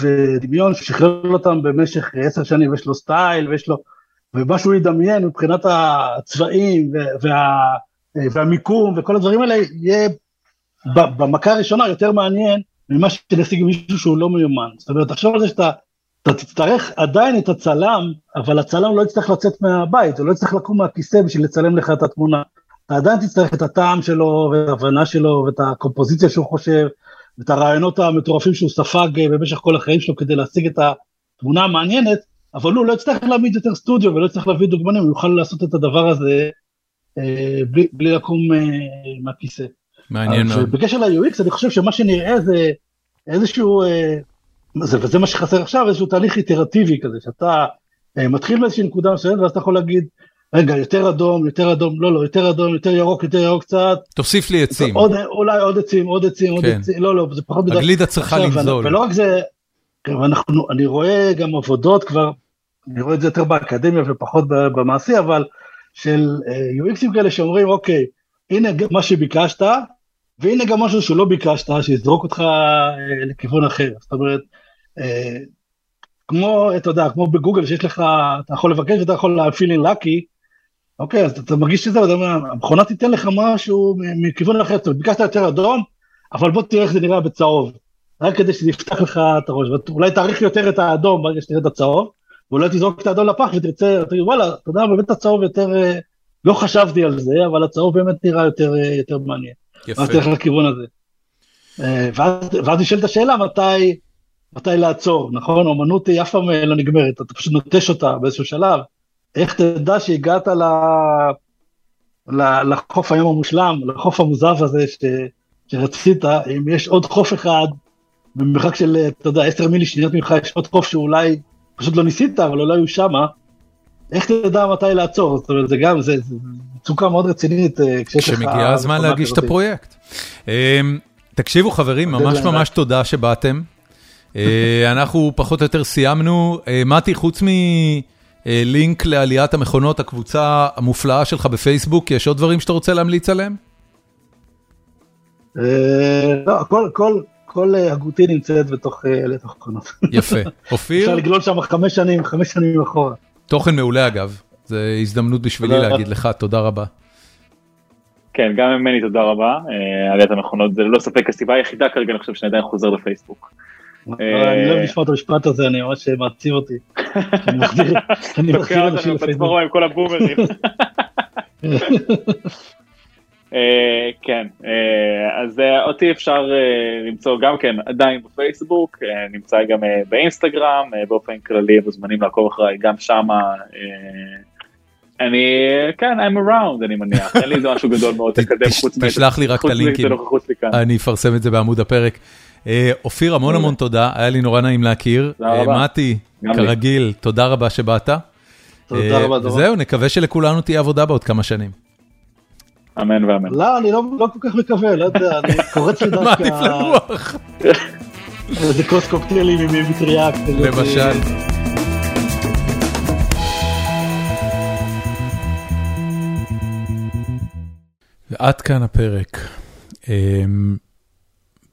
ודמיון ששחרר אותם במשך עשר שנים, ויש לו סטייל, ויש לו, ומה שהוא ידמיין מבחינת הצבעים וה... אה, והמיקום וכל הדברים האלה יהיה במכה הראשונה יותר מעניין ממה שנשיג מישהו שהוא לא מיומן. זאת אומרת, תחשוב על זה שאתה אתה תצטרך עדיין את הצלם, אבל הצלם לא יצטרך לצאת מהבית, הוא לא יצטרך לקום מהכיסא בשביל לצלם לך את התמונה. אתה עדיין תצטרך את הטעם שלו, ואת ההבנה שלו, ואת הקומפוזיציה שהוא חושב, ואת הרעיונות המטורפים שהוא ספג במשך כל החיים שלו כדי להשיג את התמונה המעניינת, אבל הוא לא יצטרך להעמיד יותר סטודיו ולא יצטרך להביא דוגמנים, הוא יוכל לעשות את הדבר הזה אה, בלי, בלי לקום אה, מהכיסא. מעניין מאוד. בקשר ל-UX אני חושב שמה שנראה זה איזשהו, אה, זה, וזה מה שחסר עכשיו, איזשהו תהליך איטרטיבי כזה, שאתה אה, מתחיל באיזושהי נקודה מסוימת ואז אתה יכול להגיד, רגע, יותר אדום, יותר אדום, לא, לא, יותר אדום, יותר ירוק, יותר ירוק קצת. תוסיף לי עצים. עוד, אולי עוד עצים, עוד עצים, עוד כן. עצים, לא, לא, זה פחות מדי. הגלידה צריכה לגזול. ולא רק זה, כן, ואנחנו, אני רואה גם עבודות כבר, אני רואה את זה יותר באקדמיה ופחות במעשי, אבל של אה, UXים כאלה שאומרים, אוקיי, הנה מה שביקשת, והנה גם משהו שלא ביקשת, שיזרוק אותך אה, לכיוון אחר. זאת אומרת, אה, כמו, אתה יודע, כמו בגוגל שיש לך, אתה יכול לבקש ואתה יכול in lucky, אוקיי, אז אתה, אתה מרגיש את זה, ואתה אומר, המכונה תיתן לך משהו מכיוון אחר, אומרת, ביקשת יותר אדום, אבל בוא תראה איך זה נראה בצהוב. רק כדי שזה יפתח לך את הראש, ואולי תעריך יותר את האדום ברגע שתראה את הצהוב, ואולי תזרוק את האדום לפח ותרצה, תגיד וואלה, אתה יודע, באמת הצהוב יותר, אה, לא חשבתי על זה, אבל הצהוב באמת נראה יותר, אה, יותר מעניין. יפה. אז תלך לכיוון הזה. אה, ואז, נשאלת השאלה מתי, מתי לעצור, נכון? אומנות היא אף פעם לא נגמרת, אתה פשוט נוטש אותה באיזשהו שלב. איך תדע שהגעת ל... לחוף היום המושלם, לחוף המוזר הזה ש... שרצית, אם יש עוד חוף אחד, במרחק של, אתה יודע, עשר מילי שניות ממך, יש עוד חוף שאולי פשוט לא ניסית, אבל אולי הוא שמה, איך תדע מתי לעצור? זאת אומרת, זה גם, זה מצוקה מאוד רצינית אה, כשיש לך... כשמגיע הזמן להגיש את. הפרויקט. אמ, תקשיבו חברים, ממש ממש תודה שבאתם. אה, אנחנו פחות או יותר סיימנו. אה, מתי, חוץ מלינק לעליית המכונות, הקבוצה המופלאה שלך בפייסבוק, יש עוד דברים שאתה רוצה להמליץ עליהם? לא, כל, כל, כל אה, הגותי נמצאת בתוך אה, עליית המכונות. יפה. אפשר אופיר, לגלול שם חמש שנים, חמש שנים אחורה. תוכן מעולה אגב. זו הזדמנות בשבילי. להגיד לך תודה רבה. כן, גם ממני תודה רבה. אה, עליית המכונות זה ללא ספק הסיבה היחידה כרגע, אני חושב שאני עדיין חוזר לפייסבוק. אה, אני לא אוהב לשמוע את המשפט הזה, אני ממש אה, מעציב אותי. אני מחזיר אני מחזיר תוקע אנשים אותנו לפייסבוק. בצבורה עם כל הבומרים. אה, כן, אה, אז אה, אותי אפשר למצוא גם כן עדיין בפייסבוק, נמצא גם באינסטגרם, באופן כללי מוזמנים לעקוב אחריי גם שמה. אני, כן, I'm around אני מניח, אין לי איזה משהו גדול מאוד לקדם חוץ תשלח לי רק את הלינקים. כאן. אני אפרסם את זה בעמוד הפרק. אופיר, המון המון תודה, היה לי נורא נעים להכיר. מתי. כרגיל, תודה רבה שבאת. תודה רבה, דורון. זהו, נקווה שלכולנו תהיה עבודה בעוד כמה שנים. אמן ואמן. לא, אני לא לא כל כך מקווה, לא יודע, אני קורץ לי מעדיף דווקא לנוח, איזה כוס קוקטיילים עם מטריה. למשל. ועד כאן הפרק. אמ,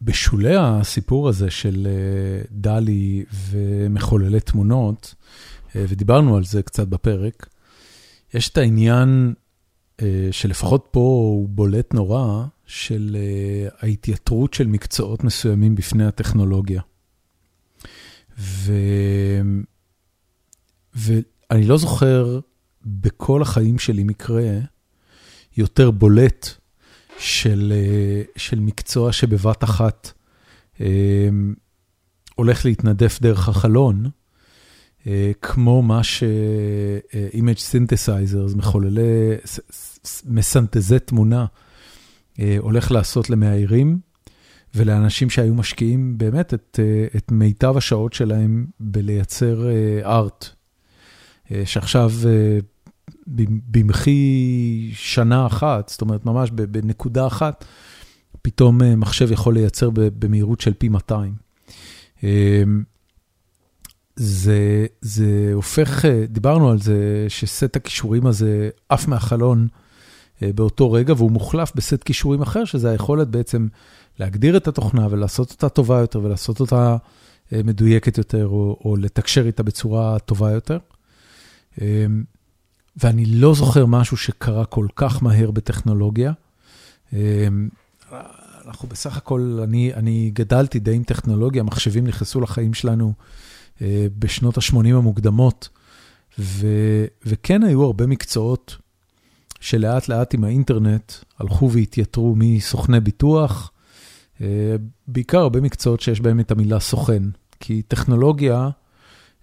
בשולי הסיפור הזה של אה, דלי ומחוללי תמונות, אה, ודיברנו על זה קצת בפרק, יש את העניין שלפחות פה הוא בולט נורא, של אה, ההתייתרות של מקצועות מסוימים בפני הטכנולוגיה. ו... ואני לא זוכר בכל החיים שלי מקרה יותר בולט של, אה, של מקצוע שבבת אחת אה, הולך להתנדף דרך החלון, אה, כמו מה ש-image synthesizers, מחוללי, מסנתזי תמונה, אה, הולך לעשות למאיירים, ולאנשים שהיו משקיעים באמת את, אה, את מיטב השעות שלהם בלייצר ארט, שעכשיו אה, במחי שנה אחת, זאת אומרת ממש בנקודה אחת, פתאום אה, מחשב יכול לייצר במהירות של פי 200. אה, זה, זה הופך, אה, דיברנו על זה שסט הכישורים הזה עף מהחלון אה, באותו רגע, והוא מוחלף בסט כישורים אחר, שזה היכולת בעצם להגדיר את התוכנה ולעשות אותה טובה יותר ולעשות אותה אה, מדויקת יותר, או, או לתקשר איתה בצורה טובה יותר. אה, ואני לא זוכר משהו שקרה כל כך מהר בטכנולוגיה. אה, אנחנו בסך הכל, אני, אני גדלתי די עם טכנולוגיה, מחשבים נכנסו לחיים שלנו בשנות ה-80 המוקדמות, ו, וכן היו הרבה מקצועות שלאט לאט עם האינטרנט הלכו והתייתרו מסוכני ביטוח, בעיקר הרבה מקצועות שיש בהם את המילה סוכן, כי טכנולוגיה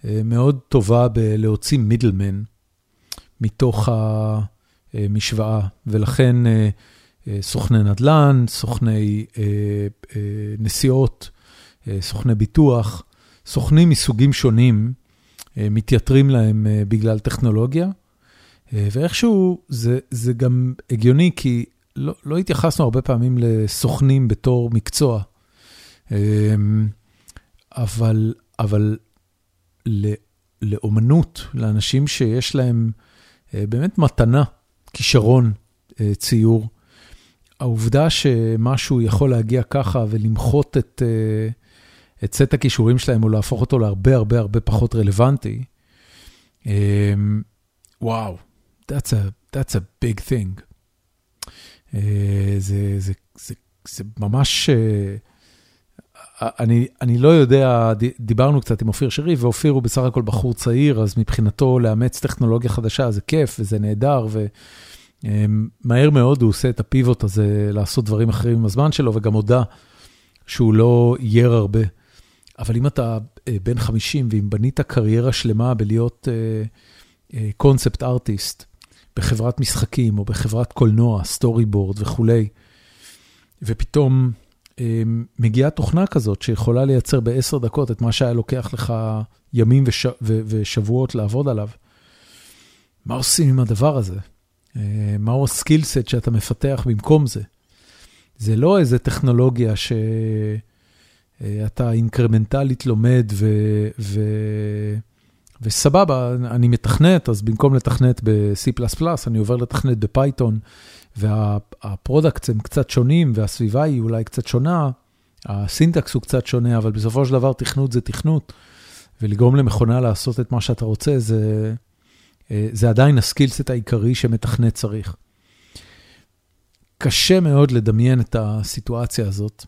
מאוד טובה בלהוציא מידלמן מתוך המשוואה, ולכן סוכני נדל"ן, סוכני נסיעות, סוכני ביטוח, סוכנים מסוגים שונים מתייתרים להם בגלל טכנולוגיה, ואיכשהו זה, זה גם הגיוני, כי לא, לא התייחסנו הרבה פעמים לסוכנים בתור מקצוע, אבל, אבל לאומנות, לאנשים שיש להם באמת מתנה, כישרון, ציור, העובדה שמשהו יכול להגיע ככה ולמחות את, את סט הכישורים שלהם, או להפוך אותו להרבה הרבה הרבה פחות רלוונטי, וואו, that's a, that's a big thing. זה, זה, זה, זה ממש, אני, אני לא יודע, דיברנו קצת עם אופיר שרי, ואופיר הוא בסך הכל בחור צעיר, אז מבחינתו לאמץ טכנולוגיה חדשה זה כיף וזה נהדר, ומהר מאוד הוא עושה את הפיבוט הזה לעשות דברים אחרים עם הזמן שלו, וגם הודה שהוא לא אייר הרבה. אבל אם אתה בן 50 ואם בנית קריירה שלמה בלהיות קונספט uh, ארטיסט, uh, בחברת משחקים או בחברת קולנוע, סטורי בורד וכולי, ופתאום מגיעה תוכנה כזאת שיכולה לייצר בעשר דקות את מה שהיה לוקח לך ימים וש... ושבועות לעבוד עליו. מה עושים עם הדבר הזה? מהו הסקילסט שאתה מפתח במקום זה? זה לא איזה טכנולוגיה שאתה אינקרמנטלית לומד ו... ו... וסבבה, אני מתכנת, אז במקום לתכנת ב-C++, אני עובר לתכנת ב Python, וה products הם קצת שונים, והסביבה היא אולי קצת שונה, ה syntax הוא קצת שונה, אבל בסופו של דבר תכנות זה תכנות, ולגרום למכונה לעשות את מה שאתה רוצה, זה, זה עדיין ה skill set העיקרי שמתכנת צריך. קשה מאוד לדמיין את הסיטואציה הזאת.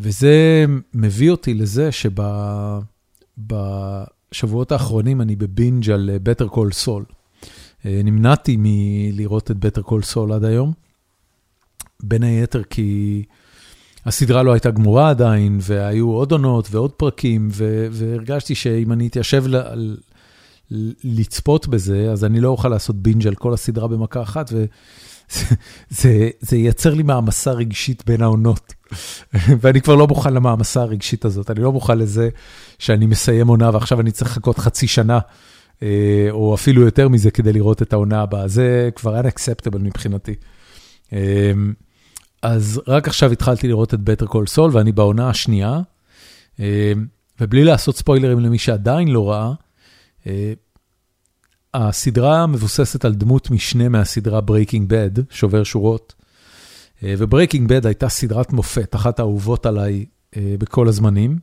וזה מביא אותי לזה שבשבועות האחרונים אני בבינג' על Better Call Saul. נמנעתי מלראות את Better Call Saul עד היום, בין היתר כי הסדרה לא הייתה גמורה עדיין, והיו עוד עונות ועוד פרקים, והרגשתי שאם אני אתיישב ל- לצפות בזה, אז אני לא אוכל לעשות בינג' על כל הסדרה במכה אחת, וזה זה ייצר לי מעמסה רגשית בין העונות. ואני כבר לא מוכן למעמסה הרגשית הזאת, אני לא מוכן לזה שאני מסיים עונה ועכשיו אני צריך לחכות חצי שנה, או אפילו יותר מזה כדי לראות את העונה הבאה, זה כבר unacceptable מבחינתי. אז רק עכשיו התחלתי לראות את Better Call Saul ואני בעונה השנייה, ובלי לעשות ספוילרים למי שעדיין לא ראה, הסדרה מבוססת על דמות משנה מהסדרה Breaking Bad, שובר שורות. ו Breaking Bad הייתה סדרת מופת, אחת האהובות עליי בכל הזמנים.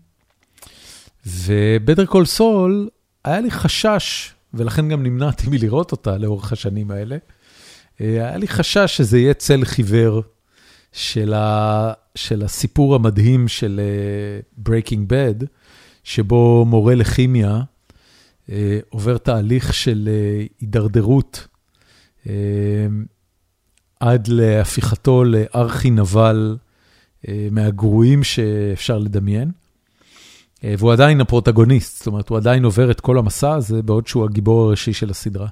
ו Better Call Saul, היה לי חשש, ולכן גם נמנעתי מלראות אותה לאורך השנים האלה, היה לי חשש שזה יהיה צל חיוור של, ה, של הסיפור המדהים של Breaking Bad, שבו מורה לכימיה עובר תהליך של הידרדרות. עד להפיכתו לארכי נבל מהגרועים שאפשר לדמיין. והוא עדיין הפרוטגוניסט, זאת אומרת, הוא עדיין עובר את כל המסע הזה, בעוד שהוא הגיבור הראשי של הסדרה.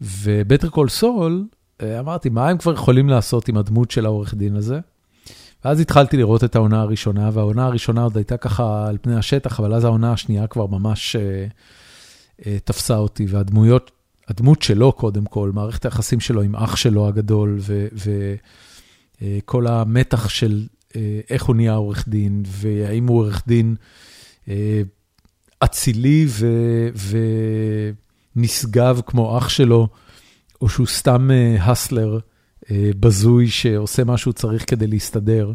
ובטר קול סול, אמרתי, מה הם כבר יכולים לעשות עם הדמות של העורך דין הזה? ואז התחלתי לראות את העונה הראשונה, והעונה הראשונה עוד הייתה ככה על פני השטח, אבל אז העונה השנייה כבר ממש תפסה אותי, והדמויות הדמות שלו קודם כל, מערכת היחסים שלו עם אח שלו הגדול, וכל המתח של איך הוא נהיה עורך דין, והאם הוא עורך דין אצילי ונשגב כמו אח שלו, או שהוא סתם הסלר בזוי שעושה מה שהוא צריך כדי להסתדר.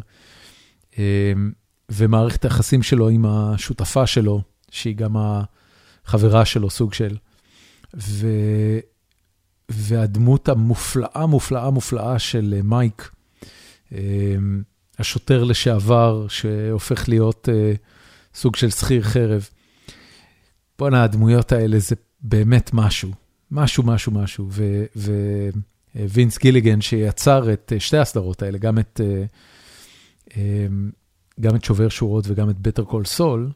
ומערכת היחסים שלו עם השותפה שלו, שהיא גם החברה שלו, סוג של. ו... והדמות המופלאה, מופלאה, מופלאה של מייק, השוטר לשעבר שהופך להיות סוג של שכיר חרב. בואנה, הדמויות האלה זה באמת משהו, משהו, משהו, משהו. ווינס גיליגן שיצר את שתי הסדרות האלה, גם את, גם את שובר שורות וגם את Better Call Saul,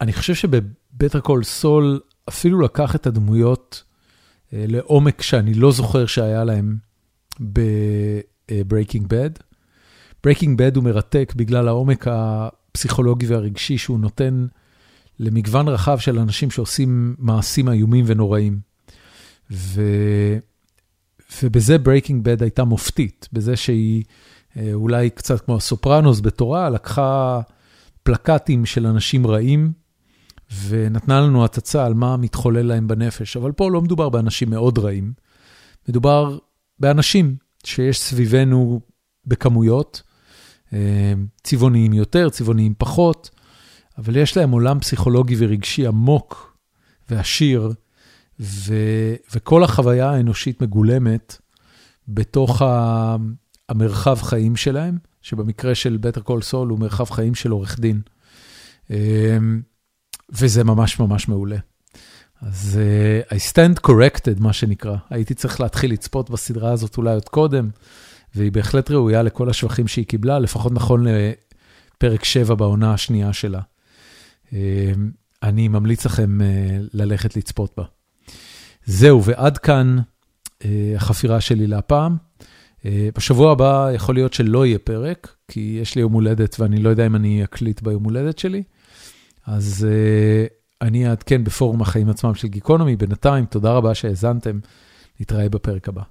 אני חושב שב Better Call Saul אפילו לקח את הדמויות לעומק שאני לא זוכר שהיה להם ב Breaking Bad. Breaking Bad הוא מרתק בגלל העומק הפסיכולוגי והרגשי שהוא נותן למגוון רחב של אנשים שעושים מעשים איומים ונוראים. ו... ובזה Breaking Bad הייתה מופתית, בזה שהיא אולי קצת כמו הסופרנוס בתורה, לקחה פלקטים של אנשים רעים ונתנה לנו הצצה על מה מתחולל להם בנפש. אבל פה לא מדובר באנשים מאוד רעים, מדובר באנשים שיש סביבנו בכמויות, צבעוניים יותר, צבעוניים פחות, אבל יש להם עולם פסיכולוגי ורגשי עמוק ועשיר, ו, וכל החוויה האנושית מגולמת בתוך ה, המרחב חיים שלהם, שבמקרה של Better Call Saul הוא מרחב חיים של עורך דין. וזה ממש ממש מעולה. אז uh, I stand corrected, מה שנקרא. הייתי צריך להתחיל לצפות בסדרה הזאת אולי עוד קודם, והיא בהחלט ראויה לכל השבחים שהיא קיבלה, לפחות נכון לפרק 7 בעונה השנייה שלה. אה, אני ממליץ לכם אה, ללכת לצפות בה. זהו, ועד כאן אה, החפירה שלי להפעם. אה, בשבוע הבא יכול להיות שלא יהיה פרק, כי יש לי יום הולדת ואני לא יודע אם אני אקליט ביום הולדת שלי. אז אה, אני אעדכן בפורום החיים עצמם של גיקונומי. בינתיים, תודה רבה שהאזנתם, נתראה בפרק הבא.